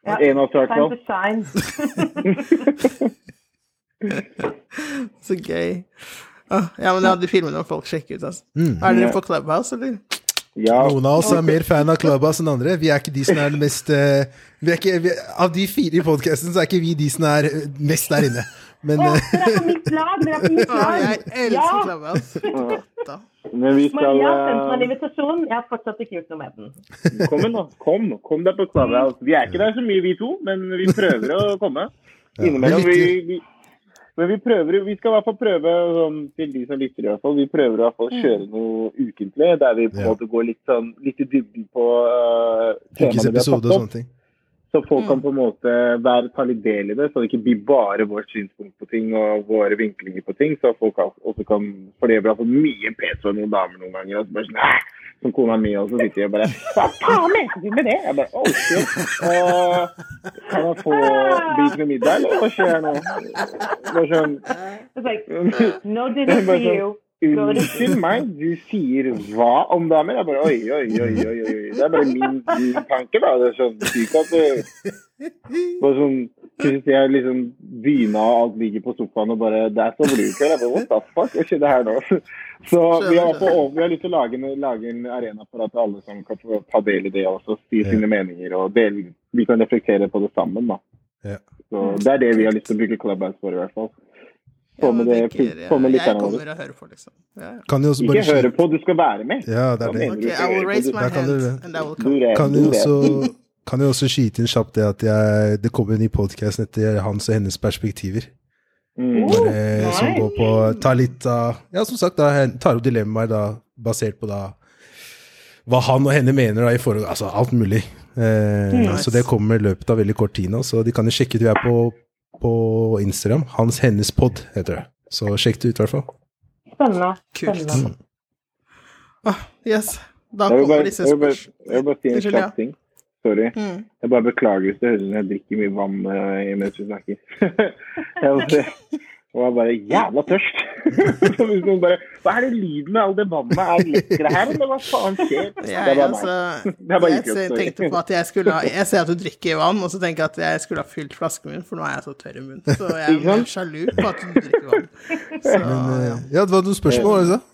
Ja. En av shine. Så gøy. Ja, men ja, de filmene må folk sjekke ut, altså. Mm. Er dere på Clubhouse, eller? Ja, Noen av oss er mer fan av Clubhouse enn andre. Vi er ikke de som er det mest eh, vi er ikke, vi, Av de fire i podkasten, så er ikke vi de som er eh, mest der inne. Men Å, eh, dere er på mitt lag! Dere er på mitt Å, jeg elsker Ja. Clubhouse. Men vi skal Maria har sendt meg en invitasjon. Jeg har fortsatt ikke gjort noe med den. Kom nå. Kom, kom deg på Clubhouse. Vi er ikke der så mye, vi to, men vi prøver å komme. Innimellom. Vi, vi, men vi prøver, vi skal i hvert fall prøve, sånn, til de som lytter i hvert fall, vi prøver i hvert fall å kjøre noe ukentlig, der vi på en Ja. måte går litt, sånn, litt i dybden på uh, temaene vi har tatt opp. Så folk kan på en måte være, ta litt del i det, så det ikke blir bare vårt synspunkt på ting og våre vinklinger på ting. Så folk også kan For det blir altså mye pes fra noen damer noen ganger. Og så bare sånn! Som kona mi, og så sitter og bare Hva faen mente du med det? Jeg bare oh, shit. Og kan jeg få bit med middag, eller hva skjer nå? Bare sånn no dinner for you. Unnskyld meg, du sier hva om damer? Jeg bare oi, oi, oi, oi, oi. Det er bare min, min tanke, da. Det er sånn sykt at du bare sånn Hvis jeg liksom dyna og alt ligger på sofaen og bare That's over you, What the fuck? Hva skjedde her nå? Så vi har, på, vi har lyst til å lage en, lage en arena for at alle som kan få ta del i det også. Si Ja. sine meninger og del, vi kan reflektere på det sammen, da. Ja. Så det er det vi har lyst til å bruke Clubhouse for, i hvert fall. Få med det, få med jeg kommer og hører på, liksom. Ja, Ikke høre på, du skal være med. Ja, det er det. Okay, I will raise my kan hand, du- and I will come. Kan du også, kan jeg også skyte inn kjapt det at jeg, det kommer en ny podkast etter hans og hennes perspektiver. Mm. Bare, oh, Som går på tar litt av Ja, som sagt, da, tar opp dilemmaer da, basert på da hva han og henne mener da i forhold Altså alt mulig. Eh, Nice. Så det kommer i løpet av veldig kort tid nå, så de kan jo sjekke ut. Vi er på, på Instagram. Hans Hennes Pod heter det. Så sjekk det ut, i hvert fall. Spennende. Kult. Spennende. Ah, yes. Da kommer disse spørsmålene. jeg vil bare si en kjapp ting. Sorry. Mm. Jeg bare beklager hvis det høres ut som jeg drikker mye vann uh, mens vi snakker. jeg var, og jeg bare jævla tørst. Så hvis noen bare Hva er det lyden med all det vannet? Er lekkere her, eller hva faen skjer? Det er bare altså, meg. Bare jeg opp, sorry. tenkte på at jeg skulle ha Jeg ser at du drikker vann, og så tenker jeg at jeg skulle ha fylt flasken min, for nå er jeg så tørr i munnen. Så jeg er sjalu på at du drikker vann. Så, ja. Ja, det var noen spørsmål, var det så? Sorry.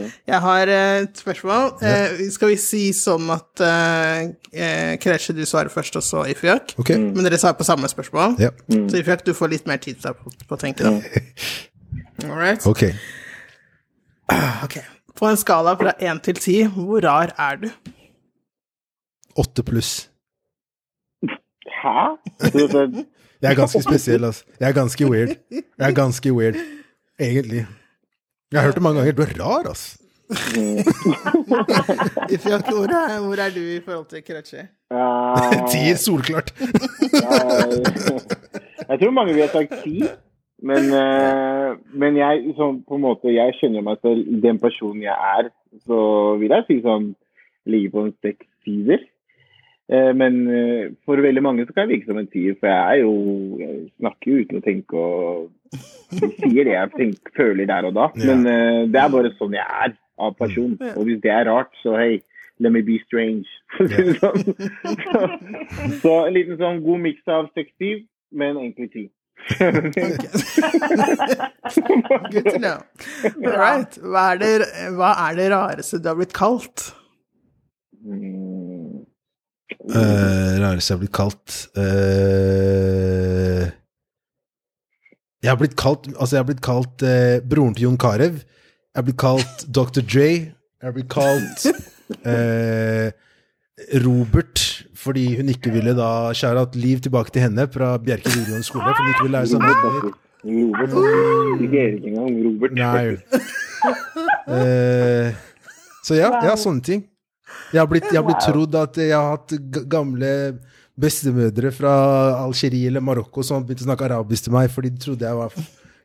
Jeg har eh, et spørsmål. Eh, skal vi si sånn at uh, Kresje, du svarer først, og så Ifyak? Okay. Mm. Men dere svarer på samme spørsmål? Ja. Så Ifyak, du får litt mer tid til på, på å tenke, da. All right. Okay. Ok. På en skala fra én til ti, hvor rar er du? Åtte pluss. Hæ? Jeg er ganske spesiell, altså. Jeg er ganske weird. Jeg er ganske weird, egentlig. Jeg har hørt det mange ganger. Du er rar, altså. Ifjok, hvor, er- hvor er du i forhold til Kresje? Ja, Tier, solklart. jeg tror mange vil ha sagt ti, men, eh, men jeg, sånn, på en måte, jeg kjenner meg selv den personen jeg er. Så vil jeg si sånn ligger på en seks-syver. Eh, men eh, for veldig mange så kan jeg virke som en tier, for jeg er jo Jeg snakker jo uten å tenke og sier det jeg tenker, føler der og da. Men eh, det er bare sånn jeg er av person. Og hvis det er rart, så hei, let me be strange. Sånn. Så, så en liten sånn god miks av 60, men egentlig 10. Good to know. All right. Hva er, det, hva er det rareste du har blitt kalt? Mm, Uh, rareste jeg har blitt kalt uh, Jeg har blitt kalt Altså, jeg har blitt kalt uh, broren til Jon Carew. Jeg har blitt kalt Dr. J. Jeg har blitt kalt uh, Robert fordi hun ikke ville da skjære at liv tilbake til henne fra Bjerke videregående skole. For hun ikke ville lære seg navnet. Robert. Ikke engang. Robert. Nei. Eh, så ja, ja, sånne ting. Jeg har blitt, jeg har blitt trodd at jeg har hatt gamle bestemødre fra Algerie eller Marokko som begynte å snakke arabisk til meg fordi de trodde jeg var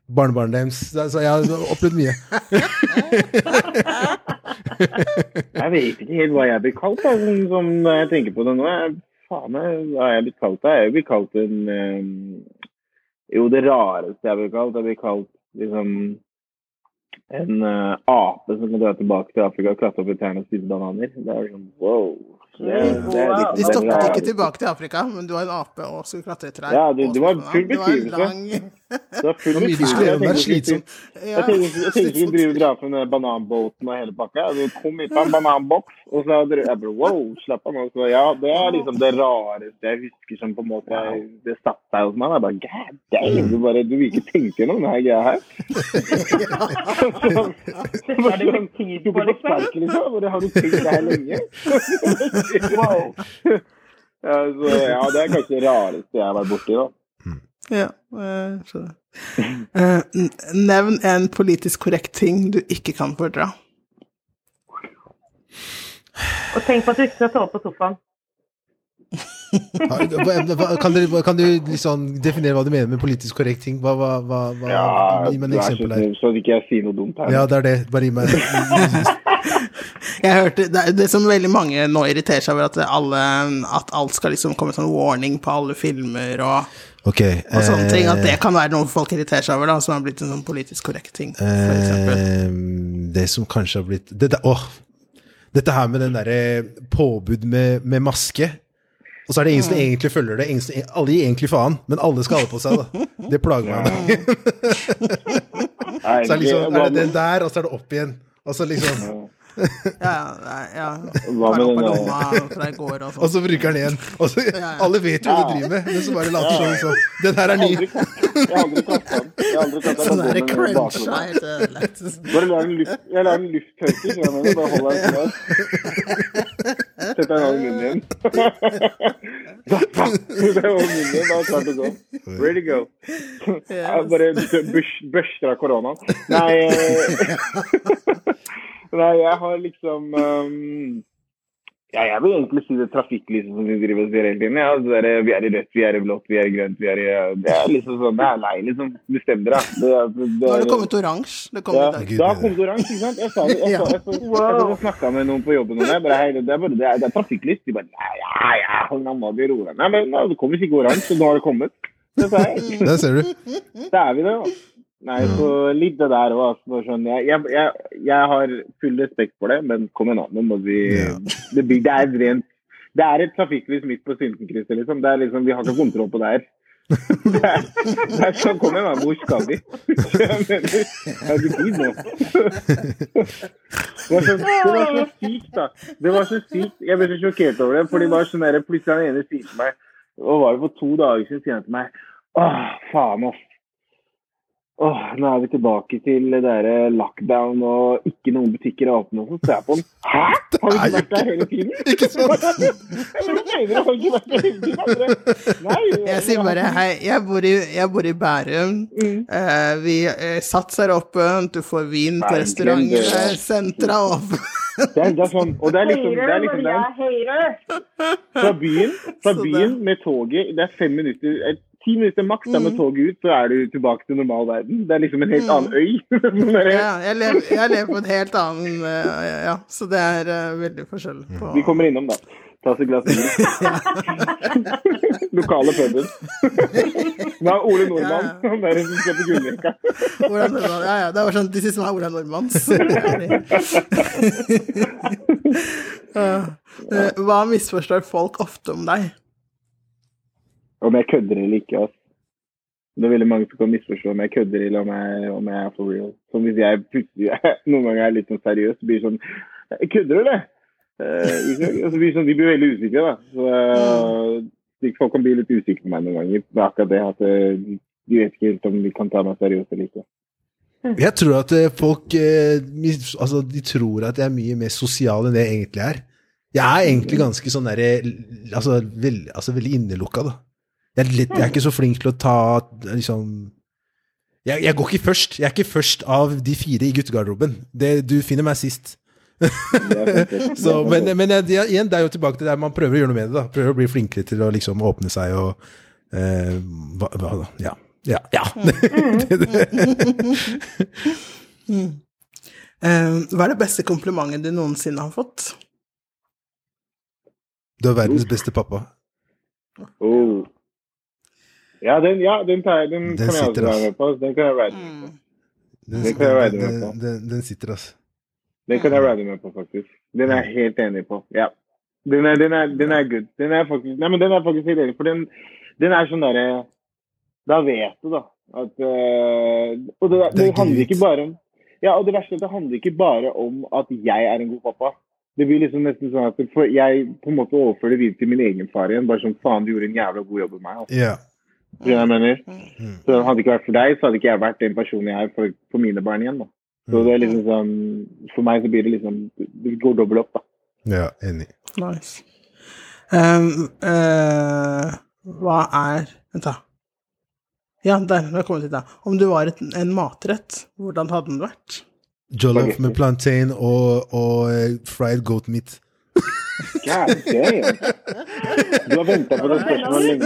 barnebarnet deres. Så jeg har opplevd mye. Jeg vet ikke helt hva jeg blir kalt, da, som, som når jeg tenker på det nå. Jeg, faen, hva er jeg blitt kalt? da? Jeg blir kalt en um, Jo, det rareste jeg blir kalt, jeg blir kalt liksom en eh, ape som kan dra tilbake til Afrika og klatre opp i trærne og spise bananer. Det er liksom wow. Det, det Wow. De stoppet ikke tilbake til Afrika, men du var en ape og skulle klatre i trær. Ja, det- det var full betydelse. Det var full gjøre, Jeg tenkte skulle drive og dra opp den bananbåten og hele pakka. Du kom hit på en bananboks, og så jeg bare wow, slapp av nå. Så ja, det er liksom det rareste jeg husker som på en måte jeg- det satt seg hos meg. Jeg bare god damn, du bare du vil ikke tenke gjennom denne greia her. Har du blir liksom. liksom. Har du tenkt deg her lenge? wow. Ja, så, ja, det er kanskje det rareste jeg har vært borti, da. Ja, jeg skjønner. Eh, nevn en politisk korrekt ting du ikke kan fordra. Og tenk på at du ikke skal sove på sofaen. Kan, dere, kan du liksom definere hva du mener med politisk korrekt ting? Hva, hva, hva, hva, Ja, gi meg et eksempel her. så ikke jeg sier noe dumt her. Ja, det er det. Bare gi meg Jeg hørte, det, er- det som veldig mange nå irriterer seg over, at, alle, at alt skal liksom komme sånn warning på alle filmer og, Okay, og sånne ting. At det eh, kan være noe folk irriterer seg over, da, som har blitt en sånn politisk korrekt ting. Eh, det som kanskje har blitt det, der- åh, Dette her med den derre påbud med, med maske. Og så er det ingen som egentlig følger det. Ingen som, alle gir egentlig faen, men alle skal ha det på seg. da. Det plager meg. Så er, det liksom, er det den der, og så er det opp igjen. Og så liksom Ja, ja, ja. Hva med den der- og Og sånn. så bruker han så, alle vet jo hva du driver med, men så bare later som sånn. Den her er ny. Jeg har aldri tatt den. Jeg har aldri kastet den. Sånn Jeg der går med den crunch baklomma. er helt ødelagt. Bare lag en luft, jeg lar en lufttørker, så jeg mener, bare holder den sånn. Sett deg i munnen igjen. Det er over munnen igjen, da er klart å gå. Ready to go. Jeg bare børs- børster av koronaen. Nei, eh, nei, jeg har liksom um, ja, jeg vil egentlig si det trafikklyset som vi driver og ser hele tiden. Ja, det der, vi er i rødt, vi er i blått, vi er i grønt. vi er i... Det er liksom sånn, det er lei, liksom. Bestem dere. Det, er- Nå har det kommet oransje. Det kom ja, i dag. Da det- kom det oransje, ikke sant? Jeg sa det. Jeg, sa, jeg, jeg, jeg, snakka med noen på jobben om det. Jeg Bare, hei, det, er bare, det, er, det er trafikklys. De bare Nei, ja, ja, hold an, de roer deg. Nei, men nå, det kommer ikke oransje, så nå har det kommet. Det sa jeg. Der ser du. Da er vi det, da. Nei, så litt det der òg. Altså, sånn, jeg, jeg, jeg, har full respekt for det, men kom igjen. Nå må vi Ja. det, blir- det er rent Det er et trafikklys midt på Syntenkrysset, liksom. Det er liksom. Vi har ikke kontroll på det her. Det er, det er sånn, Kom igjen. Hvor skal vi? Jeg mener, jeg er ikke tid nå. Det var, så, det var så sykt, da. Det var så sykt. Jeg ble så sjokkert over det. For det var sånn der, plutselig han ene sier til meg Og var det for to dager siden, sier han til meg Åh, faen, ass. Åh, nå er vi tilbake til det derre lockdown og ikke noen butikker er åpne. Så ser jeg på den. Hæ? Har vi ikke vært der hele tiden? Ikke sant? Jeg sier bare hei, jeg bor i, jeg bor i Bærum. Mm. Uh, vi uh, Sats er åpent, du får vin på eh, sentra er åpent. Det er, det er sånn, og det er liksom, det er liksom det er, fra byen, fra byen med toget, det er fem minutter, eh, ti minutter maks da med toget ut, så er du tilbake til normal verden. Det er liksom en helt annen øy. Sånn Ja, jeg lever, jeg lever på en helt annen eh, Ja, så det er eh, veldig forskjell på Vi kommer innom da. Ta oss et glass vin. Lokale puben. Nå er Ole Nordmann, han der som skal på gullrekka. Ola Nordmann. Ja, ja, det var sånn This is my Ola Nordmanns. Eh, Hva misforstår folk ofte om deg? Om jeg kødder eller ikke, Altså. Det er veldig mange som kan misforstå om jeg kødder eller om jeg, om jeg er for real. Så hvis jeg noen ganger er litt sånn seriøs, blir sånn Kødder du, eller? Eh, altså, blir sånn, de blir veldig usikre, da. Så uh, folk kan bli litt usikre på meg noen ganger. Det er akkurat det at eh, de vet ikke helt om de kan ta meg seriøst eller ikke. Jeg tror at eh, folk altså, de tror at jeg er mye mer sosial enn det jeg egentlig er. Jeg er egentlig ganske sånn derre altså, veld, altså, veldig innelukka, da. Jeg er, litt, jeg er ikke så flink til å ta liksom jeg, jeg går ikke først. Jeg er ikke først av de fire i guttegarderoben. Det- Du finner meg sist. Det det. Så, men men jeg, det, er- igjen, det er jo tilbake til der man prøver å gjøre noe med det. da. Prøver å bli flinkere til å liksom åpne seg og eh, hva, hva, da? Ja. Ja. ja. Det- det- Eh, hva er det beste komplimentet du noensinne har fått? Du er verdens beste pappa. Oh. Ja, den, ja, den, tar den, Den kan jeg også sitter, være med på. Den kan jeg være med på. Den, den kan jeg den, med på. den, den, den sitter, altså. Den kan jeg ride med på, faktisk. Den er jeg helt enig på. Ja. Den er, den er, den er good. Den er faktisk, nei, men den er faktisk helt enig, for den, den er sånn derre Da vet du, da, at øh, Og det, det, Det er handler ikke bare om Ja, og det verste er at det handler ikke bare om at jeg er en god pappa. Det blir liksom nesten sånn at jeg på en måte overfører det videre til min egen far igjen. Bare sånn faen, du gjorde en jævla god jobb med meg. Altså. Ja. Mener? Mm. Så hadde det ikke vært for deg, så hadde ikke jeg vært den personen jeg er for, for mine barn igjen. da. Så det er liksom sånn For meg så blir det liksom Det går dobbelt opp, da. ja, enig. Nice. Um, uh, hva er Vent, da. Ja, der. Nå har vi til det. Om du var et, en matrett, hvordan hadde den vært? Jollof med plantain og, og eh, fried goat meat. God damn! Du har venta på det spørsmålet lenge.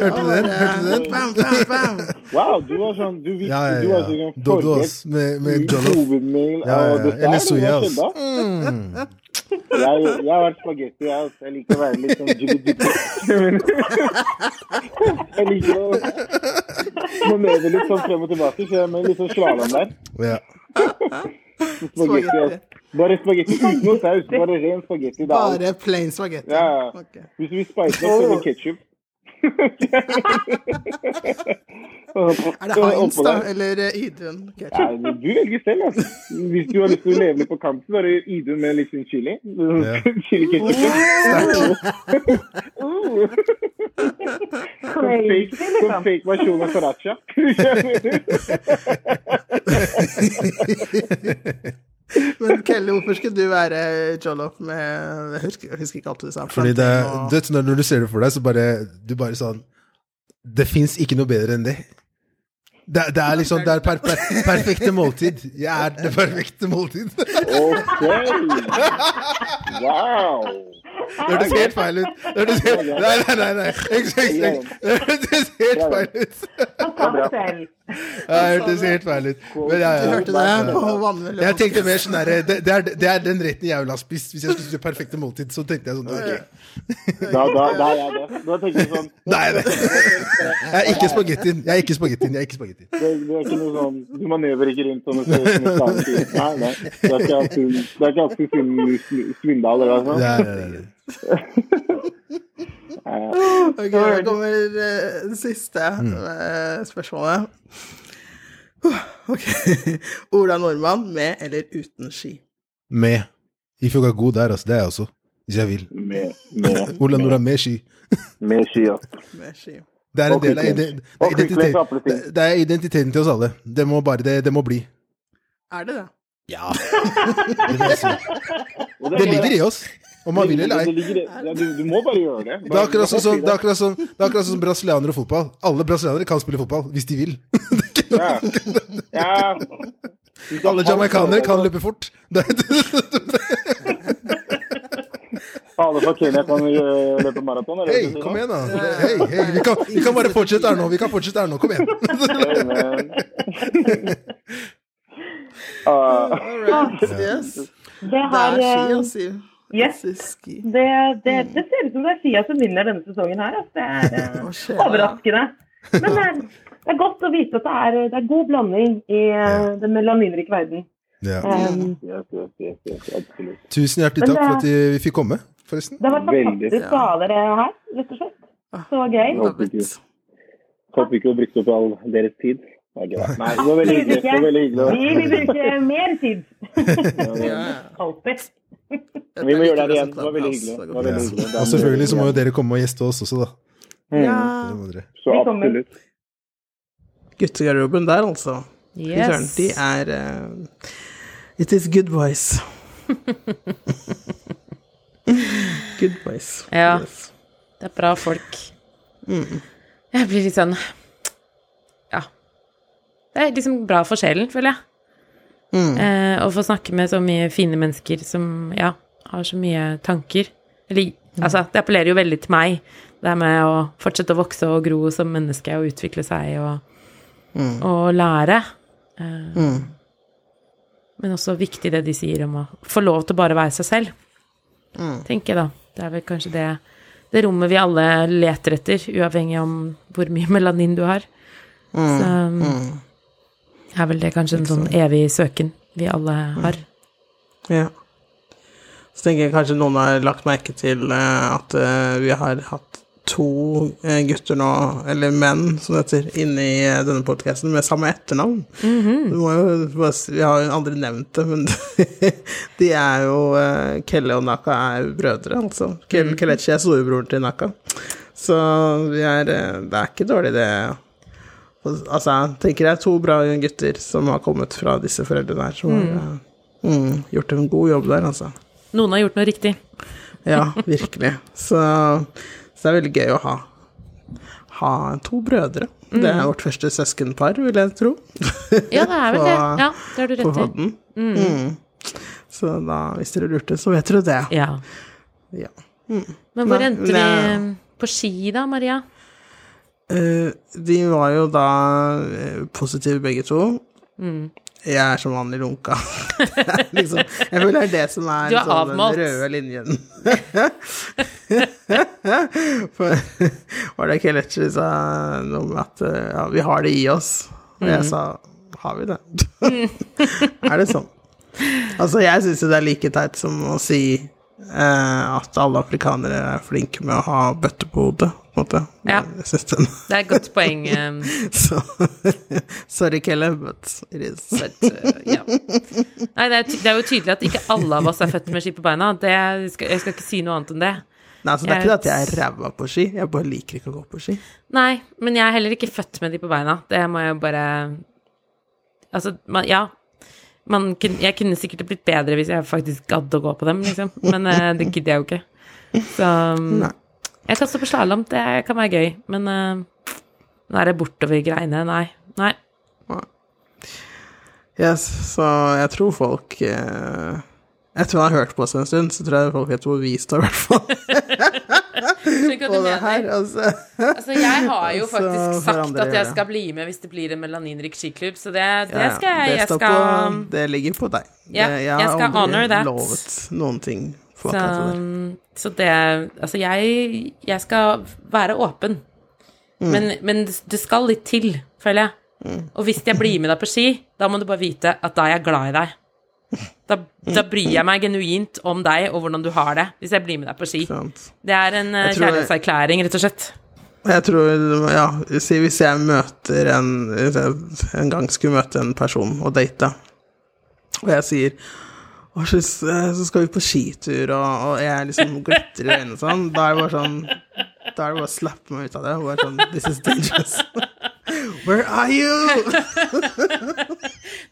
Hørte du den? Hørte du den? Bam, bam, bam. Wow, du var sånn Du visste Ja, du ja, var sånn Doddos med, med jollof. Hovedmail Ja, ja, dessert. eller da? Mm. Jeg, jeg har vært spagetti, jeg. også. Jeg liker å være litt sånn jibby Jeg liker å manøvrere litt sånn frem og tilbake, så jeg er med litt sånn slalåm der. Ja. Spagetti, altså. Bare spagetti uten noe saus. Bare ren spagetti. Bare plain spagetti. Ja. Okay. Hvis vi spiser opp, er ketsjup. Er det Heinz, da? Eller eh, Idun? Ja, du velger selv, altså. Hvis du har lyst til å leve litt på kanten, så er det Idun med litt sånn chili. Ja. chili ketchup. Som fake, Crazy, som liksom. fake versjon av sriracha. Men Kelly, hvorfor skulle du være jollof med Jeg husker, jeg husker ikke alt du sa. Fordi det, vet, når, du ser det for deg, så bare Du bare sånn Det fins ikke noe bedre enn det. Det, det er liksom Det er per, per, perfekte måltid. Jeg er det perfekte måltid. OK! Wow! Det hørtes helt feil ut. Det hørtes helt Nei, nei, nei. nei. Det hørtes helt feil ut. Selv. Ja, Det hørtes helt feil ut. Men ja, Du hørte det på vannmelon? Jeg tenkte mer sånn derre det, det, er- det er den retten jeg ville ha spist hvis jeg skulle spise perfekte måltid. Så tenkte jeg sånn okay. Da, da, da er jeg det. Da tenker jeg sånn Nei, det. Jeg er ikke spagettien. Jeg er ikke spagettien. Jeg er ikke spagettien. Det, det er ikke noe sånn Du manøvrer ikke rundt sånn og ser ut som en. Nei, nei. Det er ikke alltid Svindal eller noe sånt. Nei, nei, nei. Ok, da kommer eh, det siste eh, spørsmålet. Ok. Ola Nordmann med eller uten ski? Med. If you got god der, altså. Det er jeg også. Hvis jeg vil. Med, med, Ola Nordmann med ski. med ski, ja. Med ski. Det er en del av identiteten, det er er identiteten til oss alle. Det må bare Det, det må bli. Er det det? Ja. Det, jeg det ligger i oss. Om man vil eller ei. ja, du, du må bare gjøre det. Det er akkurat sånn som, det er akkurat sånn, det er akkurat sånn som brasilianere og fotball. Alle brasilianere kan spille fotball, hvis de vil. Ja. ja. Alle jamaicanere kan løpe fort. Alle fra Kenya kan øh, løpe maraton. hei, kom igjen, da. Hei, hei, vi kan, vi kan bare fortsette her nå. Vi kan fortsette her nå. Kom igjen. uh. Ah, Yes. Det, Det er ski, eh, altså. Yes, det, det, det ser ut som det er Sia som vinner denne sesongen her. Altså. Det er eh, overraskende. Men det er, det er godt å vite at det er, det er god blanding i eh, den melaninrike verden. Ja. Um, yes, yes, yes, yes. Tusen hjertelig takk for at vi fikk komme, forresten. det har vært fantastisk å ha dere her, rett og slett. Så gøy. Håper ikke å bruke opp all deres tid. Nei, det var veldig hyggelig. Var. Vi vil bruke mer tid. Alltid. Vi må gjøre det igjen. Det var veldig hyggelig. Var veldig hyggelig. Og selvfølgelig så må jo dere komme og gjeste oss også, da. Ja. Må dere. Så absolutt. Guttegarderoben der, altså. Fy søren, Yes. De er uh, It is good boys. good boys. Ja. Yes. Det er bra folk. Jeg blir litt sånn Ja. Det er liksom bra for sjelen, føler jeg. Eh, og få snakke med så mye fine mennesker som ja, har så mye tanker. Eller altså, det appellerer jo veldig til meg, det her med å fortsette å vokse og gro som menneske og utvikle seg og, og lære. Eh, Men også viktig det de sier om å få lov til å bare være seg selv, tenker jeg da. Det er vel kanskje det, det rommet vi alle leter etter, uavhengig om hvor mye melanin du har. Så, er vel det kanskje en sånn evig søken vi alle har. Ja. Så tenker jeg kanskje noen har lagt merke til eh, at eh, vi har hatt to eh, gutter nå, eller menn som det heter, inne i eh, denne podkasten med samme etternavn. Du må jo Vi har jo aldri nevnt det, men de er jo Kelle og Naka er brødre, altså. Kelle, Kelechi er storebroren til Naka. Så vi er Det er ikke dårlig, det. Altså, jeg tenker er to bra gutter som har kommet fra disse foreldrene her, som har eh, mm, gjort en god jobb der, altså. Noen har gjort noe riktig. Ja, virkelig. Så, så det er veldig gøy å ha, ha to brødre. Det er vårt første søskenpar, vil jeg tro. Ja, det er vel det. Ja, det har du rett i. podden. Mm. Så da, hvis dere lurte, så vet dere det. Ja. Ja. Men hvor endte vi på ski da, Maria? Eh, de var jo da eh, positive begge to. Mm. Jeg er som vanlig lunka. Liksom, jeg føler det er det som er, er sånn, den røde linjen. For var det Kelechi sa noe med at eh, ja, vi har det i oss? Og Mm. jeg sa har vi det? er det sånn? Altså, jeg syns jo det er like teit som å si at alle afrikanere er flinke med å ha bøtte på hodet, på en måte. Ja. Det er et godt poeng. um, Så Sorry, Kelle, but it is. But, uh, yeah. Nei, det er, det er jo tydelig at ikke alle av oss er født med ski på beina. Det skal, jeg skal ikke si noe annet enn det. Nei, altså, det er Jeg- ikke det at jeg er ræva på ski, jeg bare liker ikke å gå på ski. Nei, men jeg er heller ikke født med de på beina. Det må jeg bare Altså, man, ja. Man, jeg kunne sikkert blitt bedre hvis jeg faktisk gadd å gå på dem, liksom. Men uh, det gidder jeg jo ikke. Så um, Jeg kan stå på slalåm, det kan være gøy. Men uh, nå er det bortover greiene. Nei. Nei. Yes, så jeg tror folk Jeg Etter å ha hørt på oss en stund, så tror jeg folk vet hvor vi står, i hvert fall. På det her, altså. Altså, jeg har jo faktisk sagt at jeg skal bli med hvis det blir en melaninrik skiklubb, så det, det skal jeg. det Jeg skal på, Det ligger på deg. Ja, Det- jeg skal har aldri lovet noen ting for Så, akkurat det så det Altså, jeg, jeg skal være åpen. Mm. Men, men det skal litt til, føler jeg. Og hvis jeg blir med deg på ski, da må du bare vite at da er jeg glad i deg. Da, da bryr jeg meg genuint om deg og hvordan du har det, hvis jeg blir med deg på ski. Det er en eh, kjærlighetserklæring, rett og slett. Jeg tror, ja, hvis jeg møter en En gang skulle møte en person og date, og jeg sier «Å, så, så skal vi på skitur, og, og jeg liksom glitrer i øynene sånn, da er det bare sånn Da er det bare å slappe meg ut av det. Bare sånn This is dangerous. Where are you?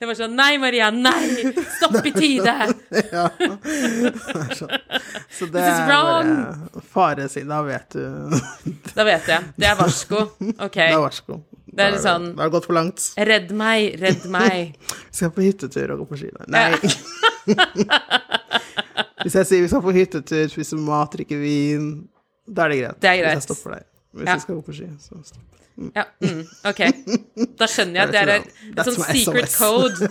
Det var sånn Nei, Maria, nei! Stopp i tide! Ja. Så det er bare bare faresida, da vet du. Da vet jeg. Det er varsko. Ok. Det er varsko. Det er litt sånn- Det har gått for langt. Redd meg, redd meg. Vi skal på hyttetur og gå på ski. Nei. Hvis jeg sier vi skal på hyttetur, spise mat, drikke vin, da er det greit. Det er greit. Hvis jeg stopper deg. Hvis Ja. vi skal gå på ski, så stopp. Ja, mm, ok. Da skjønner jeg at det er et, et sånn secret SOS. code.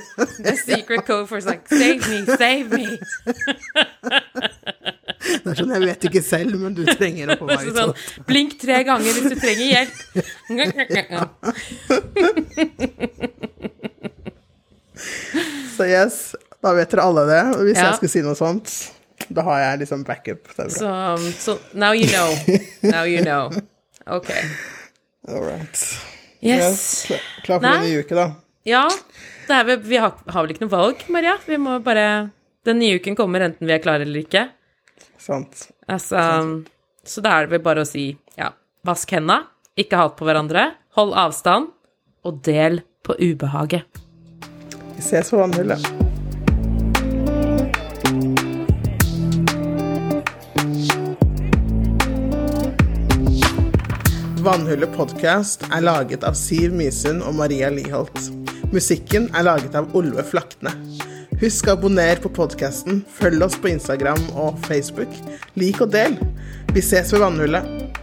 A secret code for like, save me, save me. Det er sånn, jeg vet ikke selv, men du trenger å få meg ut sånn, blink tre ganger hvis du trenger hjelp. Så yes, da vet dere alle det. Hvis Ja. jeg skulle si noe sånt, da har jeg liksom backup. Så, so, så now you know. Now you know. Ok. All right. Yes. Klar, klar for Nei. en ny uke, da. Ja, det er vi har, har vel ikke noe valg, Maria. Vi må bare Den nye uken kommer enten vi er klare eller ikke. Sant. Altså, så da er det vel bare å si ja, vask henda, ikke hat på hverandre, hold avstand, og del på ubehaget. Vi ses på vannhullet. Vannhullet podkast er laget av Siv Mysund og Maria Liholt. Musikken er laget av Olve Flakne. Husk å abonnere på podkasten, følg oss på Instagram og Facebook. Lik og del. Vi ses ved vannhullet.